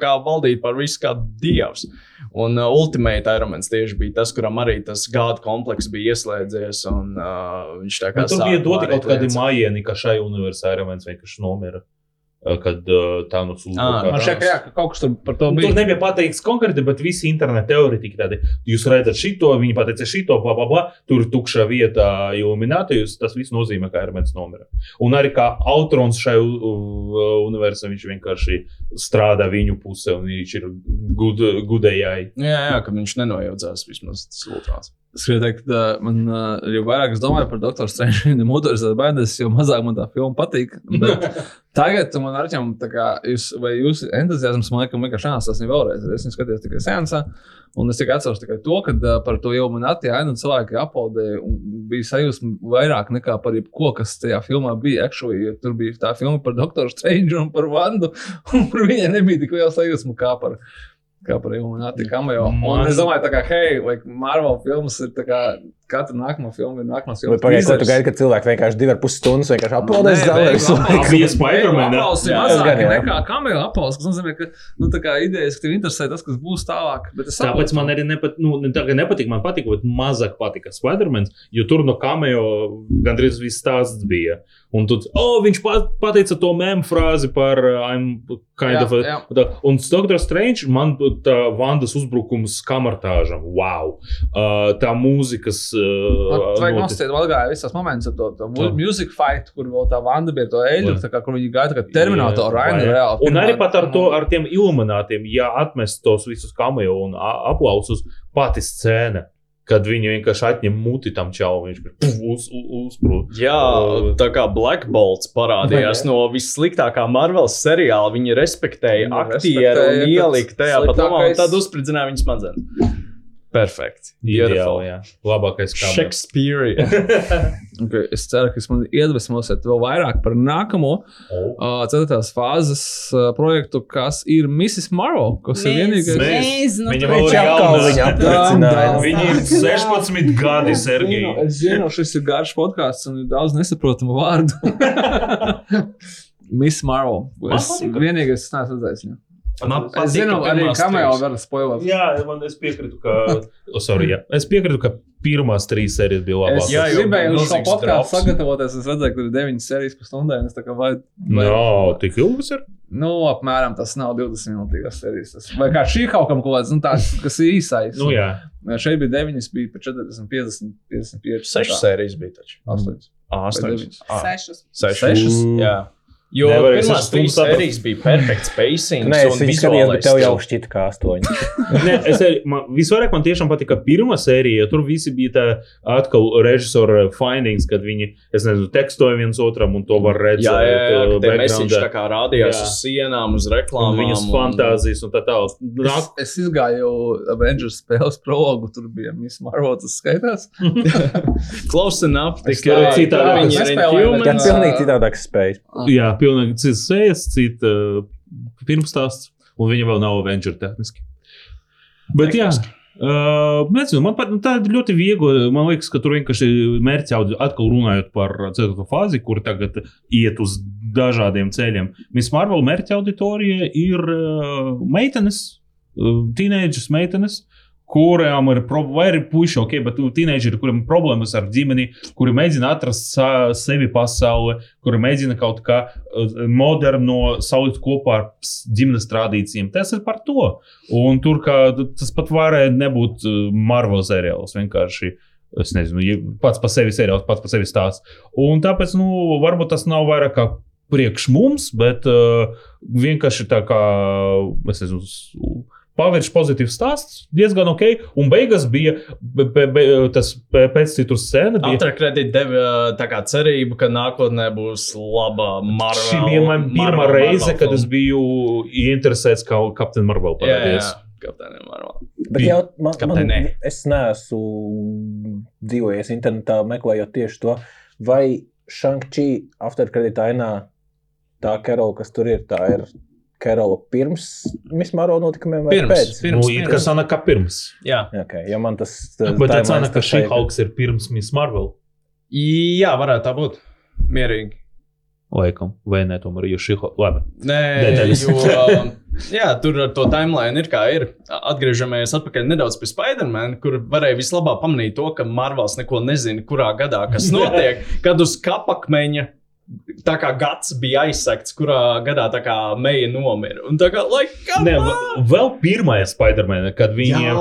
kā valdīt par visu kā dievs. Un uh, Ultimate Ironmans tieši bija tas, kuram arī tas gāda komplekss bija ieslēdzies, un uh, viņš tā kā Bet tur sāka bija doti kaut kādi mājieni, ka šai universitātē viens vienkārši nomira. Uh, Kad tā nu sūta. Man šķiet, ka, jā, ka kaut kas tur par to Tur bija. nebija pateikts konkrēti, bet visi interneta teorētiķi tādi. Jūs redzat šito, viņi pateica šito, bla, bla, bla. Tur ir tukša vieta iluminācijos. Tas viss nozīmē, ka Ermens nomira. Un arī kā autrons šai universam, viņš vienkārši strādā viņu pusē un viņš ir gud, gudējai. Jā, jā, ka viņš nenojaudzās vismaz tas ultrāns. Es gribēju teikt, ka man, uh, jo vairāk es domāju par Dr. Strange un motorizētu bailes, jo mazāk man tā filma patīk. Bet tagad man ar ķem, tā kā jūs, vai jūs entuziasms man liekas, vienkārši jāsasniedz vēlreiz. Es viņu skatījos tikai sensā, un es tikai atceros tikai to, ka uh, par to jau man atjāja, un cilvēki aplaudēja, un bija sajūsma vairāk nekā par jebko, kas tajā filmā bija. Actually, jo tur bija tā filma par Dr. Strange un par Vandu, un par viņai nebija tik liela sajūsma kā par. Kā par Illuminati cameo. Un Man- es domāju, kā, hei, like Marvel filmas ir tā kā katra nākamā filma ir nākamā filma. pagaidi, ko tu gaidi, kad cilvēki vienkārši divi ar pus stundas vienkārši aplaudēs zālē visu laiku? Bija Spider-Man, nekā cameo aplausi, kas nozīmē, ka, nu, tā kā idejas, ka tev interesē tas, kas būs tālāk. Tāpēc man arī nepat, nu, ne, tā, ka nepatīk, man patīk, bet mazāk patika Spider-Man, jo tur no cameo gandrīz viss stāsts bija. Un tur, oh, viņš pat, pateica to mēmu frāzi par uh, I'm kind Jā, of a. jā. Tā, un Dr. Strange, man tā Vandas uzbrukums kamertāžam, wow! Uh, tā mūzikas. Uh, nostāt, vēl gāja visas moments ar to, to Tā. music fight, kur vēl tā vanda bija to eļļu, Vai. tā kā, kur viņi gaida, ka Terminator Jā, Raina vai. reāli. Un arī pat ar, to, ar tiem iluminātiem, ja atmest tos visus cameo un aplausus, pati scēna, kad viņi vienkārši atņem muti tam čalam, viņš uz, uz, uzprūst. Jā, Uh, tā kā Black Bolts parādījās no vissliktākā Marvel seriāla. Viņi respektēja aktieru un ka ielika tajā pat lomā, un tad uzspridzināja viņas smadzenes. Perfekti. Ideāli, jā. Labākais cameo. Shakespeare. Okay, es ceru, ka es man iedvesmosiet vēl vairāk par nākamo Oh. uh, ceturtās fāzes uh, projektu, kas ir Mrs. Marvel, kas ir vienīgais. Mēs- Nezinu, Viņa vēl Viņš ir atkal jauna. Viņi ir 16 gadi, zinu, Es zinu, šis ir garš podkāsts un ir daudz nesaprotamu vārdu. Miss Marvel. Es vienīgais, kas neesmu redzējis. viņu. Man patīk, es zinu, ka arī kamerā var spoilot. Jā, man es piekrītu, ka. oh, sorry, jā. Es piekrītu, ka pirmās trīs sērijas bija labākās. Es, jā, jau gribēju uz šo podkāstu sagatavoties. Es redzēju, ka ir deviņas sērijas pa stundai. Es tā kā vai. vai no, tik ilgas ir. Nu, apmēram tas nav 20 minūtes sērijas. Tas. Vai kā šī kaut kam kaut kāds, nu, tāds, kas ir īsais. nu, jā. Šeit bija 9, bija pa 40, 50, 55. 6 sērijas bija taču. 8. 8. 6. 6. 6. 6. Jo Nevarēs pirmās trīs sērijas bija perfekts pacing. Nē, es viņu skatījos, bet tev jau šķita kā astoņi. Nē, es arī, man, visvairāk man tiešām patika pirmā sērija, jo tur visi bija tā atkal režisora findings, kad viņi, es nezinu, tekstoja viens otram un to var redzēt. Jā, jā, jā ka tie mesiņš tā kā rādījās Jā. uz sienām, uz Un reklāmām. viņas un- fantāzijas un tā tālāk. Es, Nāk, es izgāju Avengers spēles prologu, tur bija Miss Marvel, tas skaitās. Close enough. Tur ir citādi. viņi ir pilnīgi citādāks spējas. jā, pilnīgi cits sējas, cita uh, pirmstāsts, un viņa vēl nav Avenger tehniski. Bet jā. Uh, nezinu, man pat, nu, tā ir ļoti viegli. Man liekas, ka tur vienkārši mērķis jau atkal runājot par ceturto fāzi, kur tagad iet uz dažādiem ceļiem. Miss Marvel mērķa auditorija ir uh, meitenes, uh, teenageris meitenes. Kurām ir vai ir puiši, ok, bet teenageri, kuriem ir problēmas ar ģimeni, kuri mēģina atrast sevi pasaulē, kuri mēģina kaut kā uh, moderno salikt kopā ar ģimenes tradīcijām. Tas ir par to. Un tur kā, tas pat varēja nebūt uh, Marvel seriāls. Vienkārši, es nezinu, pats par sevi seriāls, pats par sevi stāsts. Un tāpēc, nu, varbūt tas nav vairāk kā priekš mums, bet uh, vienkārši tā kā, es nezinu, Pavērš pozitīvs stāsts, diezgan ok. Un beigās bija be, be, tas pē- pēc citu scēna. Bija, Aftercredit deva tā kā cerību, ka nākotnē būs laba Marvel. Šī bija man pirmā Marvel- reize, Marvel kad es biju ieinteresēts, kā Captain Marvel jā. Kapteinim Marvel. Bet jau, man, man, Kapteinē. es neesmu dzīvojies internetā, meklējot tieši to, vai Shang-Chi afterkredītā ainā tā Karola, kas tur ir, tā ir Karola pirms Miss Marvel notikumiem vai Pirms, pēc? pirms. Nu, it kā sanāk, kā pirms. Jā. Okay, ja man tas Bet timelines tā sanāk, ka tas šī Hulks ir pirms Miss Marvel. jā, varētu tā būt. Mierīgi. Laikam, vai ne, tomēr, jo šī. Labi. Nē, Detaļas. jo, jā, tur ar to timeline ir kā ir. Atgriežamies atpakaļ nedaudz pie Spider-Man, kur varēja vislabāk pamanīt to, ka Marvels neko nezina, kurā gadā kas notiek. kad uz kapakmeņa tā kā gads bija aizsekts, kurā gadā tā kā meija nomira. Un tā kā, like, Ne, vēl pirmā Spider-Man, kad viņiem Jā,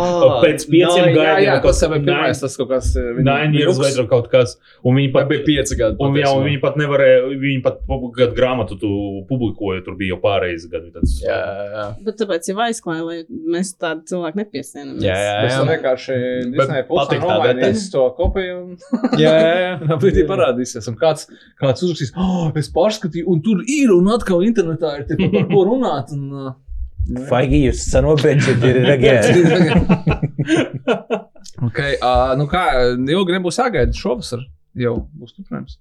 pēc pieciem jā, gadiem Jā, kaut tas jau bija pirmais, tas kaut kas Nine years later kaut kas, un viņi Pat pat bija pieci gadi. Un, jā, un viņi pat nevarēja, viņi pat kad grāmatu tu publikoja, tur bija jau pārējais gadi. Tas, Jā, jā, jā. Bet tāpēc jau aizklāja, lai mēs tādu cilvēku nepiesienam. Jā, jā, Es jā. vienkārši Bet Disney patīk tā nomainīs to kopiju un jā, jā, jā. tā brīdī parādīsies. Un kāds, kāds uzrakstīs, oh, es pārskatīju, un tur ir, un atkal internetā ir tie, par ko runāt. Un, uh, Feigi, jūs sanobeģi, ir again. okay, uh, nu kā, ilgi nebūs jāgaida šovasar. Jau būs turpinājums.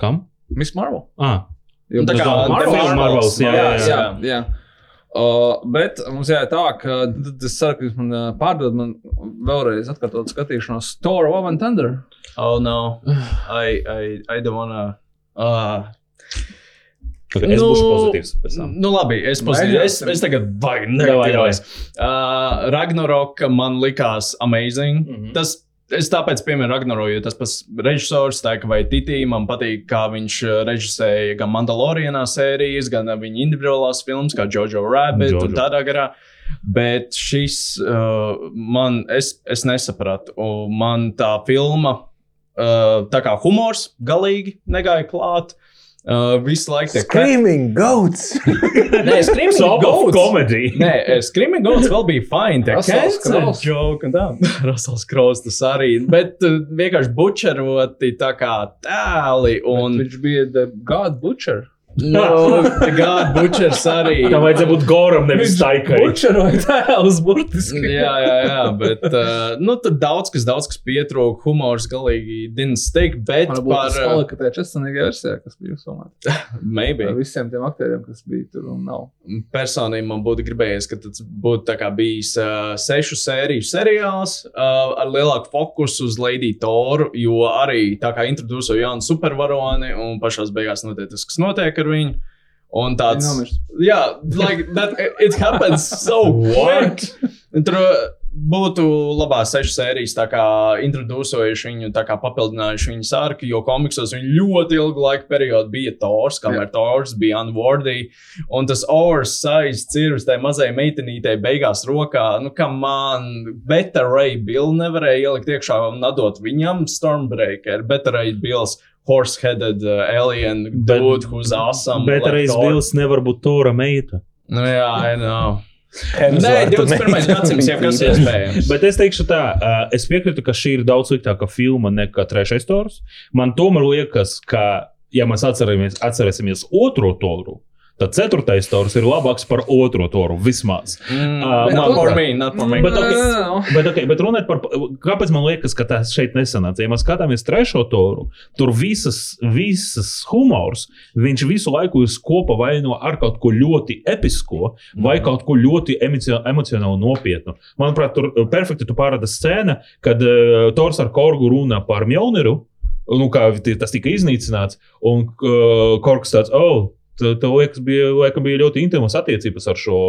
Kam? Miss Marvel. Ah, Jo, Nu, tā tas kā The Marvels, jā, jā, jā. jā, jā. Uh, bet mums jāiet tā, ka ka jūs man uh, pārdodat man vēlreiz atkārtot skatīšanos Thor Love and Thunder. Oh, no. I, I, I don't wanna. Uh, es Nu, būšu pozitīvs. Nu, labi, es, pozitīvi, es, es tagad baigi negatīvais. Uh, Ragnarok man likās amazing. Mm. -hmm. Tas, es tāpēc pieminu Ragnaroku, jo tas pats režisors, tā kā vai Titī, man patīk, kā viņš uh, režisēja gan Mandalorianā sērijas, gan viņa individuālās filmas, kā Jojo Rabbit Jojo. un tādā garā. Bet šis uh, man, es, es nesapratu. Un Man tā filma, uh, tā kā humors, galīgi negāja klāt. Uh, visu laiku tie Screaming goats! Nē, Screaming Goats. comedy. Nē, Screaming Goats vēl bija fine. Tā kā Crowe. joke un tā. Russells Crowe tas arī. Bet uh, vienkārši bučeroti tā kā tēli Un... un. Viņš bija The God Butcher. No, God, bučers arī. Tā vajadzēja būt goram, nevis taikai. Bučeroja tēlus burtiski. Jā, jā, jā, bet uh, nu, tur daudz kas, daudz kas pietrūka. Humors galīgi didn't stick, bet Varbūt par. tas Uh, palika tajā 14. versijā, kas bija filmēta. maybe. Ar visiem tiem aktieriem, kas bija tur un nav. personīgi man būtu gribējies, ka tas būtu tā kā bijis uh, sešu sēriju seriāls uh, ar lielāku fokusu uz Lady Toru, jo arī tā kā introducēja jaunu supervaroni un pašā beigās notiek tas, kas notiek ar viņu. Un tāds. Jā, like that, it happens so quick. Tur uh, būtu labās sešas sērijas, tā kā introducējuši viņu, tā kā papildinājuši viņu sārku, jo komiksos viņa ļoti ilgu laiku periodu bija Tors, kamēr Tors bija Unworthy. Un tas oversize cirvis tai mazai meitenītei beigās rokā, nu, kā man Beta Ray Bill nevarēja ielikt iekšā un atdot viņam Stormbreaker. Beta Ray Bills horse-headed uh, alien Bet- dude who's awesome. Bet arī. Bills nevar būt Tora meita. Nu, jā, I know. Nē, Hemsworta 21. meita gadsimts jau kas iespējams. Bet es teikšu tā, uh, es piekrītu, ka šī ir daudz sliktāka filma nekā trešais tors. Man tomēr liekas, ka, ja mēs atceramies, atcerēsimies otro toru, tad ceturtais tors ir labāks par otro toru vismaz. Mm, Uh, not man- for me, not for me. Bet, okay. Nē, Bet, okay, bet runājot par, kāpēc man liekas, ka tas šeit nesanāca? Ja mēs skatāmies trešo toru, tur visas, visas humors, viņš visu laiku ir kopā vai no ar kaut ko ļoti episko, vai kaut ko ļoti emocio- emocionāli nopietnu. Manuprāt, tur perfekti tu pārāda scēna, kad uh, Tors ar Korgu runā par Mjolniru. Nu, kā tas tika iznīcināts, un uh, Korks tāds, oh, Tev liekas, bija, laikam, bija ļoti intīmas attiecības ar šo,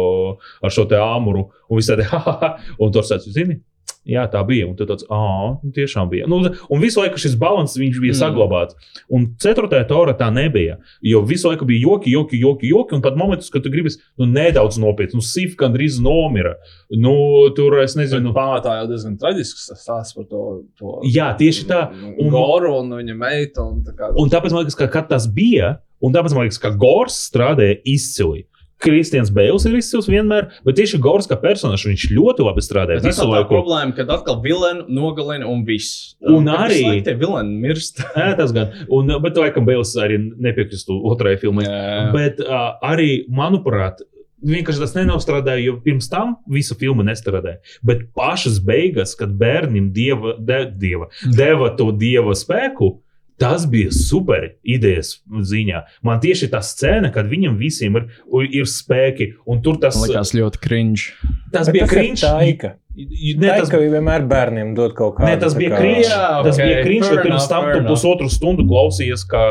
ar šo āmuru. Un viss tādi, ha, ha, ha. Un tur sācis, zini, jā, tā bija. Un tāds, ah, tiešām bija. Nu, un visu laiku šis balans viņš bija Mm. saglabāts. Un ceturtajā torā tā nebija. Jo visu laiku bija joki, joki, joki, joki. Un pat momentus, kad tu gribi nu, nedaudz nopietni, nu, sīk gandrīz nomira. Nu, tur es nezinu. pamatā jau diezgan traģisks tas stāsts par to. to Jā, tieši tā. Un Goru un viņa meitu. Un tā kā, Un tāpēc man liekas, ka tas bija, un tāpēc man liekas, ka Gors strādāja izcili. Kristians Bēls ir izcils vienmēr, bet tieši Gors kā personāžs viņš ļoti labi tā visu ir laiku. problēma, kad atkal vilni nogalina un viss. Un Kad arī- visu Tie vilni mirst. Jā, tas gan. Un, bet, laikam, Bēls arī nepiekristu otrajai filmai. Jā. Bet uh, arī, manuprāt, vienkārši tas nenostrādāja, jo pirms tam visa filma nestrādāja. Bet pašas beigas, kad bērnam dieva, de, dieva, deva to dieva spēku. Tas bija super idejas ziņā. Man tieši tā scēna, kad viņam visiem ir, ir spēki, un tur tas, liekas ļoti cringe. tas Bet bija tas krīņš. taika. Ne, tas, Taika vienmēr bērniem dod kaut kādu. ne, tas bija tā. Jā, Tas ok, bija krīņš, jo pirms tam tu pusotru stundu klausījies, kā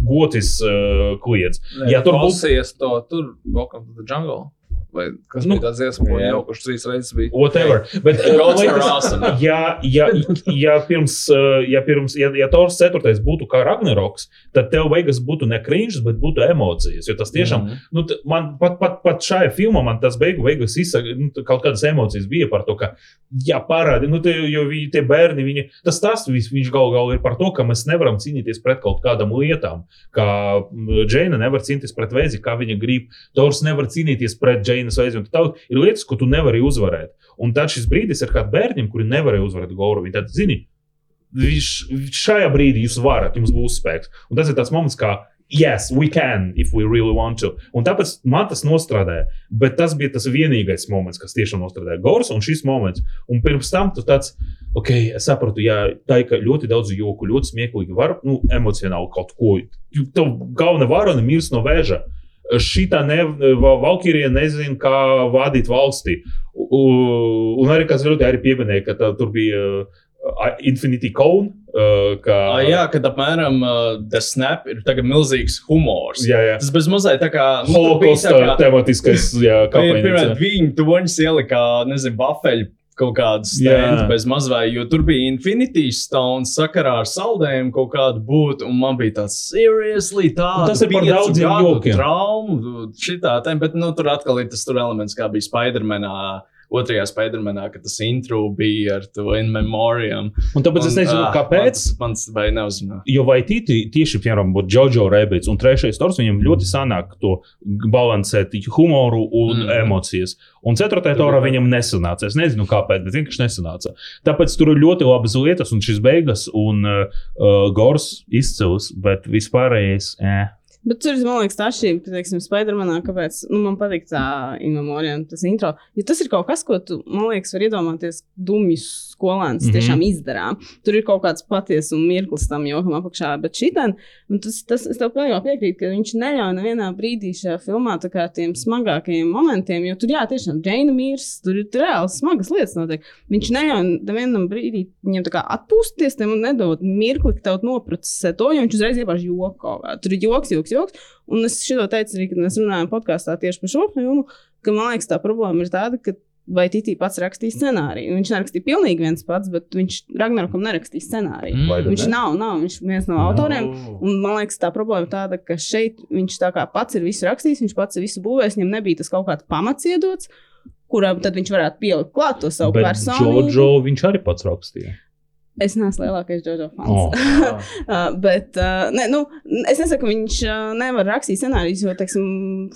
gotis uh, kliedz. Ja tur būs klausījies to, tur, Welcome to the Jungle. Vai kas Nu, bija tāds dziesma, ko jā. jau kurš trīs reizes bija? Whatever. Bet, liekas, ja, ja, ja pirms, uh, ja, pirms, ja, ja Tors 4. būtu kā Ragnaroks, tad tev beigas būtu ne krīņš, bet būtu emocijas. Jo tas tiešām, Mhm. nu, t- man pat, pat, pat šajā filmā man tas beigu, beigas izsaka, nu, kaut kādas emocijas bija par to, ka, jā, parādi, nu, te, jo viņi, tie bērni, viņi, tas tas vis- viņš gal galā ir par to, ka mēs nevaram cīnīties pret kaut kādām lietām, kā mm, Džeina nevar cīnīties pret vēzi, kā viņa grib, Tors nevar cīnīties pret Džeinas vēzi, un tā ir lietas, ko tu nevari uzvarēt. Un tad šis brīdis ir kā bērniem, kuri nevarēja uzvarēt Goru. Viņi tad zini, viņš, šajā brīdī jūs varat, jums būs spēks. Un tas ir tas moments, kā yes, we can, if we really want to. Un tāpēc man tas nostrādāja. Bet tas bija tas vienīgais moments, kas tiešām nostrādāja Gors un šis moments. Un pirms tam tu tāds. Ok, es saprotu, jā, tā ir ļoti daudz joku, ļoti smieklīgi, var, nu, emocionāli kaut ko. Tev galvenā varone mirst no vēža. Šitā ne, Valkyrija nezina, kā vadīt valsti. Un arī, kas ļoti arī pieminēja, ka tā, tur bija uh, Infinity Cone. Uh, kā, Ah, jā, kad apmēram uh, The Snap ir milzīgs humors. jā, jā. Tas bez mazliet tā kā. nu, Holokosta kā- tematiskais, ir, piemēram, viņa toņus ielika, nezinu, vafeļu kaut kādu Jā. stūri bez mazvai, jo tur bija Infinity Stone sakarā ar saldējumu kaut kādu būt, un man bija tāds seriously tāda. Un tas ir par daudziem jokiem. Traumu, šitā, tā, bet, nu, tur atkal ir tas tur elements, kā bija Spider-Manā. Otrajā Spider-Manā, kad tas intro bija ar to in memoriam. Un tāpēc es Un, nezinu, ā, kāpēc. Man tas vai neuzrunā. Jo vai tīti, tieši piemēram, būtu Jojo Rebits un trešais tors, viņam ļoti sanāk to balansēt humoru un Mm. emocijas. Un ceturtajā Tur torā viņam nesanāca. Es nezinu, kāpēc, bet vienkārši nesanāca. Tāpēc tur ir ļoti labas lietas, un šis beigas un uh, gors izcils, bet vispārējais. Eh. Bet tur, man liekas, tā šī, teiksim, Spidermanā, kāpēc nu, man patīk tā inmemorija, tas intro. Jo tas ir kaut kas, ko tu, man liekas, var iedomāties, dumjus skolēns mm. -hmm. tiešām izdarām. Tur ir kaut kāds patiesa un mirklis tam jokam apakšā, bet un tas, tas es tev pilnībā piekrītu, ka viņš neļauj nevienā brīdī šajā filmā tā kā tiem smagākajiem momentiem, jo tur, jā, tiešām Džeina mīrs, tur ir reāli smagas lietas notiek. Viņš neļauj nevienam brīdī viņam tā kā atpūsties, tam un nedod mirkli, ka tev noprocesē to, jo viņš uzreiz iebāž joku kaut kā. Tur ir joks, joks, joks. Un es šo teicu arī, kad mēs runājām podkāstā tieši par šo filmu, ka man liekas, tā problēma ir tāda, ka vai Titī pats rakstīja scenāriju. Viņš nerakstīja pilnīgi viens pats, bet viņš Ragnarokam nerakstīja scenāriju. Tad Viņš ne? nav, nav, viņš ir viens no autoriem. Un man liekas, tā problēma tāda, ka šeit viņš tā kā pats ir visu rakstījis, viņš pats ir visu būvējis, viņam nebija tas kaut kāds pamats iedots, kuram tad viņš varētu pielikt klāt to savu Bet personību. Jojo viņš arī pats rakstīja. Es neesmu lielākais Džožo fans. Oh. uh, bet uh, ne, nu, es nesaku, ka viņš uh, nevar rakstīt scenārijus, jo, teiksim,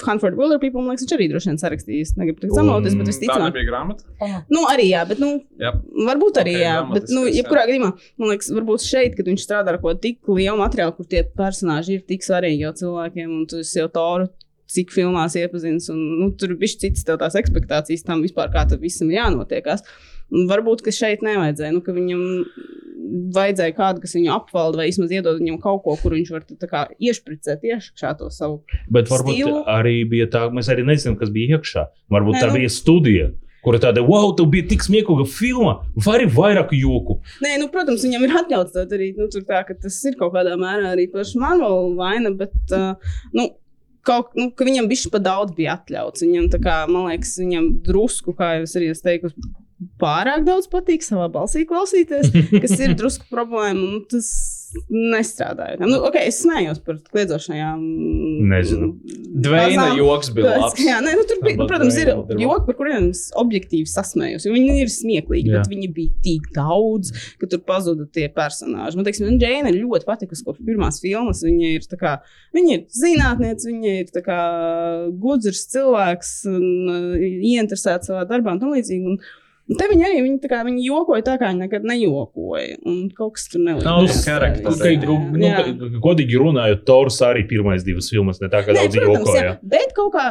Hanford Willer people, man liekas, viņš arī droši vien sarakstījis. Negribu teikt samoties, bet Tā visticamāk. nebija grāmata. Nu, arī jā, bet, nu, Jā. varbūt arī Ok, jā. Bet, nu, jebkurā gadījumā, man liekas, varbūt šeit, kad viņš strādā ar ko tik lielu materiālu, kur tie personāļi ir tik svarīgi jau cilvēkiem, un tu esi jau toru. Cik filmās iepazīstināts, un nu, tur bija citas tās expectācijas tam vispār, kā tam visam jānotiekās. Un Varbūt, ka šeit nevajadzēja, nu, ka viņam vajadzēja kādu, kas viņu apvalda, vai vismaz iedod viņam kaut ko, kur viņš var iešpricēt iekšā to savu. Bet varbūt Stilu. arī bija tā, mēs arī nezinām, kas bija iekšā. Varbūt Nē, tā nu- bija studija. Kur tāda, wow, tu biji tik smieklīga filma, vai arī vairāk joku. Nē, nu, protams, viņam ir atļauts to darīt. Nu, tur tā, ka tas ir kaut kādā mērā arī paša Marvel vaina, bet uh, nu, kaut, nu, ka viņam bija pa daudz bija atļauts. Viņam, kā, man liekas, viņam drusku, kā jau es arī esmu teikusi, pārāk daudz patīk savā balsī klausīties, kas ir drusku problēma. un Tas nestrādāja. Nu, okay, es smējos par kliedzošajām. Nezinu. Dveina fazām. joks bija Tas, labs. jā, nē, nu, tur bija, nu, protams, ir joki, par kuriem es objektīvi sasmējos. jo Viņi ir smieklīgi, Jā. bet viņi bija tik daudz, ka tur pazuda tie personāļi. Man liekas, man Džēna ir ļoti patikusi kopš pirmās filmas. Viņa ir, tā kā, viņa ir zinātniece, viņa ir tā kā gudrs cilvēks, un, uh, ieinteresēta savā darbā un tam līdzīgi. Un, Un te viņi arī viņi, tā kā, viņi jokoja tā, kā viņi nekad nejokoja. Un kaut kas tur nelika. Nav Nu. Nu, nu, Godīgi runājot, Tors arī pirmais divas filmas, ne tā kā daudz jokoja. bet kaut kā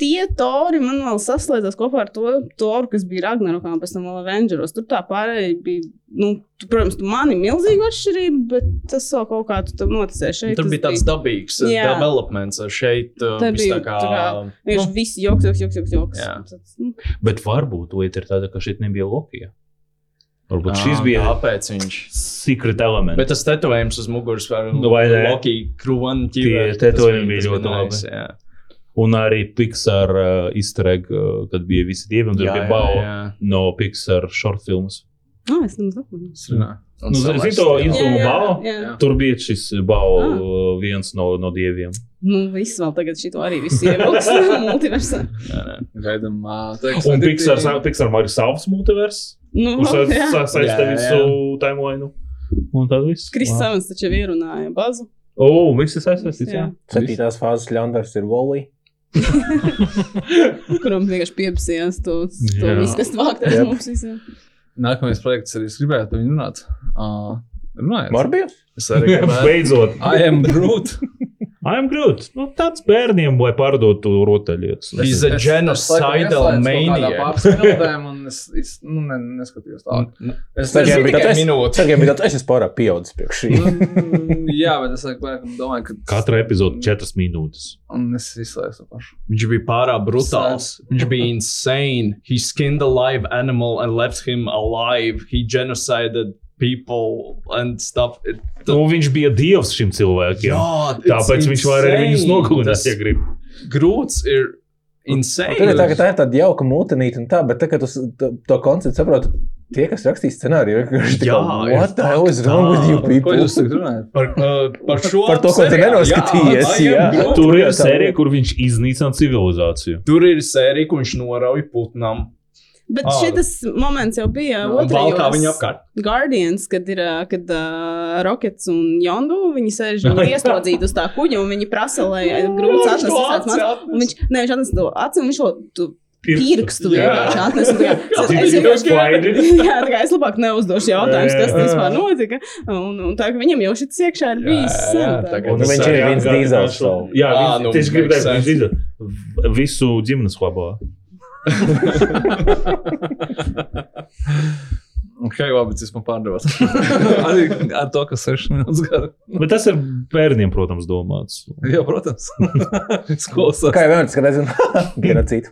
tie tori man vēl saslēdzas kopā ar to toru, kas bija Ragnarokā un pēc tam vēl Avengeros. Tur tā pārējai bija, nu, tu, protams, tu mani milzīga atšķirība, bet tas vēl kaut kā tu tam noticēji šeit. Tur bija tāds dabīgs uh, Jā. developments. uh, Šeit uh, viss bija tā kā. tā kā- Viņš nu, visi joks, joks, joks, joks. joks. Tas, nu, Bet varbūt lieta ir tāda, ka šeit nebija Lokija. Varbūt šis bija Tāpēc viņš. secret elements. Bet tas tetovējums uz muguras var Nu, vai ne? Loki kroni Tie tetovējumi bija ļoti labi. Jā, Un arī Pixar uh, egg, uh, kad bija visi dievi, un tur jā, bija jā. no Pixar short filmas. ah, es. Un Nu, Celeste, to jā. Jā. Tur bija šis Bao Ah. uh, viens no, no dieviem. Nu, viss vēl tagad šito arī viss ievilks multiversā. Gaidām, teiks, Un Pixar, Pixar ir savs multivers, Nu, kurš sa- jā. sa- saista Jā, visu timeline. Un tad viss. Kris Wow. Savans taču ierunāja bazu. O, viss ir saistīts. Septītās fāzes ļaundaris ir Volī. Kuram vienkārši pieprasījās to, to Jā. visu, kas vākt ar Jep. mums visiem. Nākamais projekts arī es gribētu viņu runāt. Uh, runājiet. Morbijus? Es arī gribētu. Beidzot. I am Groot. I am Groot. Nu, tāds bērniem, lai pārdotu rotaļlietas. He's a genocidal un es, es nu, ne, neskatījos tālāk. Es nezinu, bija tikai tāds- minūte. Es esmu pārāk pieaudzis priekš šī. Mm, Jā, bet es domāju, ka Katra epizode - četras minūtes. Un es izslēdzu to pašu. Viņš bija pārāk brutāls. Viņš bija insane. He skinned a live animal and left him alive. He genocided people and stuff. It, Nu, viņš bija dievs šim cilvēkiem. Jā, Tāpēc viņš var arī viņus nogalināt, ja grib. Grūts ir insane. Tagad tā, ka tā ir tāda jauka mūtenīte un tā, bet tagad uz to, to konceptu saprotu. Tie, kas rakstīja scenāriju, vienkārši tā Jā, what the hell is wrong with you Ko people? jūs tagad runājat? Par, uh, par šo Par to, ko tu nenoskatījies, am jā. Groot. Tur ir jā, sērija, kur viņš iznīcina civilizāciju. Tur ir sērija, kur viņš norauj putnam. Bet Ah. šis moments jau bija Un valkā viņu otrajos apkārt. Guardians, kad ir kad, uh, Rockets un Jondu. Viņi sēž ieslodzīti uz tā kuģa un viņi prasa, lai grūts atnes visāds maz. Un viņš, ne, viņš atnes to aci un viņš to tu, pirkstu Jā. vienkārši atnes. un tā kā- Viņš Es jau skaidri. Jā, tā kā es labāk neuzdošu jautājumus, kas tas vispār notika. Un, un tā, viņam jau šis iekšā ir bijis. Jā, jā, Nu, viņš ir viens dīzels. Jā, viņš nu, tieši viņš sense. izdara visu ģimenes labā. Ok, labi, tas man pārdevās. Arī ar to, ka 6 minūtes gada. Bet tas ir bērniem, protams, domāts. Jā, protams. Izklausās. Kā jau vienmēr, kad redzam, genocīdu.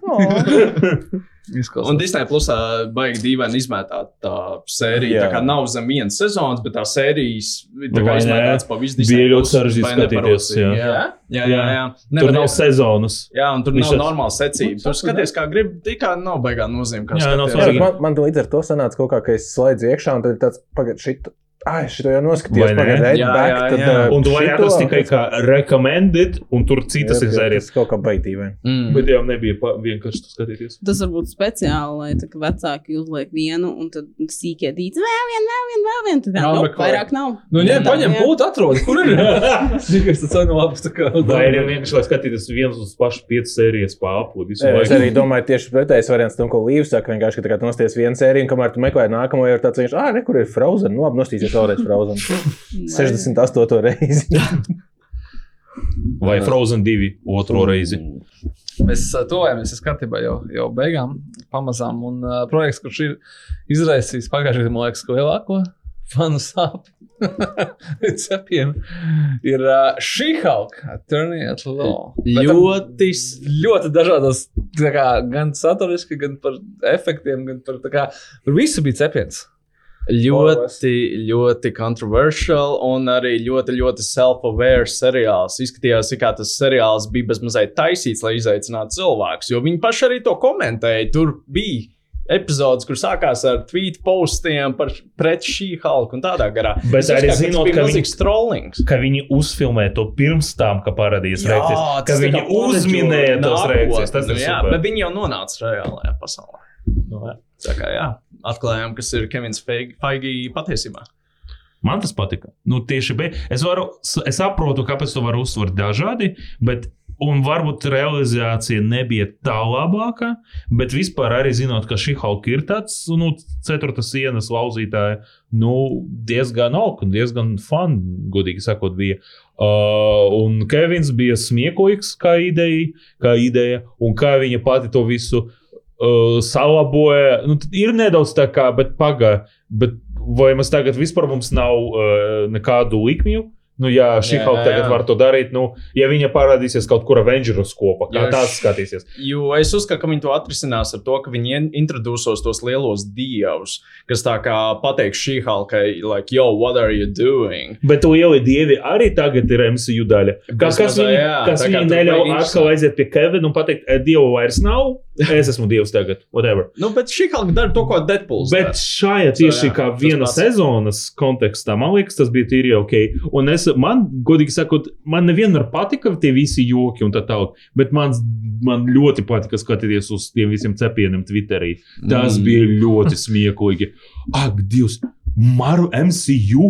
Un. Disney plusā baigi dīvaini izmētāt tā sērija. Jā. Tā kā nav zem vienas sezonas, bet tā sērijas tā kā izmētāts pa visu Bija Disney ļoti sarežģīti skatīties, jā. Jā, jā, jā. jā. Tur Nevar nav iet- sezonas. Jā, un tur Viņš nav normāla secība. Tur skaties, kā grib, tikai nav baigā nozīme. kā Jā, nav. Jā, svarīgi. man, man līdz ar to sanāca kaut kā, ka es slēdzu iekšā, un tad ir tāds, pagaid, šit, Ah, šo jau noskatījos. ne? Pagaidā, Jā, back, jā, tad, jā. uh, Un tu vari šito- atrast tikai kā recommended, un tur citas ir sērijas. Tas kaut kā baitīvē. Mm. Bet jau nebija vienkārši skatīties. Tas var būt speciāli, lai tā, ka vecāki uzliek vienu, un tad sīkie dīdz vēl vienu, vēl vienu, vēl vienu. Tad vēl Jā, nu, vairāk nav. Nu, ņem, Tā, paņem jā. pūti, atrod, kur ir. Tikai tas cenu labs. tā kā- Vai arī vienkārši lai skatītos viens uz pašu piecas sērijas Jā, Es arī domāju, tieši pretējs variants tam, ko Līvs saka. Vienkārši, ka tā kā tu nosties vienu sēriju, un kamēr tu meklē nākamo, jau ir tāds viņš, ah, re, kur ir Frozen. Nu, labi, nostīsies vēlreiz Frozen. 68. reizi. Vai Frozen 2 otro reizi. Mēs uh, tuvojamies skatībā jau, jau beigām, pamazām. Un uh, projekts, kurš ir izraisījis pagājušajā gadā, man liekas, ko lielāko fanu sāpju. Cepiem ir uh, šī halka, at Law. Ļoti ļoti dažādos, tā kā, gan saturiski, gan par efektiem, gan par, tā kā, par visu bija cepiens. Ļoti, ļoti kontroversiāli un arī ļoti, ļoti self-aware seriāls. Izskatījās, kā tas seriāls bija bezmazliet taisīts, lai izaicinātu cilvēkus, jo viņi paši arī to komentēja. Tur bija epizodes, kur sākās ar tweet postiem par pret šī halku un tādā garā. Bet Es arī zinot, ka viņi- trollings. Ka viņi uzfilmē to pirms tam, ka parādījās Jā, reakcijas. Ka viņi uzminēja tos reakcijas. Tas ir jā, super. bet viņi jau nonāca reālajā pasaulē. Nu, jā. Tā kā jā, atklājām, kas ir Kevins Feigi patiesībā. Man tas patika. Nu, tieši be, es, varu, es saprotu, kāpēc to var uztvert dažādi, bet un varbūt realizācija nebija tā labākā, bet vispār arī zinot, ka šī halka ir tāds nu, ceturtas sienas lauzītāja, nu, diezgan augsts un diezgan fun, godīgi sakot, bija. Uh, un Kevins bija smieklīgs kā ideja, kā ideja, un kā viņa pati to visu uh, salaboja. Nu, ir nedaudz tā kā, bet pagaidi. Vai mums tagad vispār mums nav uh, nekādu likmju? Nu, jā, šī kaut tagad var to darīt. Nu, ja viņa parādīsies kaut kur Avengeros kopā, kā Jā, tāds š- skatīsies. Jo es uzskatu, ka viņi to atrisinās ar to, ka viņi in- introducēs tos lielos dievus, kas tā kā pateiks šī halkai, like, yo, what are you doing? Bet lieli dievi arī tagad ir MCU daļa. Kas, kas viņi, jā, kas viņi neļauj atkal aiziet pie Kevina un pateikt, "E, Dievu vairs nav, es esmu dievs tagad, whatever. Nu, bet šī halka dara to, ko Deadpools Bet šajā tieši jā, kā viena sezonas kontekstā, man liekas, tas bija tīri ok. Un es, man, godīgi sakot, man nevienmēr patika tie visi joki un tā tālāk, bet man, man ļoti patika skatīties uz tiem visiem cepieniem Twitterī. Tas mm. bija ļoti smieklīgi. Ak, Dievs! Maru MCU,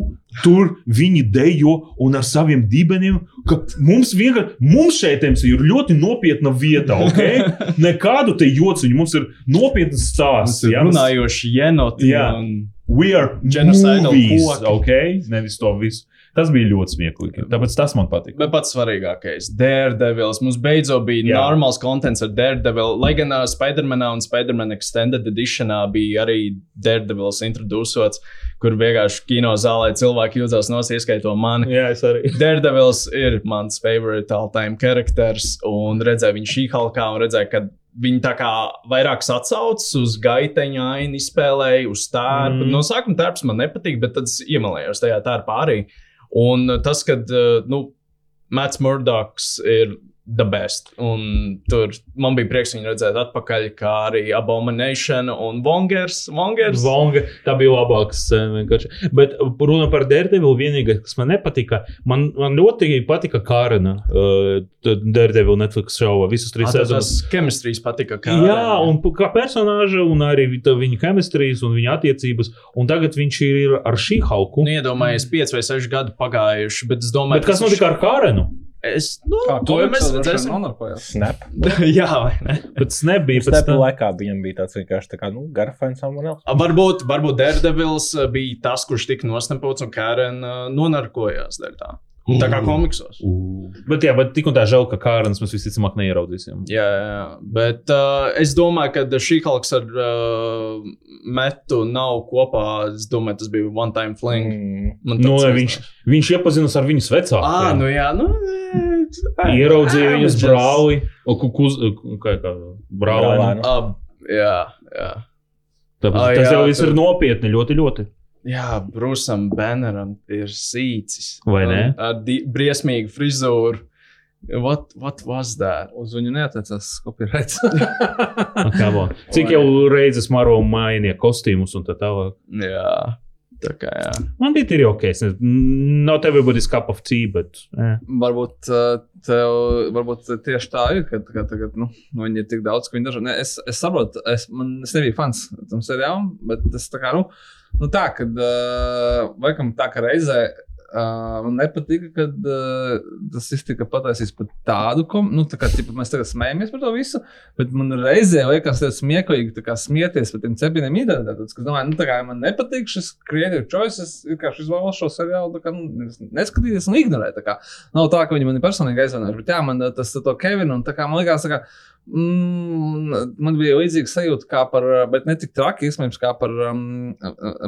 tur viņi dejo un ar saviem dibeniem. ka Mums vienkārši, mums šeit MCU ir ļoti nopietna vieta, ok? Nekādu te jociņu, mums ir nopietnas stāsts. mums- runājoši jenoti. Jā. un- We are Genocidal movies, koki. ok? Nevis to visu. Tas bija ļoti smieklīgi. Tāpēc tas man patīk. Bet pats svarīgākais - Daredevils. Mums beidzot bija Jā. Normāls kontents ar Daredevil. Lai gan uh, Spider-Manā un Spider-Man Extended Editionā bija arī Daredevils introducēts, kur vienkārši kino zālē cilvēki jūtas nos, ieskaitot mani. Jā, es arī. Daredevils ir mans favorite all-time characters, un redzēju viņu šī halkā, un redzēju, ka viņi tā kā vairāk atsaucas uz gaiteņa ainu, izspēlēja uz tērpu. Mm. No sākuma tērps man nepatīk, bet tad es iemalējos tajā tērpā arī. Un tas, kad uh, nu, Mats Murdochs ir the best. Un tur man bija prieks viņu redzēt atpakaļ, kā arī Abomination un Vongers. Vongers. Vonga, tā bija labāka scēna. vienkārši. Bet runa par Daredevilu vienīgais, kas man nepatika, man, man ļoti patika Kārena. Uh, Daredevil Netflix šova visas trīs Ah, tas- sezonas. Tas chemistrijs patika. Kā Jā, un kā personāža, un arī viņa ķemistrijas un viņa attiecības. Un tagad viņš ir ar šī halku. Nu, iedomājies, 5 vai 6 gadi pagājuši, bet es domāju, Bet kas notika ar Kārenu? Es, nu, Kā to jau mēs redzēsim. Snap. Jā, vai ne? Bet tas nebija pēc Snap tam. laikā viņam bija tāds vienkārši tā kā, nu, garafēns someone else. Varbūt, varbūt Daredevils uh, bija tas, kurš tika nosnapots un Karen uh, nonarkojās dēļ tā. Kā komiksos. Bet, jā, bet tik un tā žēl, ka Kārens mēs visticamāk neieraudzīsim. Jā, jā, bet uh, es domāju, ka šī halks ar uh, metu nav kopā. Es domāju, tas bija one time fling. Mm. Nu, tāds viņš, viņš iepazinās ar viņas vecāku. Ah, nu jā, nu. Ieraudzīja I viņas was just- brāli, o, kukuz, kā, kā brālēnu. Brālēnu. Ab, jā, jā. Tāpēc Ah, tas jā, jau viss tur- ir nopietni, ļoti, ļoti. Jā, Brūsam Banneram ir sīcis. Vai ne? Ar, ar briesmīgu frizūru. What, what was that? Uz viņu neatiecās. Kā bon. Cik jau reizes Maro mainīja kostīmus un tā tālāk. Jā. Tā kā jā. Man bija arī ok. Es nezinu, Not everybody's cup of tea, bet. Eh. Varbūt, uh, tev, varbūt tieši tā ir, ka, ka tagad, nu, viņi ir tik daudz, ka viņi dažādi. Es, es saprotu, es, man, es nebiju fans tam seriālam, bet tas tā kā, nu, nu tā, kad, uh, laikam, tā kā reizē. Uh, man nepatika, kad uh, tas iztika pataisīts par tādu, ko nu, tā kā, tipa, mēs tagad smējamies par to visu, bet man reizē liekas, tas smieklīgi kā smieties par tiem internetā. Tad, es domāju, nu, tā kā man nepatīk šis creative choice, es vienkārši izvēlos šo seriālu, kā nu, neskatīties un ignorēt. Tā kā, nav tā, ka viņi man personīgi aizvainojuši, bet jā, man tas to Kevinu un tā kā man liekas, tā kā. Mm, man bija līdzīga sajūta, kā par, bet ne tik traki, iespējams, kā par um,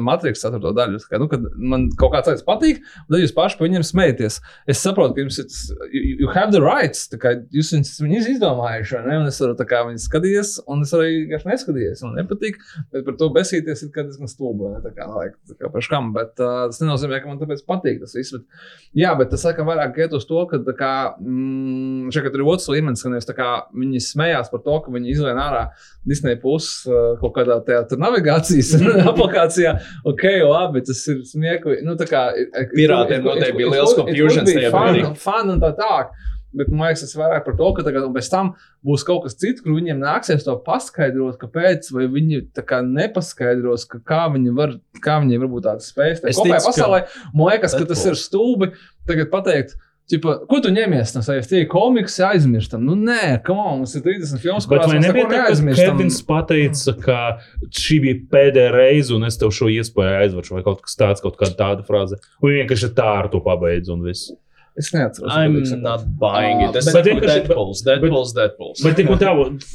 Matrix 4. daļu. Kā, nu, kad man kaut kāds lietas patīk, tad jūs paši par viņiem smējaties. Es saprotu, ka jums ir, you, you have the rights, kā jūs viņus, viņus izdomājuši, ne? Un es varu tā kā viņus skatīties, un es arī vienkārši neskatījies. Man nepatīk, bet par to besīties ir diezgan stulbi. ne? Tā kā, nu, like, tā kā par škam, bet uh, tas nenozīmē, ka man tāpēc patīk tas viss. Bet, jā, bet tas saka vairāk iet uz to, ka tā kā, mm, šeit ir otrs līmenis, ka nevis tā kā viņi smējās par to, ka viņi izlien ārā Disney puses uh, kaut kādā tajā navigācijas aplikācijā. Ok, labi, tas ir smieklīgi. Nu, tā kā, Pirātiem noteikti bija liels confusions tajā brīdī. Fan un tā tālāk. Bet man liekas, tas ir vairāk par to, ka tagad, pēc tam būs kaut kas cits, kur viņiem nāksies to paskaidrot, kāpēc, vai viņi kā nepaskaidros, ka kā viņi var, kā viņi varbūt tādas spējas. Tā Es ticu, ka- pasaulē, man liekas, ka tas ir stulbi tagad pateikt. Čipa, ko tu ņemies no sevis? Tie ir komiks, aizmirstam. Nu, nē, come on, mums ir 30 filmas, Bet kurās vai mēs nebija tā, ka. Kevins pateica, ka šī bija pēdējā reize, un es tev šo iespēju aizveru, vai kaut kas tāds, kaut kāda tāda frāze. Un vienkārši tā ar to pabeidz, un viss. Es neatceros. Not buying it. Tas Bet ir Deadpools, Deadpools, Deadpools. Bet un tā,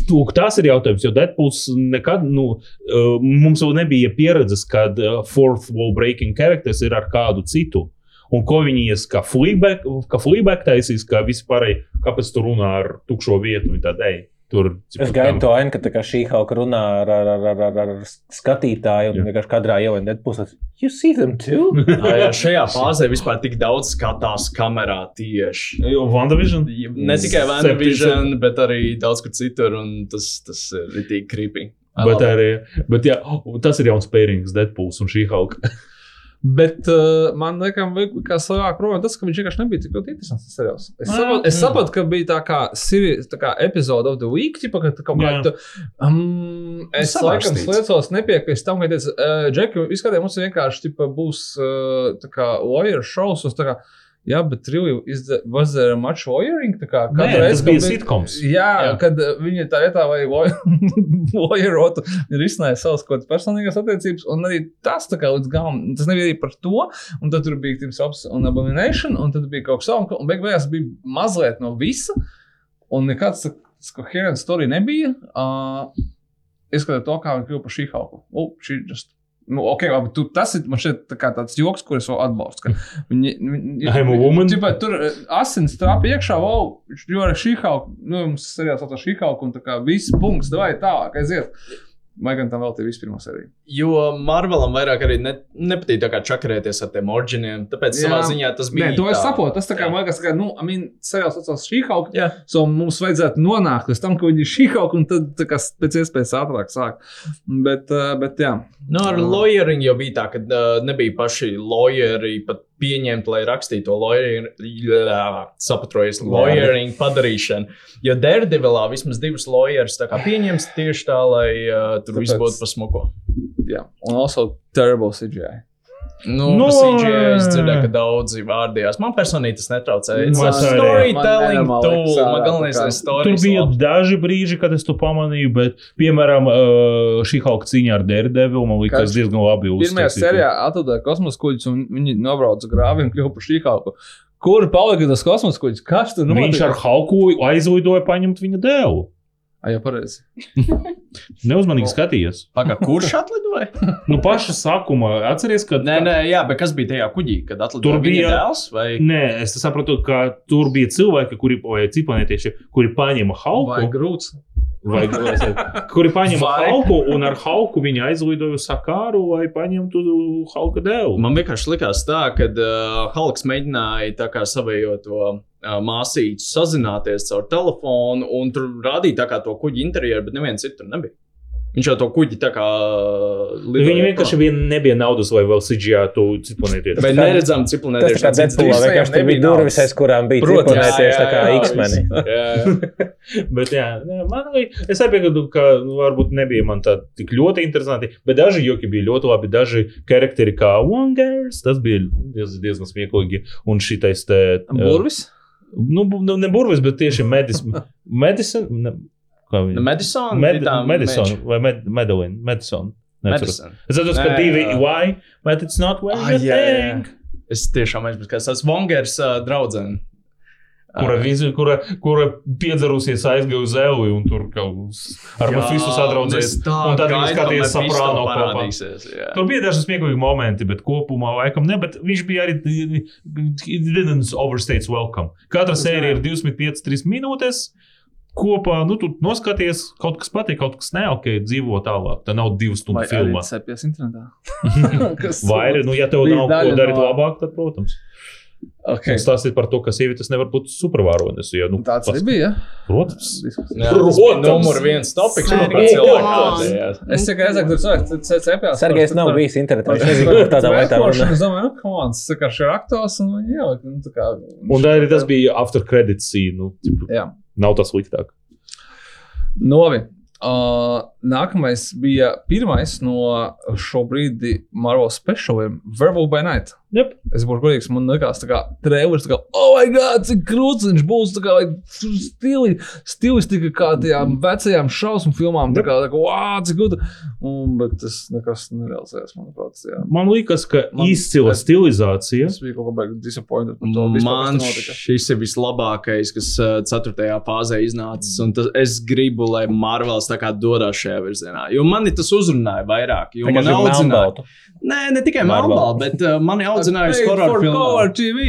tu, tas ir jautājums, jo Deadpools nekad, nu, uh, mums vēl nebija pieredzes, kad uh, fourth wall breaking characters ir ar kādu citu. Un ko viņi ies, kā Fleabag, kā Fleabag taisīs, kā vispārēji, kāpēc tu runā ar tukšo vietu, tādi, ej, tur. Es gaidu to ainu, ka tā kā šī kaut kā runā ar, ar, ar, ar, ar, ar skatītāju, un vienkārši kadrā jau ir Deadpools. You see them too? Jā, jā, šajā fāzē vispār tik daudz skatās kamerā tieši. Jo WandaVision? Ne tikai Vandavision, bet arī daudz kur citur, un tas, tas ir ritīgi creepy. Bet, arī, bet jā, tas ir jauns pērings, Deadpools un šī hauka. Bet uh, man liekas, ka savā krājumā tas, ka viņš vienkārši nebija tik ļoti interesants. tas seriāls. Es saprotu, es saprotu ka bija tā kā, siri- tā kā epizode of the week, tipa, ka kaut Jā. kāda. Um, es laikam sliecos nepiekrist tam, ka, teicu, uh, Džeki, izskatījums mums vienkārši, tipa, būs uh, tā kā lawyer shows. Jā, bet the, was there much lawyering? Tā kā Nē, reizi, tas bija kad sitcoms. Jā, jā, kad uh, viņi tā vietā vai lawyerotu, izsnējuši savas kaut kādas personīgās attiecības, un arī tas tā kā līdz galam, tas nebija arī par to, un tad tur bija Tims Ops un Abomination, un tad bija kaut kas tāds, un beig beigās bija mazliet no visa, un nekāds tāds coherent story nebija. Uh, Izskatot to, kā viņi kļuva par šī hauku. Oh, šī just Nu, ok, labi, tu, tas ir man šeit tā kā tāds joks, kurus vēl atbalstu. ka Viņi, viņi, I'm a woman. Ķipa, tur eh, asins trāpa iekšā, wow, jo ar šī hauka, nu, mums seriāls sauc šī hauka, un tā kā viss punkts, vai tālāk aiziet. Vai gan tam vēl tie vispirmā sērija? Jo Marvelam vairāk arī ne, nepatīk tā kā čakarēties ar tiem oriģiniem. Tāpēc Jā. savā ziņā tas bija. Nē, to es saprotu. Tas tā kā Jā. man liekas, ka, nu, I mean, seriāls saucās šī hauka. Jā. So mums vajadzētu nonākt līdz tam, ka viņi ir šī hauka, un tad tā kā pēc iespējas ātrāk sāk. Bet, uh, bet jā. Nu, ar lawyering jau bija tā, ka uh, nebija paši lawyeri pat pieņemti, lai rakstītu to sapatrojas lawyering padarīšanu. Jo Daredevilā vismaz divus lawyerus pieņems tieši tā, lai uh, tur viss būtu pa smuko. jā. Un also terrible CGI. Nu, Nu, no, CGI es dzirdēju, ka daudzi vārdījās. Man personīgi tas netraucē. It's a Man arī. storytelling Man tool. Man galvenais ir stories. Tur bija daži brīži, kad es to pamanīju, bet, piemēram, uh, šī hauka cīņā ar Daredevil man liekas diezgan labi Pirmajā uztaisīta. sērijā atrada kosmosa kuģis, un viņi nobrauca grāvi un kļuva par šī hauku. Kur palika tas kosmosa kuģis? Kas tur Nu, viņš ar hauku aizlidoja paņemt viņa dēlu. Ai, jau pareizi. Neuzmanīgi skatījies. Paga, kurš atlidoja? Nu, paša sākuma atceries, ka. Nē, nē, jā, bet kas bija tajā kuģī, kad atlidoja Tur viņa bija- dēls? Vai... Nē, es saprotu, ka tur bija cilvēki, kuri, vai cipanieši, kuri paņēma Vai hauku, grūts? vai, vai, kuri paņēma Vai. hauku un ar hauku viņi aizlidoja uz sakāru, lai paņemtu hauka dēlu. Man vienkārši likās tā, ka uh, Halks mēģināja tā kā savējo to uh, māsīti sazināties caur telefonu un tur rādīja to kuģi interjeru, bet neviens citur nebija. Viņš jau to kuģi tā kā Viņi vienkārši bija, nebija naudas, lai vēl CGI to ciklonēties. Vai neredzam, ciklonēties. tā kā Deadpoolā vienkārši tur bija durvis, aiz kurām bija ciklonēties tā kā Jā, jā, X-meni. Bet, jā, man arī, es arī piekrītu, ka nu, varbūt nebija man tā tik ļoti interesanti, bet daži joki bija ļoti labi. Daži charakteri kā Wongers, tas bija diez, diezgan smieklīgi. Un šitais te. Burvis? Nu, bu- nu, ne burvis, bet tieši medis, medicine. Ne, kā viņa? Madison? Med, meč. vai Med. Neatceros. Madison. Es atceros, ka divi. Y, bet it's not where Ah, you jā. think. Es tiešām aizmirsu, kas tas Vongers uh, draudzene. Kura, vizu, kura, kura piedzarusies aizgāja uz Elvi un tur ar jā, Mafisu sadraudzēs. un tā Un tad gaidu, skatījās Soprano kopā. Tur bija daži smieklīgi momenti, bet kopumā laikam ne. Bet viņš bija arī. It didn't overstay its welcome. Katra sērija ir 25-3 minūtes. Kopā, nu, tu noskaties, kaut kas patīk, kaut kas ne, ok, dzīvo tālāk. Tā nav divu stundu Vai filma. arī cepjas internetā? Kas Vai arī, nu, ja tev nav ko darīt no- labāk, tad, protams. Okay. Stāstīt par to, ka sievietes nevar būt supervaronis. Ja, nu, Tāds pas- bija. Protams. Jā, tas bija numur viens topiks. Es tikai aizsāku, tur cilvēks cepjas. Sergejs nav bijis internetā. Viņš nezina, par tādām lietām runā. Es domāju, nu, on, tas vienkārši ir aktors un viņi ielika. Nu, tā kā, Un tā arī tas bija after credit scene. Nu, tipu, Jā. nav tas sliktāk. Novi. Uh, nākamais bija pirmais no šobrīd Marvel speciāliem, Werewolf by Night. Yep. Es būšu godīgs, man liekas, tā kā tā kā, oh, my God, cik krūts viņš būs, tā kā, stili, stilistika kā tajām vecajām šausmu filmām, tā kā, tā kā, wow, cik gudri. Un, bet tas nekas nerealizējās, manuprāt, jā. Man liekas, ka Man- izcila es- stilizācija. Es biju kaut kā baigi disappointed Man notika. šis ir vislabākais, kas ceturtajā fāzē iznācis. Un tas, es gribu, lai Marvels tā kā dodas šajā virzienā. Jo mani tas uzrunāja vairāk. Jo man audzināja. Nē, ne tikai Marvel. Marvel, bet uh, mani audzināja Paid horror TV.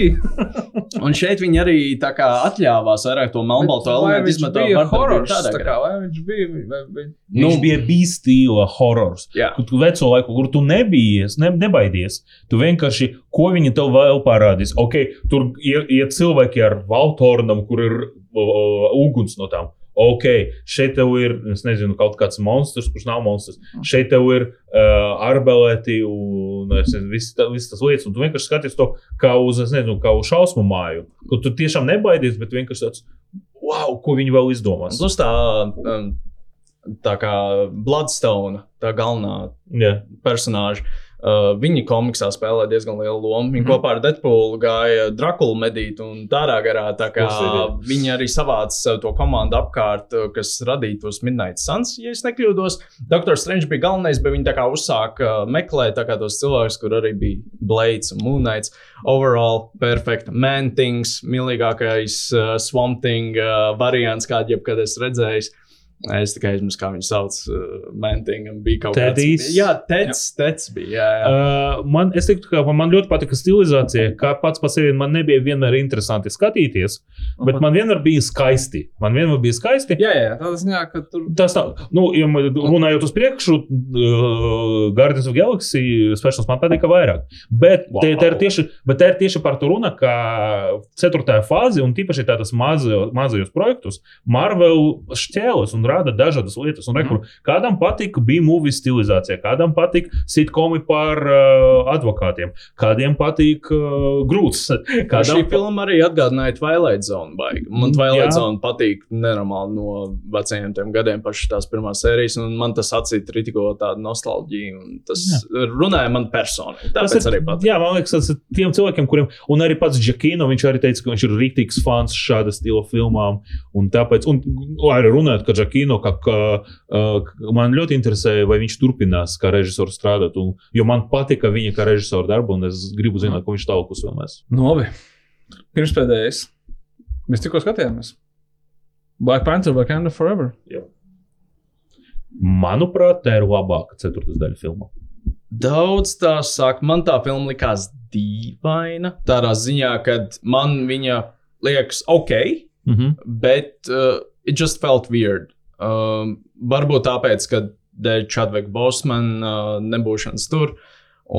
Un šeit viņi arī tā kā atļāvās vairāk to melnbalto elementu viņš izmantot. bija vardarbību horrors, tā kā, vai viņš bija, vai, vai, Nu, viņš bija bijis stila horors. Jā. Kur tu veco laiku, kur tu nebija, ne, nebaidies. Tu vienkārši, ko viņi tev vēl parādīs. Ok, tur ir, ir cilvēki ar valtornam, kur ir uh, uguns no tām. Ok, šeit tev ir, es nezinu, kaut kāds monstrs, kurš nav monstrs. Šeit tev ir uh, arbelēti un viss ta- viss tas lietas. Un tu vienkārši skaties to kā uz, nezinu, kā uz šausmu māju. Kur tu tiešām nebaidies, bet vienkārši tāds, wow, ko viņi vēl izdomās. Plus tā, um, tā kā Bloodstone, tā galvenā Jā. personāža. Uh, viņi komiksā spēlē diezgan lielu lomu. Viņi Mhm. kopā ar Deadpoolu gāja Drakulu medīt un tādā garā. Tā kā viņi arī savāca to komandu apkārt, uh, kas radīja tos Midnight Suns, ja es nekļūdos. Doktor Strange bija galvenais, bet viņi tā kā uzsāka uh, meklēt tos cilvēkus, kur arī bija Blades un Moonlights. Overall, perfect. Man-Things, mīļākais uh, Swamp Thing uh, variants, kādu jebkad esmu redzējis. Es tikai aizmirsu, kā viņu sauc. Uh, Mantingam bija kaut kāds. Tedijs? Jā, Teds, Teds bija. Jā, jā. Uh, man, es teiktu, ka man ļoti patika stilizācija. Kā pats par sevi man nebija vienmēr interesanti skatīties, bet man vienmēr bija skaisti. Man vienmēr bija skaisti. Jā, jā, tādā ziņā, ka tur. Tas tā, nu, ja runājot uz priekšu, uh, Guardians of Galaxy speciāls man patika vairāk. Bet wow. te, te ir tieši, bet te ir tieši par to runa, ka ceturtajā fāze, un tīpaši tādas mazajos projektos, Marvel šķēlas un rada dažādas lietas. Un, rekur, kādam patika B-movie stilizācija, kādam patika sitkomi par uh, advokātiem, kādiem patika uh, grūts. Šī Kādam filma arī atgādināja Twilight Zone. Baigi. Man Twilight Jā. Zone patīk nenormāli no vecajiem gadiem, pašas tās pirmās sērijas, un man tas acīt ritiko tādu nostalģiju. un Tas jā. runāja man personīgi. Tas ir arī patīk. Jā, man liekas, tas ir tiem cilvēkiem, kuriem, un arī pats Džekino, viņš arī teica, ka viņš ir rīktīgs fans šāda stila filmām. Un tāpēc, un arī runājot, ka Džekino, ka, ka uh, man ļoti interesē, vai viņš turpinās kā režisors strādāt, un, jo man patika viņa kā režisora darba, un es gribu zināt, ko viņš tālāk uzfilmēs. Novi. Pirms pēdējais. Mēs tikko skatījāmies. Black Panther vai Canada Forever. Manuprāt, tā ir labāka ceturtā daļa filmā. Daudz tā saka, man tā filma likās dīvaina. Tādā ziņā, ka man viņa liekas ok, Mhm. bet uh, it just felt weird. Um, varbūt tāpēc, ka dēļ Chadvika Bosmana uh, nebūšanas tur.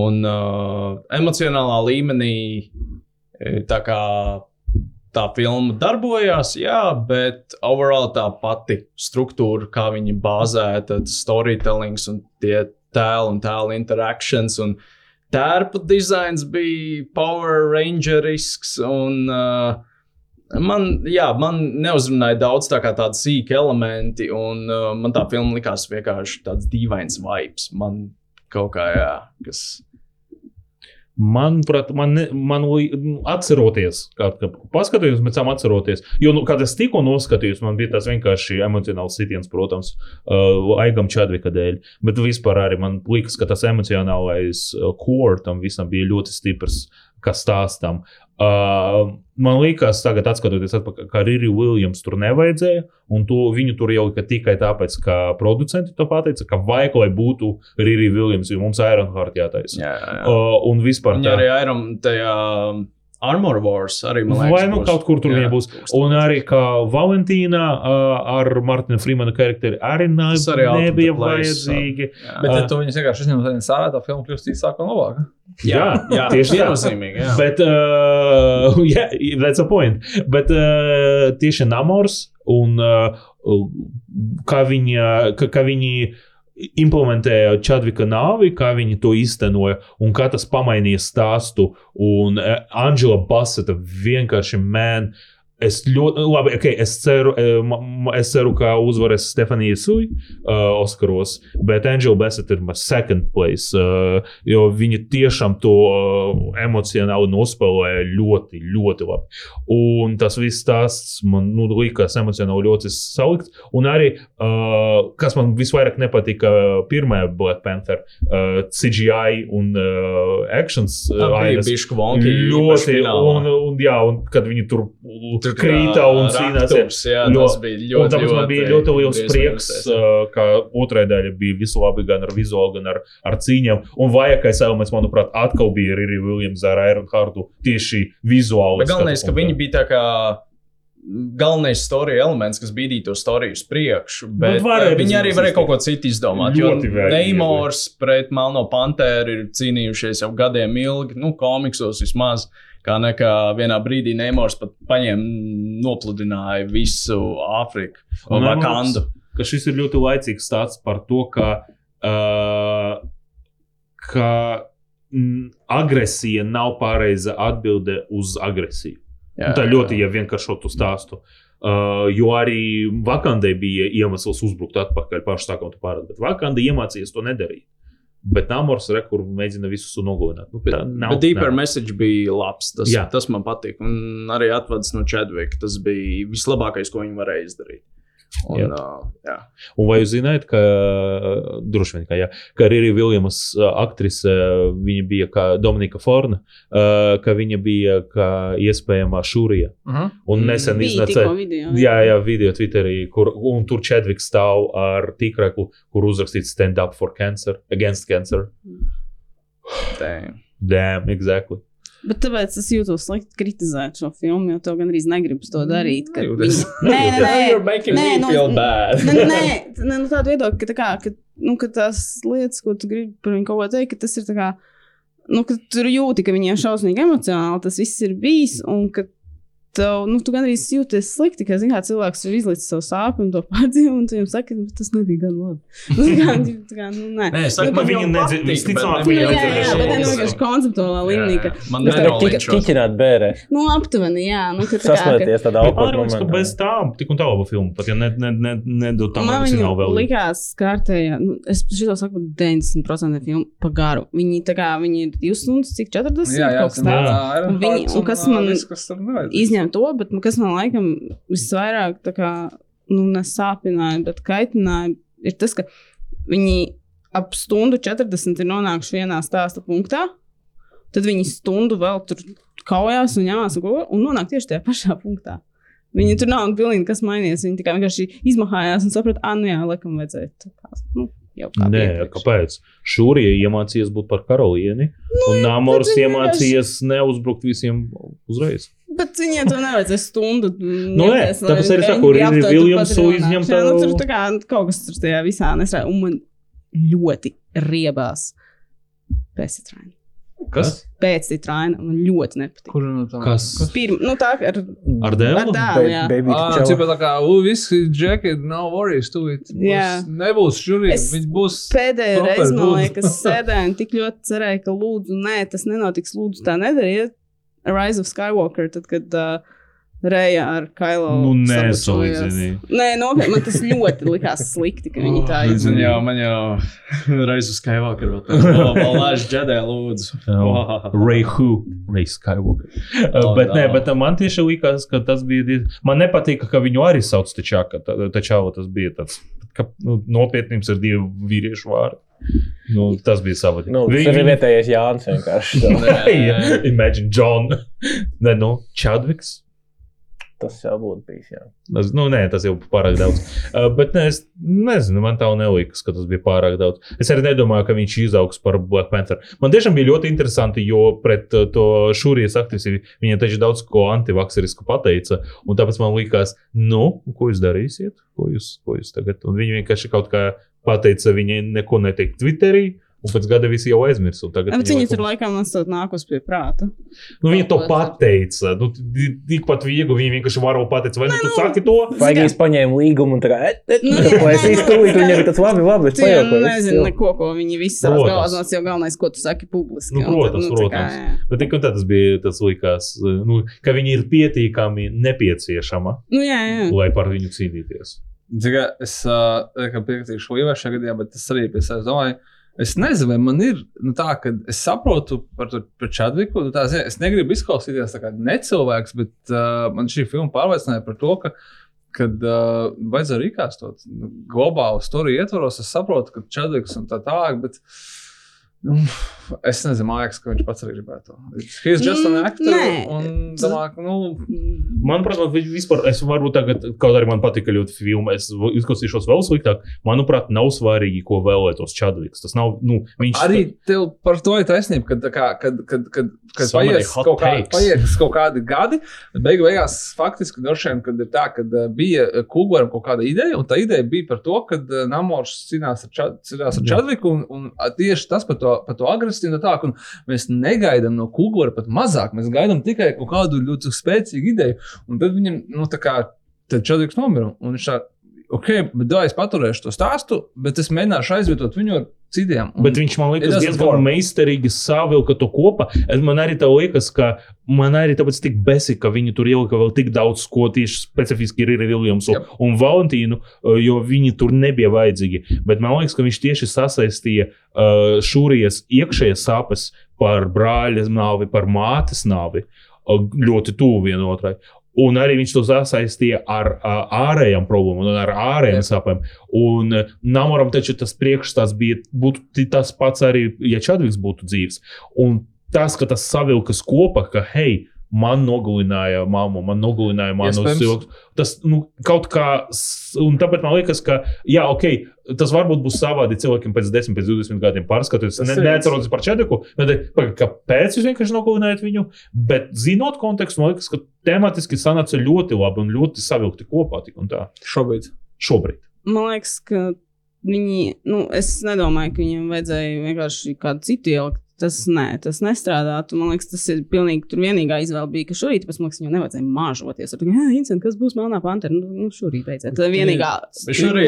Un uh, emocionālā līmenī e, tā kā tā filma darbojās, jā, bet overall tā pati struktūra, kā viņi bāzēta, storytellings un tie tēlu un tēlu interakcijas un tērpu dizains bija Power Rangerisks un uh, Man, jā, man neuzrunāja daudz tā tādu sīku elementi, un uh, man tā filma likās vienkārši tāds dīvains vibes. Man kaut kā, jā, kas. Manuprāt, man, ne, man li- atceroties, kā paskatījos, pēc tam atceroties, jo, nu, kad es tikko noskatījos, man bija tas vienkārši emocionāls sitiens, protams, uh, Aigam Čadvika dēļ, bet vispār arī man liekas, ka tas emocionālais uh, core tam visam bija ļoti stiprs, kā stāstam. Uh, man liekas, tagad, skatoties atpakaļ, ka Rīri Williams tur nevajadzēja, un to, viņu tur jau ka tikai tāpēc, ka producenti to pateica, ka vajag, lai būtu Rīri Williams, jo mums Ironheart jātaisa. Jā, jā. Uh, un vispār Viņa arī Iron, tajā Armor Wars arī man liekas. Vai nu būs. kaut kur tur Jā, būs. būs Un arī kā Valentīna uh, ar Martina Freemana karakteri arī nav, Tas arī nebija vajadzīgi. Bet, ja tu viņus vienkārši izņem no sārā, tā filma kļūst īsāka un labāka. Jā, jā, tieši tā. viennozīmīgi. jā. Bet, uh, yeah, that's a point. Bet uh, tieši Namors un uh, kā, viņa, ka, ka viņi implementēja Čadvika nāvi, kā viņi to iztenoja un kā tas pamainīja stāstu. Un uh, Angela Basseta vienkārši man. Es ļoti labi, okay, es, ceru, eh, es ceru, ka uzvarēs Stefanija Sui uh, Oskaros, bet Angela Bassett ir my second place, uh, jo viņa tiešām to uh, emocionāli nospēlēja ļoti, ļoti labi. Un tas viss stāsts man nu, likās emocionāli ļoti salikts. Un arī, uh, kas man visvairāk nepatika, pirmā Black Panther, uh, CGI un uh, actions uh, ainas ļoti, un, un, jā, un kad viņi tur krīta un cīnās. Jā, Ļo- tas bija ļoti, Un tāpēc man bija ļoti liels prieks, tas. uh, ka otrā daļa bija visu labi gan ar vizuālu, gan ar, ar cīņām. Un vajagais elements, manuprāt, atkal bija arī Viljams ar Ironhardu tieši vizuāli. Bet galvenais, ka viņi bija tā kā. Galvenais storija elements, kas bīdīja to storiju uz priekšu, bet Bet varēja eh, viņi arī varēja kaut ko citu izdomāt. Jo Ļoti. Neimors pret Melno Panteru ir cīnījušies jau gadiem ilgi, nu, komiksos vismaz. Kā nekā vienā brīdī Neimors pat paņēma, nopludināja visu Āfriku Vakandu. ka šis ir ļoti laicīgs stāsts par to, ka, uh, ka mm, agresija nav pareiza atbilde uz agresiju. Jā, Tā ļoti ja vienkāršo to stāstu. Uh, jo arī Vakandai bija iemesls uzbrukt atpakaļ pašu sākot pārāk, bet Vakanda iemācījās to nedarīt. Bet Namors re, kur mēģina visus nogalināt. Nu, tā nav, Bet Deeper nav. Message bija labs. Tas, Jā. tas man patīk. Un arī atvads no Chadvika. Tas bija vislabākais, ko viņi varēja izdarīt. Un, Jā. uh, jā. Un vai jūs zināt, ka droši vien, ka, jā, ka arī Viljamas aktrise, viņa bija kā Dominika Forna, uh, ka viņa bija kā iespējamā šūrija. Uh -huh. Un nesen Bija iznāca. video. Jā, jā, video Twitterī, kur un tur Čedviks stāv ar tīkraklu, kur uzrakstīts Stand up for cancer, against cancer. Damn. Damn, exactly. Bet tāpēc es jūtos slikti kritizēt šo filmu, jo to gandrīz negribas to darīt. Kad viņi- Nē, nē, nē. You're making Nē, me nu. Nē, nē, nē, nē nu, tāda viedokļa, ka, tā kā, ka, nu, ka tās lietas, ko tu gribi par viņu kaut ko teikt, ka tas ir tā kā, nu, ka tur jūti, ka viņiem šausmīgi emocionāli tas viss ir bijis, un ka tev, nu, tu gandrīz jūties slikti, ka, zin kā, cilvēks ir izlicis savu sāpju un to pārdzīvo, un tu viņam saki, bet tas nebija gan labi. Nu, tā kā, tā kā, nu, nē. Nē, es saku, Nu, man viņa viņa nedzi- nepatīk, visticamāk, Nu, viņa jā, nebija jā, jā, bet tā vienkārši konceptuālā līmenī, ka, Man Tas tā nenolinčos. kiķināt bērē. nu, aptuveni, jā, nu, ka tā kā, Sasmēties tādā awkward Pārāk, ka momentā. bez tām tik un tā laba filma, pat ja nedod ne, ne, ne, nedod tam Man emocionāli vēl. likās kārtējā, nu, es šito saku, par 90% filmu pa garu. Viņi tā kā, viņi ir 2 stundas, cik 40 Jā, jā, kaut kas tāds. tā ir. Un viņi- un kas man izņem? Izņem to, bet kas man laikam visvairāk kā, nu, nesāpināja, bet kaitināja, ir tas, ka viņi ap stundu 40 ir nonākuši vienā stāsta punktā. Tad viņi stundu vēl tur kaujās un ņemās un, nonāk tieši tajā pašā punktā. Viņi tur nav pilnīgi kas mainījies. Viņi tikai vienkārši izmahājās un saprata, ah, nu jā, laikam vajadzēja. tā Nu, jau kā Nē, iepriekš. kāpēc? Šūrija iemācījās būt par karalieni, nu, un Nāmors iemācījās neuzbrukt visiem uzreiz. Bet viņiem to nevajadzēja stundu. Nu, nē, tāpēc arī saku, Riri Viljamsu izņemt tā. Nu, tur tā- kā kaut kas tur tajā visā nesrā. Un man ļoti riebās Pesitrāni. Kas? Pēctitri aina man ļoti nepatīk. Kur no tām? Kas? Pirm, nu tā ar, Ar dēlu? ar dēlu, jā. Baby Ah, cipa tā kā, u, visi džeki, no worries, tu it. Jā. Nebūs šurī, Es viņi būs. Pēdējā reize, man liekas, sēdēju un tik ļoti cerēju, ka lūdzu, nē, tas nenotiks. Lūdzu, tā nedariet. Rise of Skywalker, tad, kad uh, Reja ar Kailo. Nu, sabučojās. nesalīdzini. Nē, nopietni, man tas ļoti likās slikti, ka viņi tā Man izdarīja. jau, man jau reiz uz Skywalker vēl tādā vēl lāž džedē, lūdzu. Wow. Ray Who, Ray Skywalker. Oh, bet, nē, bet man tieši likās, ka tas bija. Man nepatīk, ka viņu arī sauc Tačāka. Tačāva tas bija tāds, ka nu, nopietnības ir divi vīriešu vārdi. Nu, tas bija savādāk. Nu, tas ir vietējais Jānis vienkārši. Jā, Imagine John. Nē, nu, Čadviks. Tas jau būtu bijis. Jā. Tas, nu, nē, tas jau pārāk daudz. Uh, bet ne, es nezinu, man tā neliekas, ka tas bija pārāk daudz. Es arī nedomāju, ka viņš izaugs par Black Panther. Man tiešām bija ļoti interesanti, jo pret uh, to šūrijas aktivisti viņa taču daudz ko antivakserisku pateica. Un tāpēc man likās, nu, ko jūs darīsiet? Ko jūs, ko jūs tagad? Un viņi vienkārši kaut kā pateica, viņai neko neteikt Twitterī. Un pēc gada visi jau tagad Bet viņa viņi laikam- tur laikam nesot nākus pie prāta. Nu, viņa to pateica. Nu, ti- tikpat viegli viņa vienkārši var pateikt, vai nu tu saki to? Vaigīs paņēma līgumu un tā kā, et, et, Nu, nu, ko es iztūlīju, un viņi tāds labi, labi, es nezini jau. neko, ko viņi visi savās galvās nāc, jau galvenais, ko tu saki publiski. Nu, protams, protams. Bet tik un tā tas bija tas likās, nu, ka viņi ir pietiekami nepieciešama, Nu, jā, jā. lai par viņu cīnīties. Tikai es uh, piekritīšu Līvai šajā gadījumā, bet es arī pie sevis domāju. Es nezinu, vai man ir nu, tā, ka es saprotu par, to- par Čadviku. Tā, zini, es negribu izklausīties kā necilvēks, bet uh, man šī filma pārliecināja par to, ka, kad uh, vajadzēja rīkāstot nu, globālu storiju ietvaros. Es saprotu, ka Čadviks un tā tālāk, bet nu, es nezinu, man liekas, ka viņš pats arī gribētu. He's just an Mm, actor. domāju, ka, nu, Manuprāt, vi- vispār, es varbūt tagad, kaut arī man patika ļoti filma, es izklausīšos vēl sliktāk. Manuprāt, nav svarīgi, ko vēlētos Čadviks. Tas nav, nu, viņš Arī tev par to ir taisnība, kad, tā kā, kad, kad, kad, kad paies kaut, kā, paies kaut kādi gadi, bet beigu beigās faktiski droši vien, kad ir tā, ka bija Kūgoram kaut kāda ideja, un tā ideja bija par to, ka Namors cīnās ar, Čad, cīnās ar. Čadviku, un, un tieši tas par to, par to agresīvu un tā, mēs negaidām no Kūgora pat mazāk, mēs gaidām tikai kaut kādu ļoti spēcīgu ideju, un tad viņam, nu tā kā, tad Čadviks nomira, un viņš tā, ok, bet es paturēšu to stāstu, bet es mēģināšu aizvietot viņu ar citiem. Un- Bet viņš man liekas, diezgan meistarīgi savilka to kopā. Es- Man arī tā liekas, ka man arī tāpēc tik besi, ka viņi tur ielika vēl tik daudz, ko tieši specifiski ir Viljams Yep. un Valentīnu, uh, jo viņi tur nebija vajadzīgi. Bet man liekas, ka viņš tieši sasaistīja uh, šūrijas iekšējās sāpes par brāļa nāvi, par mātes nāvi uh, ļoti tuvu vienotrai. Un arī viņš to sasaistīja ar uh, ārējām problēmām, un ar ārējām sāpēm. Un uh, Namoram taču tas priekšstats bija būtu tas pats arī, ja Čadviks būtu dzīves. Un tas, ka tas savilkas kopā, ka hei, man nogalināja mammu, man nogalināja manu siltu. Tas nu, kaut kā, un tāpēc man liekas, ka, jā, ok, tas varbūt būs savādi cilvēkiem pēc 10, pēc 20 gadiem pārskatoties. Ne, neatceros par pagaid, kāpēc jūs vienkārši nogalinājāt viņu? Bet zinot kontekstu, man liekas, ka tematiski sanāca ļoti labi un ļoti savilkti kopā. tik un tā. Šobrīd. Šobrīd. Man liekas, ka viņi, nu, es nedomāju, ka viņiem vajadzēja vienkārši kādu citu ielikt. Tas, nē, tas nestrādātu. Man liekas, tas ir pilnīgi tur vienīgā izvēle bija, ka šorīt, pēc liekas, viņam nevajadzēja māžoties. Ar to, jā, Incent, kas būs Melnā Pantera? Nu, nu šorīt beidzot. Tā ir vienīgā.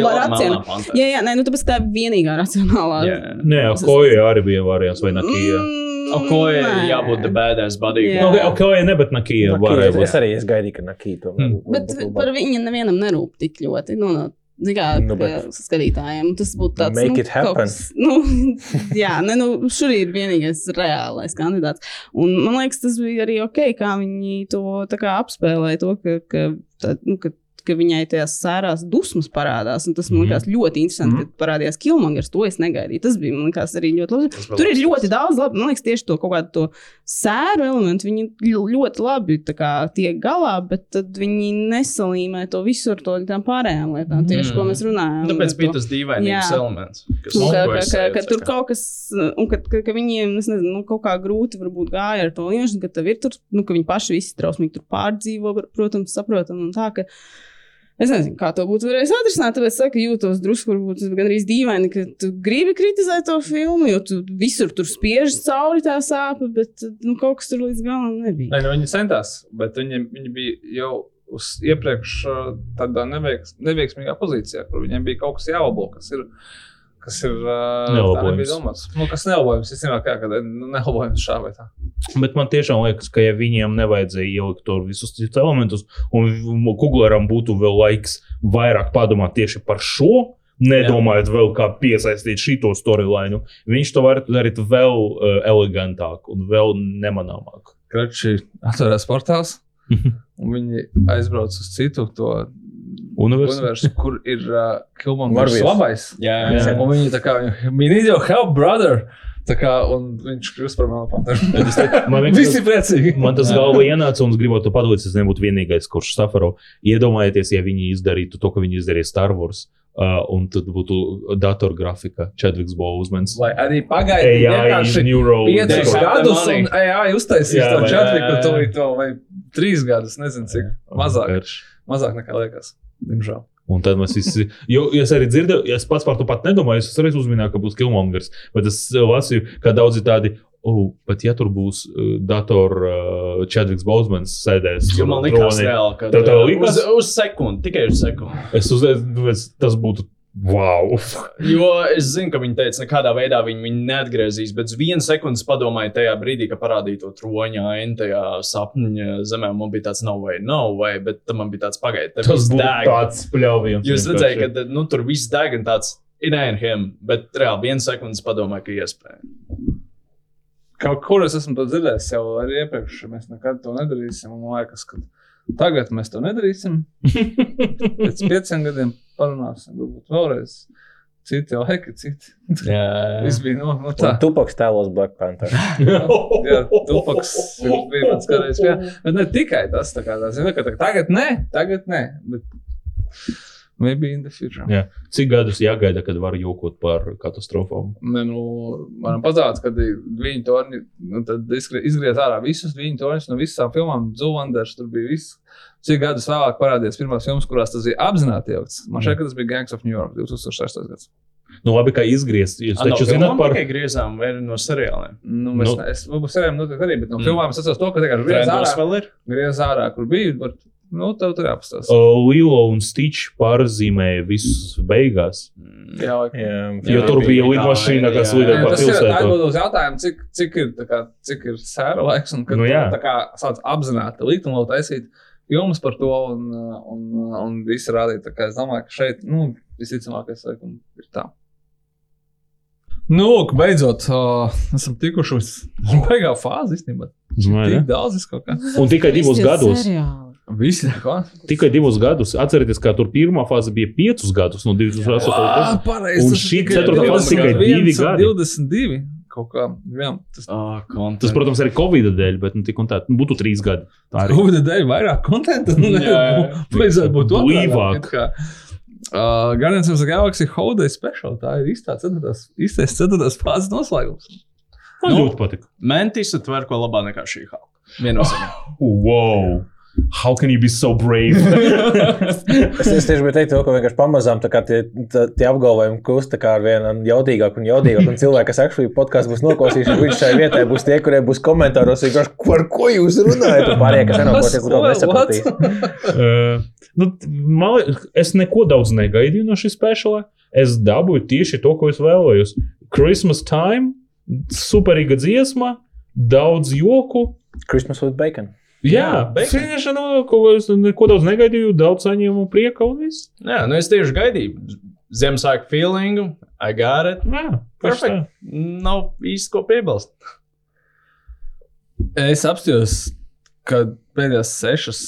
Pantera. Jā, jā, nē, nu tāpēc tā ir vienīgā racionālā. Jā. Nē, Koja arī bija variants vai Nakija. Mm, O, ko ir nē. jābūt the badass body? Jā. Nu, ok, Koja ne, bet Nakija varēja es, būt. es arī es gaidīju, ka Nakī to Mm. Bet par viņu nevienam nerūp tik ļoti. Nu, no, Kā, Nu, bet- skatītājiem tas būtu tāds Make nu, it happen. Kas, nu, jā, ne, nu, šur ir vienīgais reālais kandidāts. Un man liekas, tas bija arī ok, kā viņi to kā apspēlēja. To, ka, ka, tā, nu, ka, ka viņai tajās sērās dusmas parādās. un Tas man Mhm. liekas ļoti interesanti, Mhm. kad parādījās Kilmangers. To es negaidīju. Tas bija man liekas, arī ļoti labi. Tur ir ļoti daudz labi. Man liekas, tieši to kaut kādu to sēru elementu viņi ļo- ļoti labi kā, tiek galā, bet tad viņi nesalīmē to visu ar to tām pārējām lietām, tieši ko Mm. mēs runājam. Tāpēc bija tas dīvainīgs Jā. elements. kas Un ka, ko ka, ka, ka tur kā. kaut kas, un ka, ka, ka viņiem es nezinu, nu, kaut kā grūti varbūt gāja ar to lietu, ka tev ir tur, nu, ka viņi paši visi trausmīgi tur pārdzīvo, protams, saprotam, un tā, ka Es nezinu, kā to būtu varējis atrisināt. Tāpēc saku, jūtos drusku varbūt gandrīz dīvaini, ka tu gribi kritizēt to filmu, jo tu visur tur spiež cauri tā sāpe, bet nu, kaut kas tur līdz galam nebija. Nē, nu, viņi centās, bet viņi, viņi bija jau uz iepriekš uh, tādā neveiks, neveiksmīgā pozīcijā, kur viņiem bija kaut kas jālabo, kas ir. Kas ir Nelabojams. Nu, kas nelabojams, es nezinu, kā kad nu, nelabojams šā vai tā. Bet man tiešām liekas, ka ja viņiem nevajadzēja ielikt to visus citus elementus, un Kugleram būtu vēl laiks vairāk padomāt tieši par šo. Nedomājot vēl, kā piesaistīt šo storyline, viņš to varētu darīt vēl uh, elegantāk un vēl nemanāmāk. Krači atvērās portāls, un viņi aizbrauc uz citu to Universitāte. universu, kur ir uh, Kilmans labais. Jā, Jā. jā. Un viņi tā kā, we need your help, brother! Tā kā, un viņš kļūst par manu panteru. Man liekas, Visi priecīgi. Man tas galvā ienāca, un es gribētu to padalīties. Es nebūtu vienīgais, kurš safaro. Iedomājieties, ja viņi izdarītu to, ko viņi izdarīja Star Wars, uh, un tad būtu datorgrafika, Chadvigs Boseman. Vai arī neural. piecus gadus, un AI uztaisīs Jā, to jā, to, jā. vai trīs gadus, nezinu cik. Mazāk, Karš. mazāk nekā liekas. Diemžēl. Un tad mēs visi, jo es arī dzirdēju, es pats par to pat nedomāju, es arī uzminēju, ka būs Kilmongers, bet es uh, lasīju, ka daudzi tādi, oh, bet ja tur būs uh, dator uh, Chadvigs Bosemans sēdēs. Jo man tronī, reāli, ka tā uh, likās? uz, uz sekundi, tikai uz sekundi. Es uzdevu, tas būtu wow. Jo es zinu, ka viņi teica, nekādā veidā viņi viņu neatgriezīs, bet uz vienu sekundi padomāju tajā brīdī, kad parādīja to troņa ainu tajā sapņa zemē. Man bija tāds, no way, no way, bet tam man bija tāds pagaidi. Tas būtu tāds pļāviens. Jūs redzējāt, ka nu, tur viss deg un tāds ir him, bet reāli vienu sekundi padomāju, ka iespējams. Kaut kur es esmu to dzirdējis jau arī iepriekš, mēs nekad to nedarīsim. un Man liekas, ka tagad mēs to nedarīsim. Pēc pieciem gadiem parunāsim, varbūt vēlreiz. Citi jau heki, citi. Jā, Viss bija no, no tā. Tupaks tēlos Black Panther. Jā, Tupaks ir- bija mans kādreiz. Jā. Bet ne tikai tas, tā kā tā zina, ka tagad nē, tagad nē. Bet maybe in the future. Jā. Cik gadus jāgaida, kad var jokot par katastrofām? Ne, nu, varam pazāt, kad viņi to nu, izgriez ārā visus viņu tonus no visām filmām. Zuvanders tur bija viss. Cik gadus vēlāk parādījās pirmās filmas, kurās tas bija apzināti ielikts. Man šķiet, ka tas bija Gangs of New York 2006. gads. Nu, labi, kā izgriezt. Jūs taču zināt par. tikai griezām vai no seriāliem. Nu, mēs, Nu. nu, es varbūt serējām noteikti arī, bet no Mm. filmām es atceros to, ka tikai griez Trendos ārā, griez ārā, kur bija. Bet, nu, tev tur jāpastāsta. Lilo un Stitch pārzīmēja visus beigās. Jā, Jā, Jo Jā, tur bija lidmašīna, kas lidoja pa tas ir pilsētu. atbildot uz jautājumu, cik, cik ir, tā kā, cik ir sēra laiks un kad Nu, nu, tā kā sāc apzināti likt un taisīt filmas par to un, un, un visi rādīt. Tā kā Es domāju, ka šeit, nu, visticamākais ir tā. Nu, lūk, beidzot, uh, esam tikuši uz beigā fāzi īstenībā. Ne? Tik daudz es kaut kā. Un tikai divus gadus. Visi? Tikai divus gadus. Atcerieties, ka tur pirmā fāze bija piecus gadus. No 2008. Ah, pareizi. Un šī ceturtā fāze tikai 21 divi gadi. 22. Kaut kā, jā, tas Ah, Tas, protams, arī Covid dēļ, bet nu, tā nu, būtu trīs gadi. Tā arī. Covid dēļ vairāk konta. Nu, Jā, jā. Vajadzētu būt Blīvāk. Uh, Guardians of the Galaxy Holiday Special. Tā ir īstā ceturtās, īstais ceturtās fāzes noslēgums. Man Nu. ļoti patika. Mentis tver ko labāk nekā šī halka. Viennozīmīgi. Wow! How can you be so brave? Es, es tieši biju teikt, to, ka vienkārši pamazām tie, tā- tie apgalvojumi kļūst ar vien jaudīgāk un jaudīgāk. Un cilvēki, kas actually podkāstu būs noklausījušies, viņš šai vietai būs tie, kuriem būs komentāros, vienkārši, par ko jūs runājat. Un pārējie, kas nenoklausīs, to nesapratīs. uh, nu, man, es neko daudz negaidīju no šīs speciālā. Es dabūju tieši to, ko es vēlējos. Christmas time, superīga dziesma, daudz joku. Christmas with bacon. Jā, vienkārši no, ko, es neko daudz negaidīju, daudz saņēmu prieka un viss. Jā, nu es tieši gaidīju. Ziemassvētku feelingu, I got it. Jā, Perfekt. Nav īsti ko piebilst. Es apstājos, ka pēdējās sešas.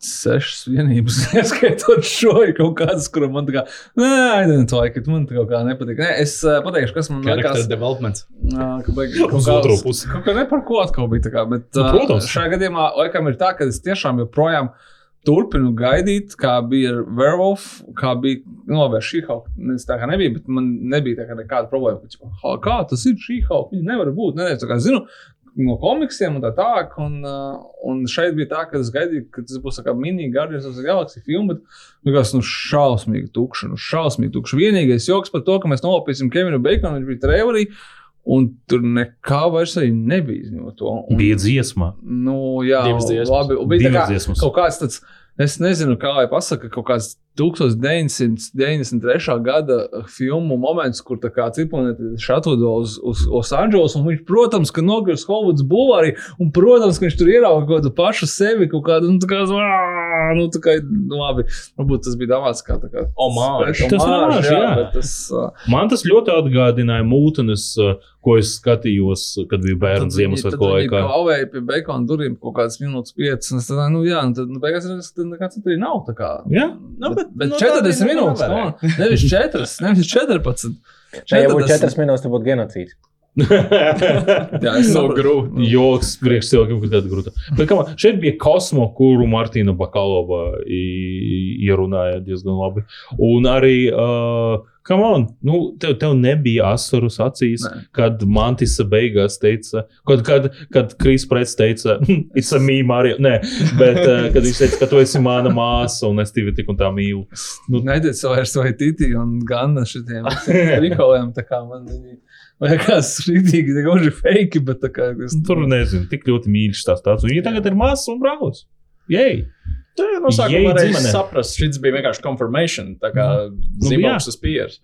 Sešas vienības, neskaitot šo, ir kaut kādas, kuras man tā kā, nē, identitāte, ka man tā kā nepatīk. Nē, es uh, pateikšu, kas man Character liekas, development. uh, ka baigi kaut kā- otro pusi. Kaut kā ne par ko atkal bija tā kā, bet Nu, uh, protams. šajā gadījumā laikam ir tā, ka es tiešām joprojām turpinu gaidīt, kā bija ar Werewolf, kā bija, vai šī hauka, tā kā nebija, bet man nebija tā kā nekāda problēma, "Ha, kā tas ir šī hauka, viņa nevar būt, ne, es tā kā zinu, no komiksiem un tā tālāk. Un, uh, un šeit bija tā, ka es gaidīju, ka tas būs tā kā mini-Guardians of the Galaxy filma, bet likās, nu, šausmīgi tukša, nu, šausmīgi tukša. Vienīgais joks par to, ka mēs nolapīsim Kevinu Bakonu, viņš bija trailerī. Un tur nekā vairs nebija no to. Un, Bija dziesma. Nu, jā, Divas dziesmas. labi. Un bija kā, kaut kāds tāds, es nezinu, kā lai pasaka, kaut kāds 1993. gada filmu moments, kur ciklonētis atlido uz, uz Losandželos, un viņš, protams, ka nogriez Hovuds bulvārī, un, protams, ka viņš tur ierauga kaut kādu pašu sevi, kaut kādu, nu, tā kā, "Ā!" nu, tā kā, nu, labi, varbūt tas bija domāts kā tā kā. Omāžs. Tas omāžs, jā. bet tas, uh, Man tas ļoti atgādināja mūtenes, uh, ko es skatījos, kad biju bērns Ziemassvētku laikā. Klauvēja pie bekona durvīm kaut kādas minūtes, piecas. es tādā, Nu, jā, un tad, nu, beigās tad nekāds tur nav. tā kā. Jā, Nu, bet, Bet nu, 40 tā bija minūtes, nevarēja. no, nevis 4, nevis 14. Ja būtu 40. 4 minūtes, tad būtu genocīds. Jā, es saprotu. grūti. Joks priekš cilvēkiem, kas tāda grūta. Bet kā, šeit bija kosmo, kuru Martīna Bakalova ierunāja diezgan labi. Un arī, uh, come on, nu, tev, tev nebija asaras acīs, Nē. kad Mantisa beigās teica, kad, kad, kad Kris Prets teica, it's a me, Marija. Nē, bet uh, kad viņš teica, ka tu esi mana māsa un es tevi tik un tā mīlu. Nu, Nediet vairs vai Titi un Ganna šitiem trikoliem. Tā kā man viņi liekas rītīgi, tā kā viņi ir fake, bet tā kā es tur nezinu, tik ļoti mīļš tās tāds. Viņa tagad ir māsas un brālis. Jej! Tā jau no Jei sākuma varēja saprast, šis bija vienkārši confirmation, tā kā Nu, zīmogs uz pieres.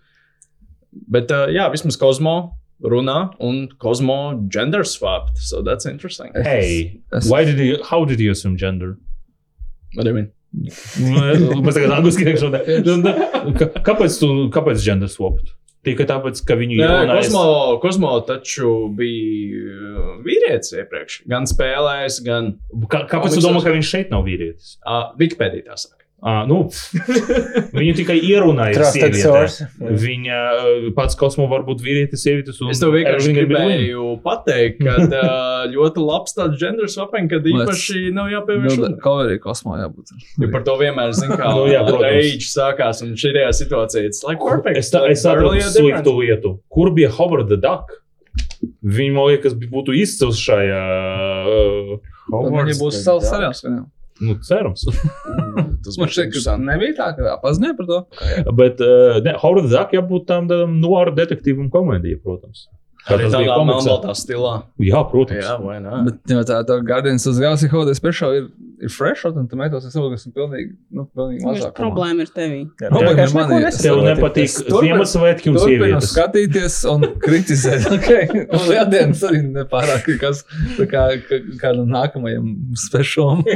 Bet, uh, jā, vismaz Kozmo runā un Kozmo gender swapped, so that's interesting. Hey, es- why did you, how did you assume gender? What do you mean? Mēs tagad angliski iekšā. Kāpēc tu, kāpēc gender swapped? Tikai tāpēc, ka viņu Nē, jaunais- Kozmo, Kozmo taču bija uh, vīrietis iepriekš. Gan spēlējis, gan Kā, kāpēc tu domā, ka viņš šeit nav vīrietis? uh, Wikipēdijā tā saka. À, nu, viņu tikai ierunāja. Source. Viņa uh, pats kosmo var būt vīrietis, sievietes. un Es tev vienkārši gribēju pateikt, ka uh, ļoti labs tāds gender swapping, kad īpaši nav jāpievērš. Nu, uzmanība. Coverī kosmā jābūt. Jo par to vienmēr zina, kā Nu, jā, protams. rage sākās. Un šajā situācijā tas like perfect. Es, tā, like, es saprotu earlier sliktu lietu. Kur bija Howard the Duck? Viņa, man liekas, būtu izcils šajā. Uh, Viņi būs savs seriāls. Nu, cerams. Tas Man šķiet, ka interesanti. nebija tā, ka paziņoja par to. Bet uh, ne, Howard the Duck jābūt tam tādam noāra detektīvam komēdijai, protams. Arī tādā melnbaltā stilā. Jā, protams. Jā, vai ne? Bet jā, tā tā Guardians of the Galaxy Holiday Special ir, ir fresh, un tam metos es saprotu, ka esmu pilnīgi, nu, pilnīgi mazāk. Problēma ir tevī. Jā, Problēma ir manī. Tev nepatīk Ziemassvētki un sievietes. skatīties un kritizēt. Okay? Un Lieldienas arī nepārāk kas tā kā, kādam nākamajam specialam.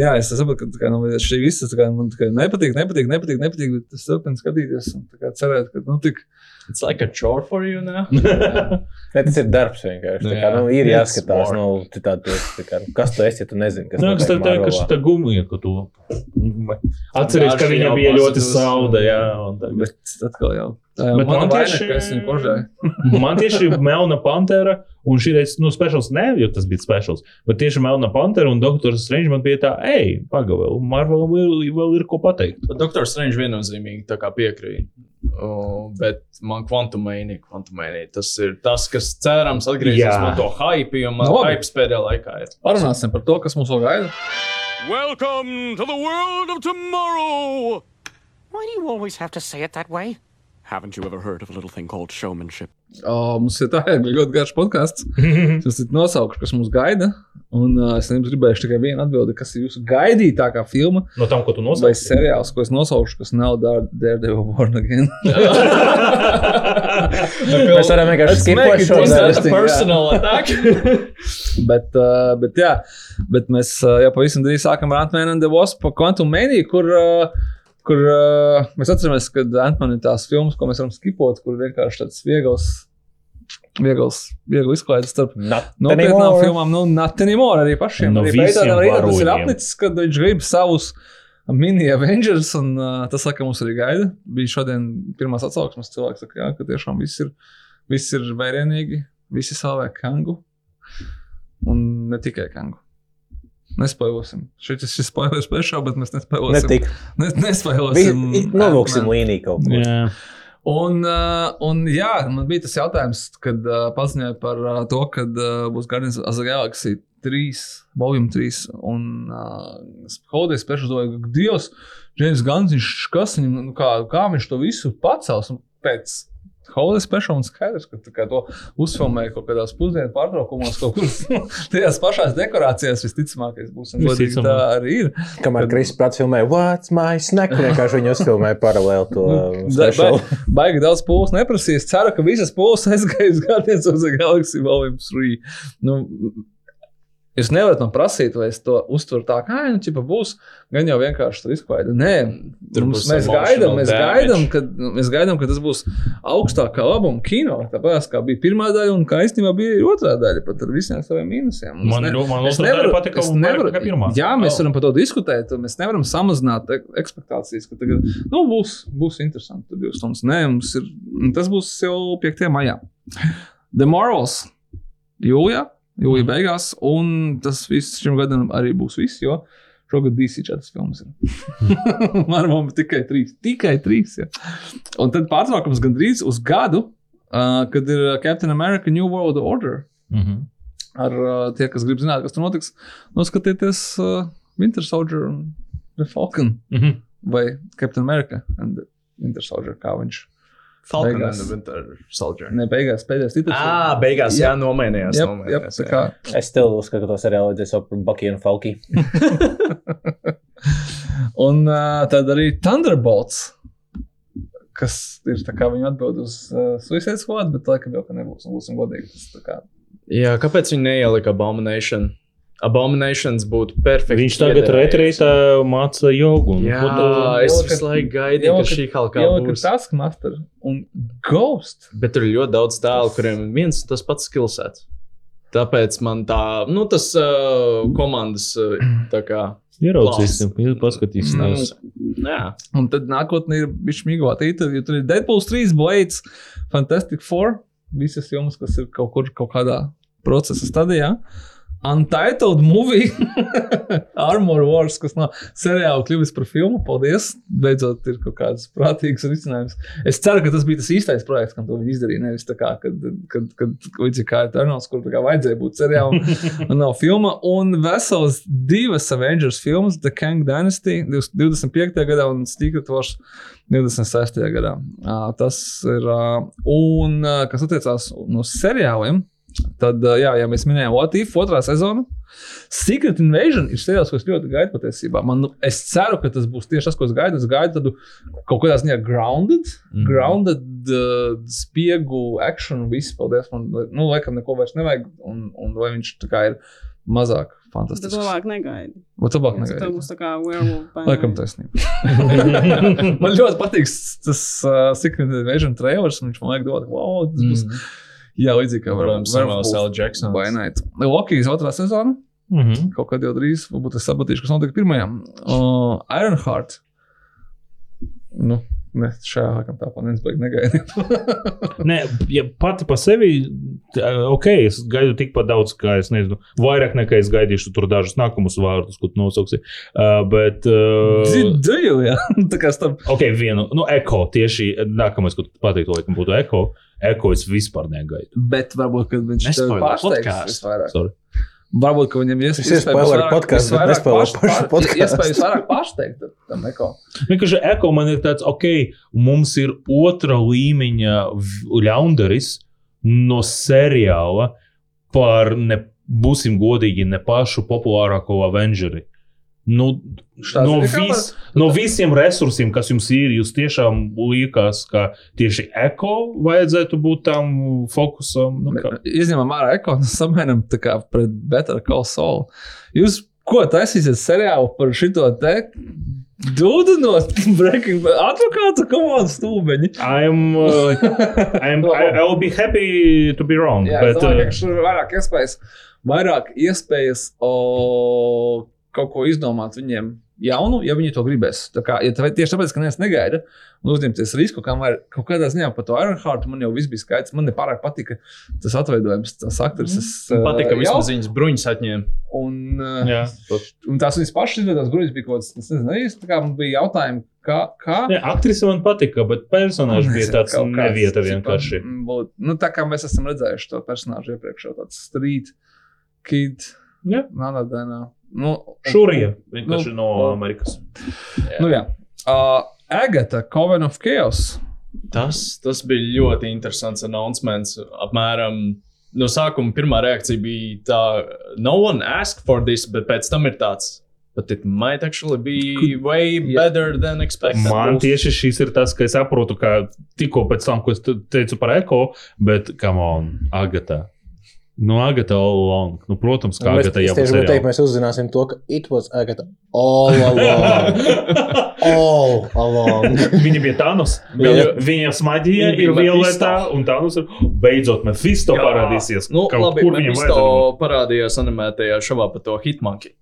Jā, es saprotu, ka tā kā, nu, šī visa tā kā, man tā kā nepatīk, nepatīk, nepatīk, nepatīk, bet es turpinu skatīties un tā kā cerēt, ka nu, tik. It's like a chore for you now. Ne, tas ir darbs vienkārši. Tā kā, Jā. nu, ir jāskatās, nu, esi, tā kā, nu, kas tu esi, ja tu nezini, kas kas tev teikt, ka Marvelā. šī gumija, ka tu. Atceries, ka viņa bija ļoti sauda. Jā, un tagad- Bet atkal jau. Jau Bet man vaina, tieši- ka es viņu kožēju. Man tieši Melna Pantera, un šī reize, nu, speciāls ne, jo tas bija speciāls, bet tieši Melna Pantera un Doktors Strange man bija tā, ej, pagaidi, Marvel vēl, vēl ir ko pateikt. Doktor Strange viennozīmīgi tā kā piekrīt. Uh, bet man kvantumēnija, kvantumēnija, tas ir tas, kas cerams atgriezīsies no to hype, jo man labi. hype pēdējā laikā ir. Parunāsim par to, kas mums vēl gaida. Welcome to the world of tomorrow! Why do you always have to say it that way? Haven't you ever heard of a little thing called showmanship? O, mums ir tā ir ļoti garš podkāsts. Tas ir nosaukums, kas mums gaida. Un uh, es jums gribēju tikai vienu atbildi, kas ir jūsu gaidītākā filma No tam, ko tu vai nosauci. seriāls, ko es nosaukšu, kas nav Dar- Daredevil Born Again. Mēs varam vienkārši skipot šo personal attack. bet, uh, bet, jā, bet mēs uh, jau pavisam drīz sākam ar Ant-Man and the Wasp Quantum Mania, kur, uh, kur uh, mēs atceramies, ka Ant-Man ir tās filmas, ko mēs varam skipot, kur vienkārši tāds viegls. Viegls, viegli izklaides starp nopietnām filmām, nu, not anymore arī pašiem. No arī visiem Pētādam arī tas ir apnicis, kad viņš grib savus mini Avengers, un uh, tas, laikam, mums arī gaida. Bija šodien pirmās atsauksmes cilvēks, saka, jā, ka tiešām viss ir, viss ir vērienīgi, visi slavē Kangu, un ne tikai Kangu. Nespējosim. Šis ir spoilers priekšā, bet mēs nespējosim. Netik. Nes, nespējosim. Novilksim līniju kaut ko. Jā. Un, uh, un jā, man bija tas jautājums, kad uh, paziņoja par uh, to, ka uh, būs Guardians of the Galaxy 3, Volume 3 un Holiday Special. domāju, ka Dievs, James Guns, viņš kas viņam, nu, kā, kā viņš to visu pacels un pēc. Holiday Special un skaidrs, ka to uzfilmēja kaut kādās pusdienu pārtraukumos, kaut kur tajās pašās dekorācijās visticamākais būs. Un godīgi tā Visticamāk. arī ir. Kamēr Kris Prats filmēja What's my snack, vienkārši viņi uzfilmēja paralēli to uh, Da- special. ba- Baigi daudz pūles neprasīs. Ceru, ka visas pūles uz Guardians of the Galaxy Volume 3. Nu, Jūs nevarat man prasīt, vai es to uztveru tā, kā nu, ķipa, būs. Gan jau vienkārši tur izklaide. Nē, Tur mums, būs mēs, gaidām, mēs, gaidām, ka, nu, mēs gaidām, ka tas būs augstākā labuma kino. Tāpēc kā bija pirmā daļa, un kā īstenībā bija otrā daļa, pat ar visiem saviem mīnusiem. Es Man, ne- ne, es vairāk nevaru- nekā pirmā. Jā, mēs Oh. varam par to diskutēt. un Mēs nevaram samazināt ek- expectācijas, ka tagad nu, būs, būs interesanti. Tur divas stundas. Nē, mums ir. Tas būs jau 5. maijā. The Morals. Jūlijā, jūlijā beigās. Un tas viss šim gadam arī būs viss. Jo Šogad DC četras filmas ir. Man ir tikai trīs. Tikai trīs. Ja. Un tad pārtraukums gandrīz uz gadu, uh, kad ir Captain America New World Order Mhm. ar uh, tie, kas grib zināt, kas tur notiks, noskatieties uh, Winter Soldier un The Falcon Mhm. vai Captain America and Winter Soldier, kā viņš Falcon Beigās. and the Winter Soldier. ne beigās pēdējais titrs. Ah, beigās, jā, Jā. nomainījās. Jā, jā, nomainījās, tā kā. Es tev uzskatu, ka to seriālu vajadzēja saukt par Bucky un Falky. Un uh, tad arī Thunderbolts, kas ir tā kā viņa atbild uz uh, Suicide Squad, bet laikam jau ka nebūs, un būsim godīgi. Tas tā kā Jā, kāpēc viņi neielika Abomination? Abominations būtu perfekts. Viņš tagad retrītā māca jogu. un Jā, foto- es visu laiku gaidīju, ka šī kaut kā Ielika būs. Taskmaster un Ghost. Bet tur ir ļoti daudz tēlu, kuriem viens un tas pats skillsets. Tāpēc man tā, nu, tas uh, komandas uh, tā kā. Ieraudzīsim, paskatīsimies. Jā, Un tad nākotnē ir bijis miglotīta, jo tur ir Deadpool 3, Blades, Fantastic Four, visas jomas, kas ir kaut kur kaut kādā procesa stadijā. Untitled movie, Armor Wars, kas nav seriāla kļuvis par filmu. Paldies! Beidzot, ir kaut kāds prātīgs risinājums. Es ceru, ka tas bija tas īstais projekts, kam to izdarīja. Nevis tā kā, kad, kad, kad līdzīgi kā Eternals, kur kā vajadzēja būt seriālam, un nav filma. Un vesels divas Avengers filmas, The Kang Dynasty 25. gadā un Secret Wars 26. gadā. Tas ir. Un kas attiecās no seriāliem, tad, jā, ja mēs minējām What If otrā sezona. Secret Invasion ir seriāls, ko es ļoti gaidu patiesībā. Man, nu, es ceru, ka tas būs tieši tas, ko es gaidu. Es gaidu tādu kaut kādā ziņā grounded, mm. Mhm. grounded uh, spiegu action. Viss, paldies. Man, nu, laikam, neko vairs nevajag. Un, un vai viņš tā kā ir mazāk Tad fantastisks. labāk negaidi. Vai labāk Tas tev negaidi? būs tā kā werewolf. Laikam ne? taisnība. man ļoti patīk tas uh, Secret Invasion trailers. un Viņš man liekas, dod, wow, tas būs. Mm. Jā, līdzīgi kā Samuels L. Jacksons. Night. Lokijas otrā sezona. Mhm. Kaut kad jau drīz, varbūt es sapratīšu, kas notika pirmajā. Uh, Ironheart. Nu, ne, šajā laikam tā planētas beigas negaidīt. Nē, ja pati par sevi, ok, es gaidu tikpat daudz, kā es nezinu, vairāk nekā es gaidīšu tur dažus nākamus vārdus, ko tu nosauksi. Uh, bet. Uh, Dzīvo, jā. tā kā starp. ok, vienu, nu, eko tieši nākamais, ko tu pateiktu, laikam būtu eko. Eko es vispār negaidu. Bet varbūt, kad viņš pārsteigs podcastu. visvairāk. Varbūt, ka viņam ies- Es iespoileru podcastu, bet nespoileru pašu podcastu. Iespējams, vairāk pārsteigt tam neko. Vienkārši eko man ir tāds, ok, mums ir otra līmeņa ļaundaris no seriāla par, ne, būsim godīgi, ne pašu populārāko Avengeri. Nu, no, vis, no visiem resursiem, kas jums ir, jūs tiešām liekas, ka tieši eko vajadzētu būt tam fokusam. Nu, kā, Izņemam ārā ekonu, samainam tā kā pret Better Call Saul. Jūs ko taisīsiet seriālu par šito te? Dūdu no Breaking Bad. Advokāta komandas stūbeņi. I'm, uh, I'm, I, I will be happy to be wrong. Jā, bet, domāju, uh, vairāk iespējas, vairāk iespējas o, kaut ko izdomāt viņiem jaunu, ja viņi to gribēs. Tā kā, ja tā, tieši tāpēc, ka neviens negaida un uzņemties risku, kamēr kaut kādā ziņā par to Ironheart man jau viss bija skaidrs. Man nepārāk patika tas atveidojums, tas aktrises. Man patika, ka uh, vismaz jau- viņas bruņas atņēma. Un, uh, Jā, un tās viņas pašas izveidotās grupas bija kaut kādas, es nezinu, īsti, tā kā man bija jautājumi, kā. kā Jā, aktrise man patika, bet personāžs bija tāds nevieta vienkārši. būt- Nu, tā kā mēs esam redzējuši to personāžu iepriekš, jau tāds street kid. Jā. Melnādainā. Nu, Šurija vienkārši Nu, no o- Amerikas. Nu, jā. Uh, Agata, Coven of Chaos. Tas, tas bija ļoti interesants announcements. Apmēram no sākuma pirmā reakcija bija tā, no one asked for this, bet pēc tam ir tāds. But it might actually be way better than expected. Man tieši šis ir tas, ka es saprotu, ka tikko pēc tam, ko es te- teicu par eko, bet, come on, Agata. Nu, Agata all along. Nu, protams, kā Mēs, Agata es jau tieši gribēju teikt, mēs uzzināsim to, ka it was Agata all along. all along. Viņa bija Thanos. Jā. Viņa smaģija Viņa ir bija violetā, un Thanos ir beidzot Mephisto Jā. parādīsies. Nu, Kaut labi, kur viņam Mephisto vajadzētu. parādījās animētajā šovā par to Hitmonkey.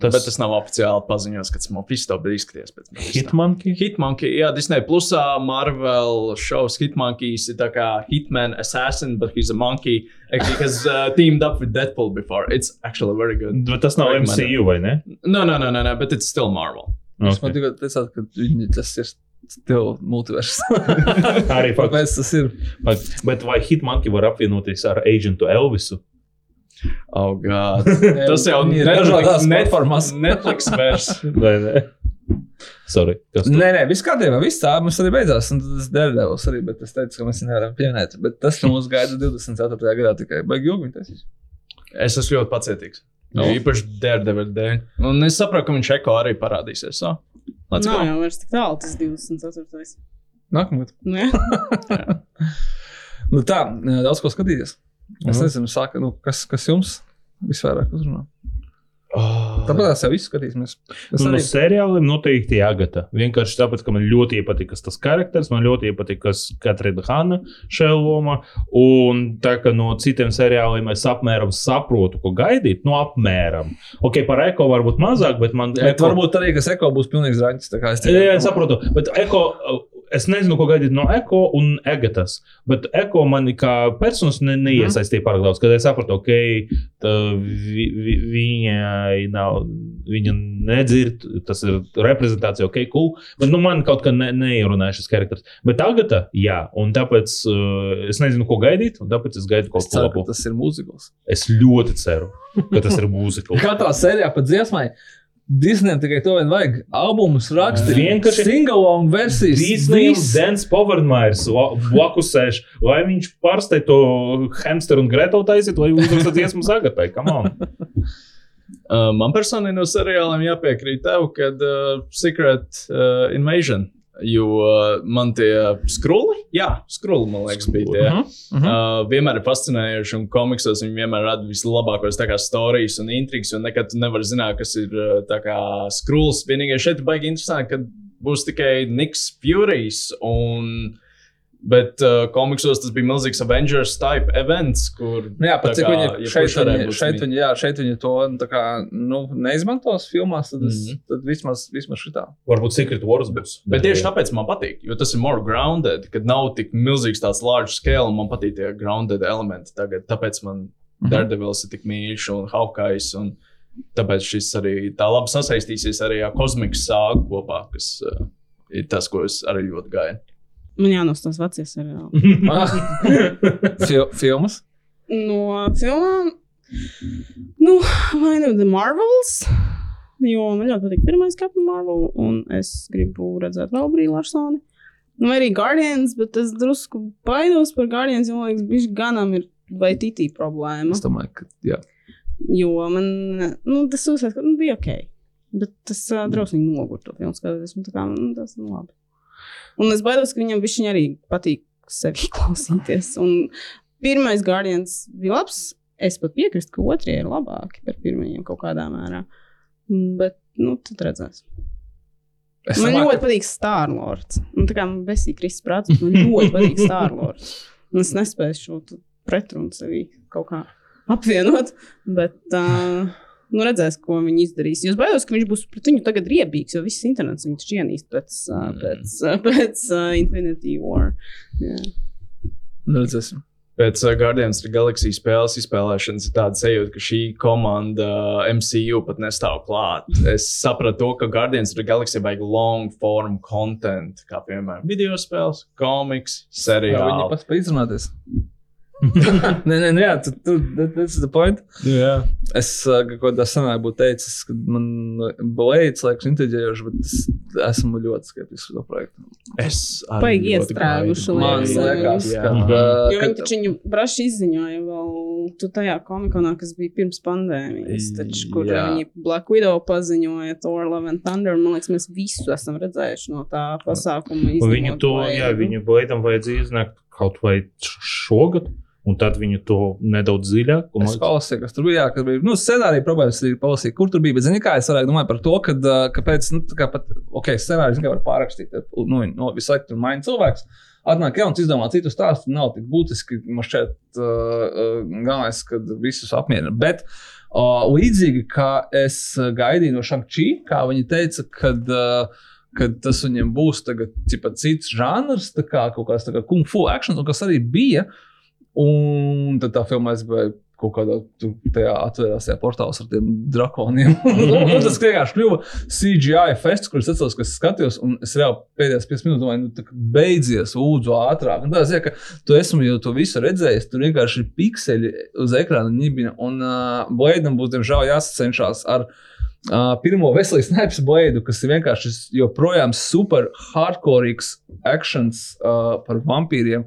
Tas... Bet tas nav oficiāli paziņots, ka tas Mephisto bija izskaties pēc Mephisto. Hitmonkey? Hitmonkey, jā, Disney Plusā Marvel šovs Hitmonkeys ir tā kā Hitman assassin, but he's a monkey. Actually, has uh, teamed up with Deadpool before. It's actually very good. Bet tas nav Recommend it. MCU, vai ne? No, no, no, no, no, but it's still Marvel. Es man Okay. tikai teicu, ka viņi tas ir still multivers. Arī fakts. Kāpēc tas ir? Bet vai Hitmonkey var apvienoties ar agentu Elvisu? Oh, God. Tas jau ir Netflix, dažādās platformās. Netflix vērs. Vai ne? Sorry. Nē, nē, viss kārtībā, viss tā mums arī beidzās. Un tas Daredevils arī, bet es teicu, ka mēs viņu nevaram pieminēt. Bet tas mūs gaida 24. gadā tikai. Baigi ilgi viņi taisīs. Es esmu ļoti pacietīgs. No. No. Īpaši Daredevil dēļ. Un es saprotu, ka viņš eko arī parādīsies. So. Nav go. jau vairs tik tālu, tas 24. Nākamgad. Nu. Nu tā, daudz ko skatīties. Es Mhm. nezinu, sāka, nu, kas, kas jums visvairāk uzrunā. Oh. Tāpat tās jau viss skatīsimies. Es Nu, no arī seriāliem noteikti Agata. Vienkārši tāpēc, ka man ļoti iepatika tas charakteris, man ļoti iepatika Katrīna Hanna šajā lomā. Un tā kā no citiem seriāliem es apmēram saprotu, ko gaidīt. Nu, apmēram. Ok, par eko varbūt mazāk, bet man. Bet varbūt arī, kas eko būs pilnīgs raņķis. tā kā es Jā, jā, es saprotu. Bet eko, es nezinu, ko gaidīt no eko un egatas. Bet eko mani kā personas ne, neiesaistīja pārāk daudz. Kad es sapratu, ok, vi, vi, viņai nav, viņa nedzird, tas ir reprezentācija, ok, cool. Bet nu, man kaut kā ne, neierunāja šis charakteris. Bet tagad, jā, un tāpēc uh, es nezinu, ko gaidīt, un tāpēc es gaidu kaut ko labu. tas ir mūzikls. Es ļoti ceru, ka tas ir mūzikls. Katrā sērijā pat dziesmai. Disneyam tikai to vien vajag. Albumus rakstīt. Vienkārši- single versijas. Disneyam viss. Dens Powermairs blakus sēž, lai viņš pārsteigtu to hamsteru un Gretu taisīt, lai uzrakstītu dziesmu zagatai. Come on. Uh, man personīgi no seriāliem jāpiekrīt tev, kad uh, Secret uh, Invasion. Jo uh, man tie skrūli, jā, skrūli, man liekas, bija tie. Mhm, mhm. Uh, vienmēr ir fascinējoši, un komiksos viņi vienmēr rada vislabākos stāstus un intrigas, un nekad tu nevari zināt, kas ir uh, tā kā skrūls. Vienīgais šeit ir baigi interesanti, ka būs tikai Niks Furijs. Un... Bet uh, komiksos tas bija milzīgs Avengers type events, kur. Nu Jā, pat tā cik viņi jebkurš šeit, viņi, šeit, viņi, jā, šeit viņi to nu, tā kā, nu, neizmantos filmās, tad, es, mm Mhm. -hmm. tad vismaz, vismaz šitā. Varbūt Secret Wars būs. Bet tieši tāpēc man patīk, jo tas ir more grounded, kad nav tik milzīgs tāds large scale, un man patīk tie grounded elementi tagad. Tāpēc man Mhm. Daredevils ir tik mīļš un Hawkeyes, un tāpēc šis arī tā labi sasaistīsies arī ar kosmikas sāgu kopā, kas uh, ir tas, ko es arī ļoti gaidu. Man jānostāsta vecie seriāli. Fil filmas. No filmām, nu, vai nu The Marvels, jo man ļoti patīk pirmais Captain Marvel, un es gribu redzēt vēl Brīsīs Larsoni. Nu, arī Guardians, bet es drusku baidos par Guardians, jo man liekas, viņš ganam ir vai titī problēma. Es domāju, ka jā. Jo man, nu, tas uzsver, ka nu, bija ok. Bet tas uh, drausmīgi nogurta to filmu skatoties. man Tā kā, nu, tas ir labi. Un es baidos, ka viņam viņš arī patīk sevi klausīties. Un pirmais Guardians bija labs. Es pat piekrītu, ka otrie ir labāki par pirmajiem kaut kādā mērā. Bet, nu, tad redzēs. Es Man ļoti patīk Starlords. Nu, tā kā man besīk Kristus prāts, man ļoti patīk Starlords. Un es nespēju šo pretrunu sevī kaut kā apvienot. Bet, uh, Nu, redzēs, ko viņi izdarīs. Jūs baidos, ka viņš būs pret viņu tagad riebīgs, jo viss internets viņu taču ienīst pēc, uh, pēc, uh, pēc uh, Infinity War. Jā. Nu, Redzēsim. Pēc uh, Guardians of the Galaxy spēles izspēlēšanas ir tāda sajūta, ka šī komanda uh, MCU pat nestāv klāt. Es sapratu, to, ka Guardians of the Galaxy vajag long form content, kā piemēram video spēles, komiks, Jā, viņi seriāli. pats pa izrunāties. nē, nē, nē, jā, tu, tu, that, that's the point. Jā. Es uh, kaut kādā senā būtu teicis, ka man blēdz liekas intriģējoši, bet es esmu ļoti skeptisks par to projektu. Es Baigi iestrēguši Man liekas. ka, Mhm. uh, Jo ka viņi taču viņu braši izziņoja vēl tu tajā komikonā, kas bija pirms pandēmijas, taču, kur Jā. viņi Black Widow paziņoja Thor Love and Thunder. un Man liekas, mēs visu esam redzējuši no tā pasākuma. Viņu to, Blade. jā, viņu Blaidam vajadzēja iznākt kaut vai šogad, un tad viņu to nedaudz dziļāk. un Es palasīju, kas tur bija. Kad bija nu, scenārija problēmas, arī palasīju, kur tur bija. Bet, zini, kā es varētu domāt par to, ka, kāpēc, nu, tā kā pat, ok, scenāriju zini, kā var pārrakstīt. Nu, no, visu laiku tur maina cilvēks. Atnāk jauns, izdomā citu stāstu, nav tik būtiski. Man šķiet, uh, uh, galvenais, ka visus apmierina. Bet uh, līdzīgi kā es gaidīju no Shang-Chi, kā viņi teica, kad. Uh, Kad tas viņiem būs tagad, cipa, cits žanrs, tā kā kaut kāds kung fu un kas arī bija. Un tad tā filma aizgāja kaut kādā tajā atvērās tajā portālā ar tiem drakoniem. un tas vienkārši kļuva CGI fests, kurus atceros, ka es skatījos, un es reāli pēdējās 5 minūtes domāju, nu, tā beidzies, lūdzu, ātrāk. Un tā zina, ka tu esmu jau to visu redzējis, tur vienkārši ir pikseli uz ekrāna ņibina, un uh, Bladeam būs, diemžēl, jāsacenšas ar Uh, pirmo veselības snipes blēdu, kas ir vienkārši joprojām super hardcoreīgs actions uh, par vampīriem.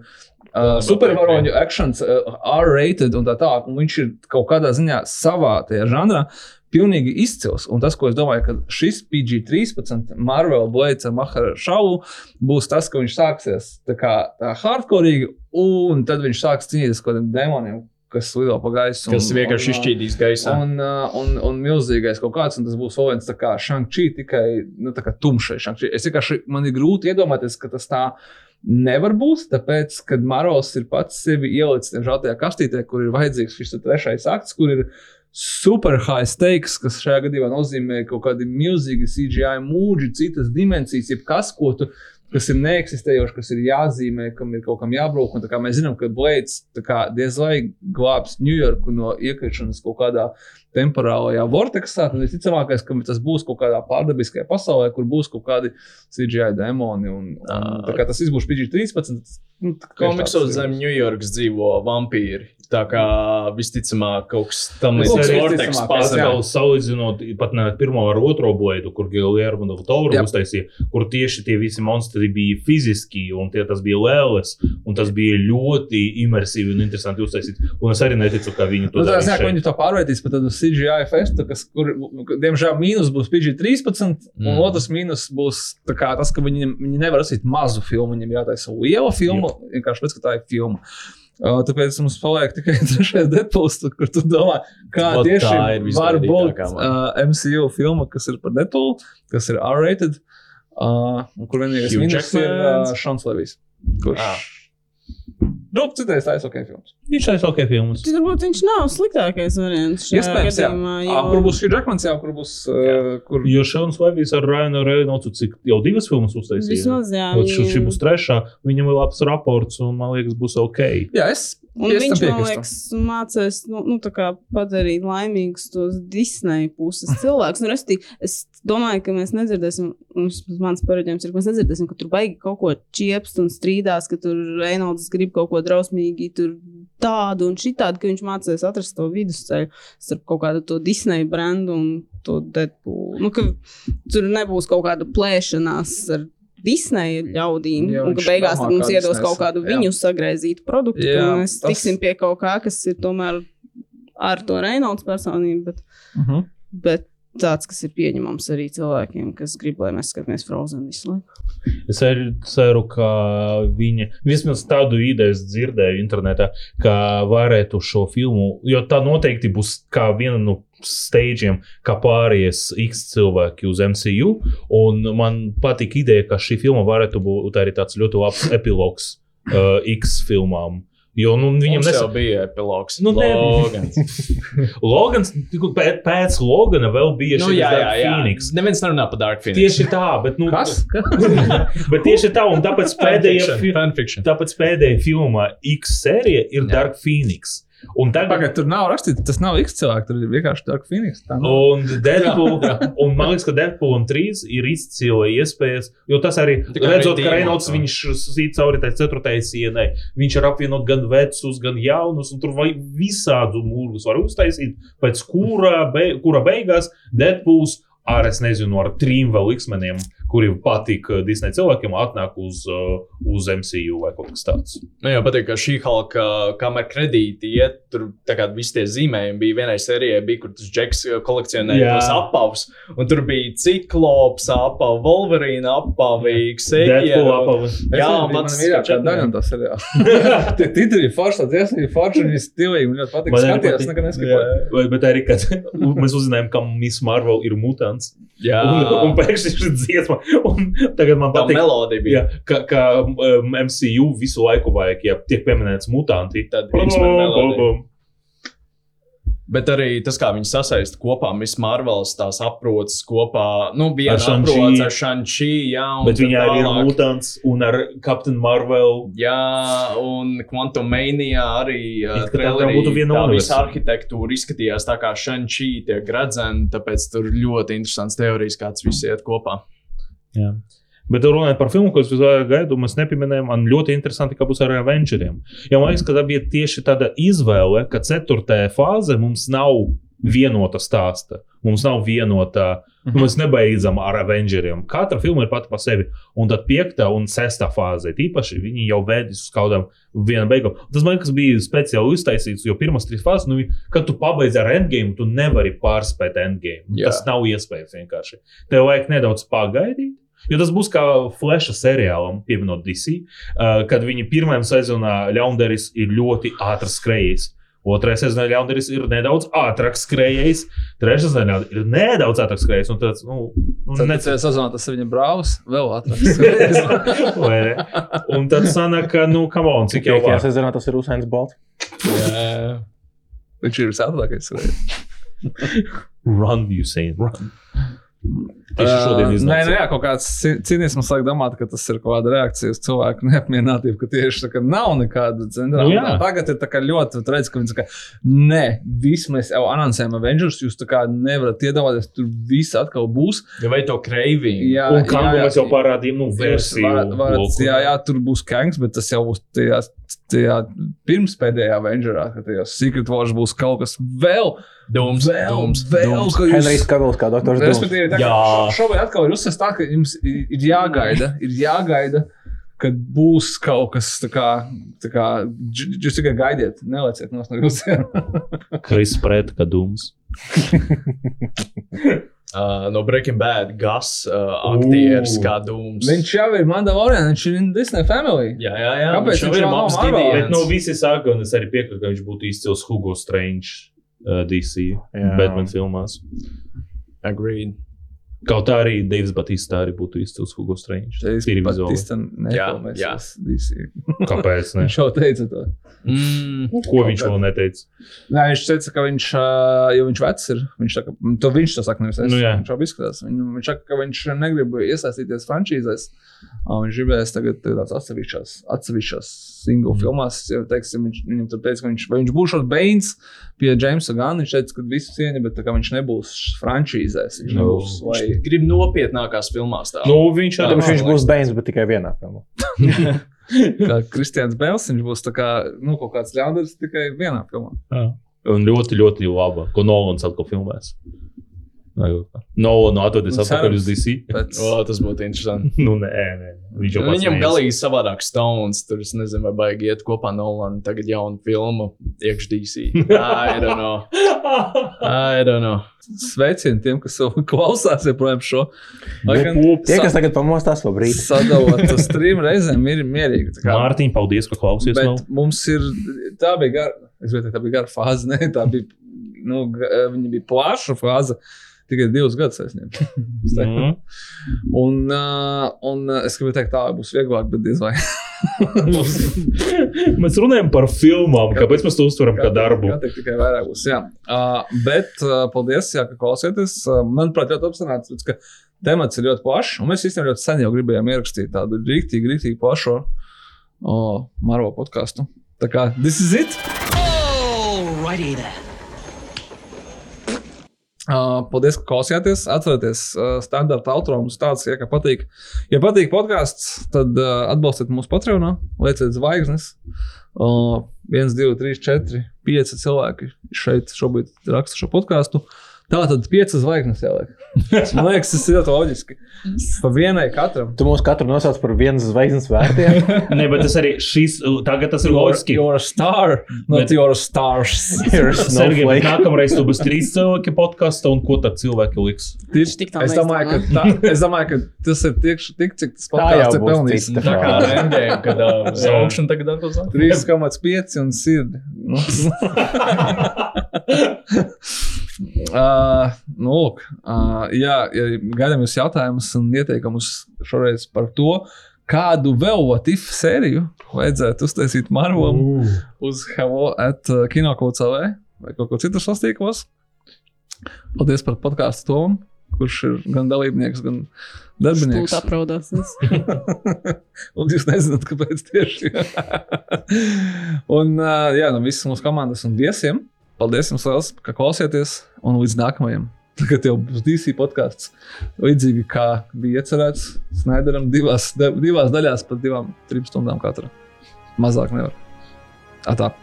Uh, supervaroņu actions, uh, R-rated un tā tālāk. Un viņš ir kaut kādā ziņā savā tajā žanrā. Pilnīgi izcils. Un tas, ko es domāju, ka šis PG-13 Marvel Blades ar Maharu Šaulu būs tas, ka viņš sāksies tā kā tā hardcoreīgi, un tad viņš sāks cīnīties ar kaut kādiem demoniem, kas lido pa gaisu. Kas un- vienkārši un, izšķīdīs gaisā. Un, uh, un, un milzīgais kaut kāds, un tas būs vēl viens tā kā Shang-Chi, tikai nu, tā kā tumšais. Es vienkārši man ir grūti iedomāties, ka tas tā nevar būt, tāpēc, kad Maros ir pats sevi ielicis tajā kastītē, kur ir vajadzīgs šis trešais akts, kur ir super high stakes, kas šajā gadījumā nozīmē kaut kādi milzīgi CGI mūģi, citas dimensijas, jebkas, ko tu kas ir neeksistējoši, kas ir jāzīmē, kam ir kaut kam kā mēs zinām, ka kā diez vai glābs Ņujorku no iekrišanas kaut kādā temporālajā vorteksā, tad visticamākais, ka tas būs kaut kādā pārdabiskajā pasaulē, kur būs kaut kādi CGI demoni. Un, un, tā kā tas būs PG-13. Nu, Komiksos zem Ņujorkas dzīvo vampīri. Tā kā visticamāk kaut kas tam līdzīgs arī Vortex. Vēl salīdzinot pat ne pirmo ar otro blēdu, kur Giljermo un Tauru uztaisīja, kur tieši tie visi monstri bija fiziski, un tie tas bija lēles, un tas bija ļoti imersīvi un interesanti uztaisīt. Un es arī neticu, ka viņi to Nu, darīs viņi to pārvērtīs par tādu CGI festu, kas, kur, diemžēl, mīnus būs PG-13, mm. un Mm. otrs mīnus būs kā tas, ka viņi, viņi nevar rasīt mazu filmu, viņiem jātaisa liela filma, vienkārši tāpēc, ka tā ir filma. Uh, tāpēc mums paliek tikai trešais Deadpools, kur tu domā, kā tā tieši var būt uh, MCU filma, kas ir par Deadpool, kas ir R-rated, uh, un kur vienīgais mīnus ir uh. Šons Levijs. Kurš? Ah. Nu, citais tā ir ok films. Viņš taisa ok filmas. Turbūt viņš nav sliktākais variants. Iespējams, jā. Jo... Kur būs Hugh Jackmans, jā, kur būs. Uh, kur... Jo Šauns Levijs ar Rainu Reinoldu, cik jau divas filmas uztaisīja. Vismaz, jā. Ot, Šī, šī viņi- būs trešā. Viņam ir labs raports, un man liekas, būs ok. Jā, es. Un es viņš, man liekas, mācās nu, nu, padarīt laimīgus tos Disneja puses cilvēkus. Nu, restī, es domāju, ka mēs nedzirdēsim, mans pareģojums ir, ka mēs nedzirdēsim, ka tur baigi kaut ko čiepst un strīdās, ka tur Reinolds grib kaut ko drausmīgi tur tādu un šitādu, ka viņš mācās atrast to vidusceļu starp kaut kādu to Disneja brandu un to Deadpool. Nu, tur nebūs kaut kāda plēšanās ar Disneja ļaudīm, Jā, un ka beigās mums iedos kaut kādu jā. viņu sagraizītu produktu, Jā, ka mēs tas- tiksim pie kaut kā, kas ir tomēr ar to Reinolds personību, bet, Uh -huh. bet tāds, kas ir pieņemams arī cilvēkiem, kas grib, lai mēs skatāmies Frozen visu laiku. Es arī ceru, ka viņi vismaz tādu ideju dzirdēju internetā, ka varētu šo filmu, jo tā noteikti būs kā viena no steigiem, kā pārējais X cilvēki uz MCU. Un man patīk ideja, ka šī filma varētu būt arī tāds ļoti labs epilogs uh, X filmām. Jo nu, viņam nesen bija epilogs. Nu, ne. Logans. Logans, pēc, pēc Logana vēl bija nu, šis jā, jā, jā. Phoenix. Neviens nerunā par Dark Phoenix. Tieši tā, bet nu, Kas? bet tieši tā, un tāpēc pēdējā, Fanfiction, fi- tāpēc pēdējā filmā X sērija ir Jā. Dark Phoenix. Un tagad Pagaidiet, tur nav rakstīts, tas nav X cilvēks, tur ir vienkārši Dark Phoenix. Tā. Un Deadpool, un man liekas, ka Deadpool un 3 ir izcila iespējas, jo tas arī, Tikai redzot, ka Reynolds viņš sīt cauri tai ceturtajai sienai, viņš ir apvienot gan vecus, gan jaunus, un tur vai visādu mūrgus var uztaisīt, pēc kura, be, kura beigās Deadpools ar, es nezinu, ar trim vēl X-meniem, kuri patīk uh, Disney cilvēkiem, atnāk uz, uh, uz MCU vai kaut kas tāds. Nu, jā, patīk, ka šī halka, kamēr kredīti iet, tur tā kā visi tie zīmējumi bija vienai sērijai, bija, kur tas džeks kolekcionēja tos apavus, un tur bija ciklops, apavu, Wolverine apavīgs, Deadpool apava. Jā, man pats ir mīļākā daļa tā seriāla. Tie titri ir forši, tas ir forši, un viss stilīgi, man ļoti patīk. Patīk. nekad neskatīju. Vai- Bet arī, kad mēs uzzinājām, ka Miss Marvel ir mutants. Jā, Un, un pēkšņi šis dziesma, tagad man tā patīk, melodija bija. jā, ka, ka um, MCU visu laiku vajag, ja tiek pieminēts mutanti. Tad melodija. Bet arī tas, kā viņi sasaista kopā, Miss Marvels, tās aproces kopā, nu, bija Ar aproces ar Shang-Chi, jā, un Bet viņai arī ir mutants un ar Captain Marvel. Jā, un Quantum Mania arī uh, It kā tā būtu viena visa universa. arhitektūra izskatījās tā kā Shang-Chi tiek redzēta, tāpēc tur ļoti interesants teorijas, kā tas viss iet kopā. Jā. Bet runājot par filmu, ko es gaidu, mēs nepieminējām, man ļoti interesanti, kā būs ar Avengeriem. Ja man liekas, ka tā bija tieši tāda izvēle, ka ceturtajā fāze mums nav vienota stāsta. Mums nav vienota, nu, mēs nebeidzam ar Avengeriem. Katra filma ir pati par sevi. Un tad piekta un sestā fāze, tīpaši viņi jau vēdīs uz kaut kādām vienam beigām. Tas man liekas, bija speciāli uztaisīts, jo pirmās trīs fāzes, nu, kad tu pabeidz ar endgame, tu nevari pārspēt endgame. Jā. Tas nav iespējams vienkārši. Tev vajag nedaudz pagaidīt. Jo tas būs kā Flasha seriālam, pieminot DC, uh, kad viņi pirmajā sezonā ļaundaris ir ļoti ātrs skrejējis. Otrajā sezonā ļaundaris ir nedaudz ātrāks skrejējis, trešajā sezonā ir nedaudz ātrāks skrejējis. Un tāds, nu, nu, Tad nec- necēlā sezonā tas ir viņa brālis, vēl ātrāk. Vai ne? Un tad sanāk, ka, nu, come on, cik jau var. sezonā tas ir Usains Bolts. Jā, Viņš ir visātrākais. Run, you say, run. Tieši šodien Uh, Nē, iznāca. nē, kaut kāds ci- cinisms liek domāt, ka tas ir kaut kāda reakcija uz cilvēku neapmierinātību, ka tieši tā kā nav nekāda centrāla. Nu jā. Tagad ir tā kā ļoti, redz, ka viņi saka, nē, visu mēs jau anoncējam Avengers, jūs tā kā nevarat iedomāties, tur viss atkal būs. vai to kreivīgu? Jā, Un kā mēs jau parādījām, nu, versiju. Varat, varat, jā, jā, tur būs Kangs, bet tas jau būs tajā, tajā pirmspēdējā Avengerā, ka tajā Secret Wars būs kaut kas vēl, Dūms, vēl, dūms, vēl, dūms. ka jūs- Henrijs Kavils kā doktors. Respektīvi, tā kā Jā. šo- šobrīd atkal ir uzsvērts tā, ka jums ir jāgaida, ir jāgaida, kad būs kaut kas tā kā, tā kā jūs tikai gaidiet, nelieciet no jūsu. Kris pret, ka dūms. Uh, no Breaking Bad, Gus, uh, aktieris, kā dūms. Viņš jau ir Mandalorian, viņš ir Disney Family. Jā, jā, jā. Kāpēc jau viņš ir Mobs Marvel? Bet Gideons. no visi saka, un es arī piekrītu, ka viņš būtu izcils Hugo Strange uh, DC Jā. Batman filmās. Agreed. Kaut arī Deivs Batista arī būtu izcils Hugo Strange. Vizuāli. īsti nefilmēsies DC. Kāpēc? Ne? Viņš jau teica to. Mm. Ko viņš vēl neteica? Nē, viņš teica, ka viņš, jo viņš vecs ir, viņš, tā, kā- to viņš to saka, nevis es. Nu, jā. viņš jau izskatās. Viņ, viņš saka, ka viņš negrib iesaistīties frančīzēs. Viņš gribēs tagad tādās atsevišķās, atsevišķās single filmās. Ja, teiksim, viņš, viņam tur teica, ka viņš, viņš būs šāds Bains pie Jamesa Gana. Viņš teica, ka visu cieņu, bet tā kā viņš nebūs frančīzēs. Viņš Nu, nebūs, vai, Viņš grib nopietnākās filmās. Tā. Nu, viņš arī Protams, viņš būs Bēns, bet tikai vienā filmā. kā Kristians Bēls, viņš būs tā kā, nu, kaut kāds ļaundaris tikai vienā filmā. Un ļoti, ļoti laba, ko Nolans atkal filmēs. Nolans atvedis Nu, atpakaļ uz. DC. Bet, O, tas būtu interesanti. Nu, nē, nē. Viņš jau Nu, Viņam galīgi savādāk Stones. Tur es nezinu, vai baigi iet kopā Nolan. Tagad jauna filma iekš DC. I don't know. I don't know. Sveicieni tiem, kas klausās joprojām šo. Lai gan Tie, kas tagad pamostās pa brīdi. sadalot uz trim reizēm, ir mierīgi. Mārtiņ, paldies, ka klausies. mums ir tā bija gara, es teikt, tā bija gara fāze. Ne, tā bija, nu, viņa bija plaša fāze. Tikai divus gadus aizņemt. Mhm. un, uh, un es gribēju teikt, tā būs vieglāk, bet diez vai. Mēs runājam par filmām. Kāpēc mēs to uztveram kā darbu? Jā, tikai vairāk būs. Jā. Uh, bet uh, paldies, jā, ka klausieties. Uh, manuprāt, ļoti apzināts, ka temats ir ļoti plašs. Un mēs īstenībā ļoti sen jau gribējām ierakstīt tādu rīktīgi, rīktīgi plašu uh, Marvo podkāstu. Tā kā this is it! Alrighty then. Uh, paldies, ka klausījāties. Atcerieties, uh, standarta outro mums tāds, ja patīk. Ja patīk podkāsts, tad uh, atbalstiet mūsu Patreonā, lieciet zvaigznes. Uh, 1, 2, 3, 4, 5 cilvēki šeit šobrīd raksta šo podkāstu. Tā tad 5 zvaigznes jāliek. Man liekas, tas ir ļoti loģiski. Pa vienai katram. Tu mūs katru nosauc par vienas zvaigznes vērtiem. Nē, bet tas arī šis, tagad tas ir loģiski. You're a star, not Bet- your stars. Sergei, bet nākamreiz tu būsi trīs cilvēki podkāstā, un ko tad cilvēki liks? Viņš tik tālu Es domāju, ka, tā, es domāju, ka tas ir tik, tik cik tas Tā podkāsts ir būs pelnījis. Tā kā endgame, kad uh, saukšana tagad atkal sāk. 3,5 un sirdi. Nu. uh, nu, lūk, uh, jā, ja gaidām jūs jautājumus un ieteikumus šoreiz par to, kādu vēl Latvijas sēriju vajadzētu uztaisīt Marvam uz Hello at uh, Kinokūcavē vai kaut ko citu sastīkos. Paldies par podkāstu Tomu, kurš ir gan dalībnieks, gan darbinieks. Stulta apraudāsies. Un jūs nezināt, kāpēc tieši. un uh, jā, no visas mūsu komandas un viesiem. Paldies jums liels, ka klausieties. Un līdz nākamajam. Tagad jau būs DC podkāsts. Līdzīgi kā bija iecerēts, Snaideram divās, divās daļās par divām, trim stundām katra. Mazāk nevar. Atā.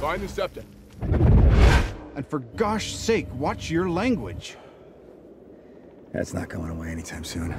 Find the septic. And for gosh sake, watch your language. That's not going away anytime soon.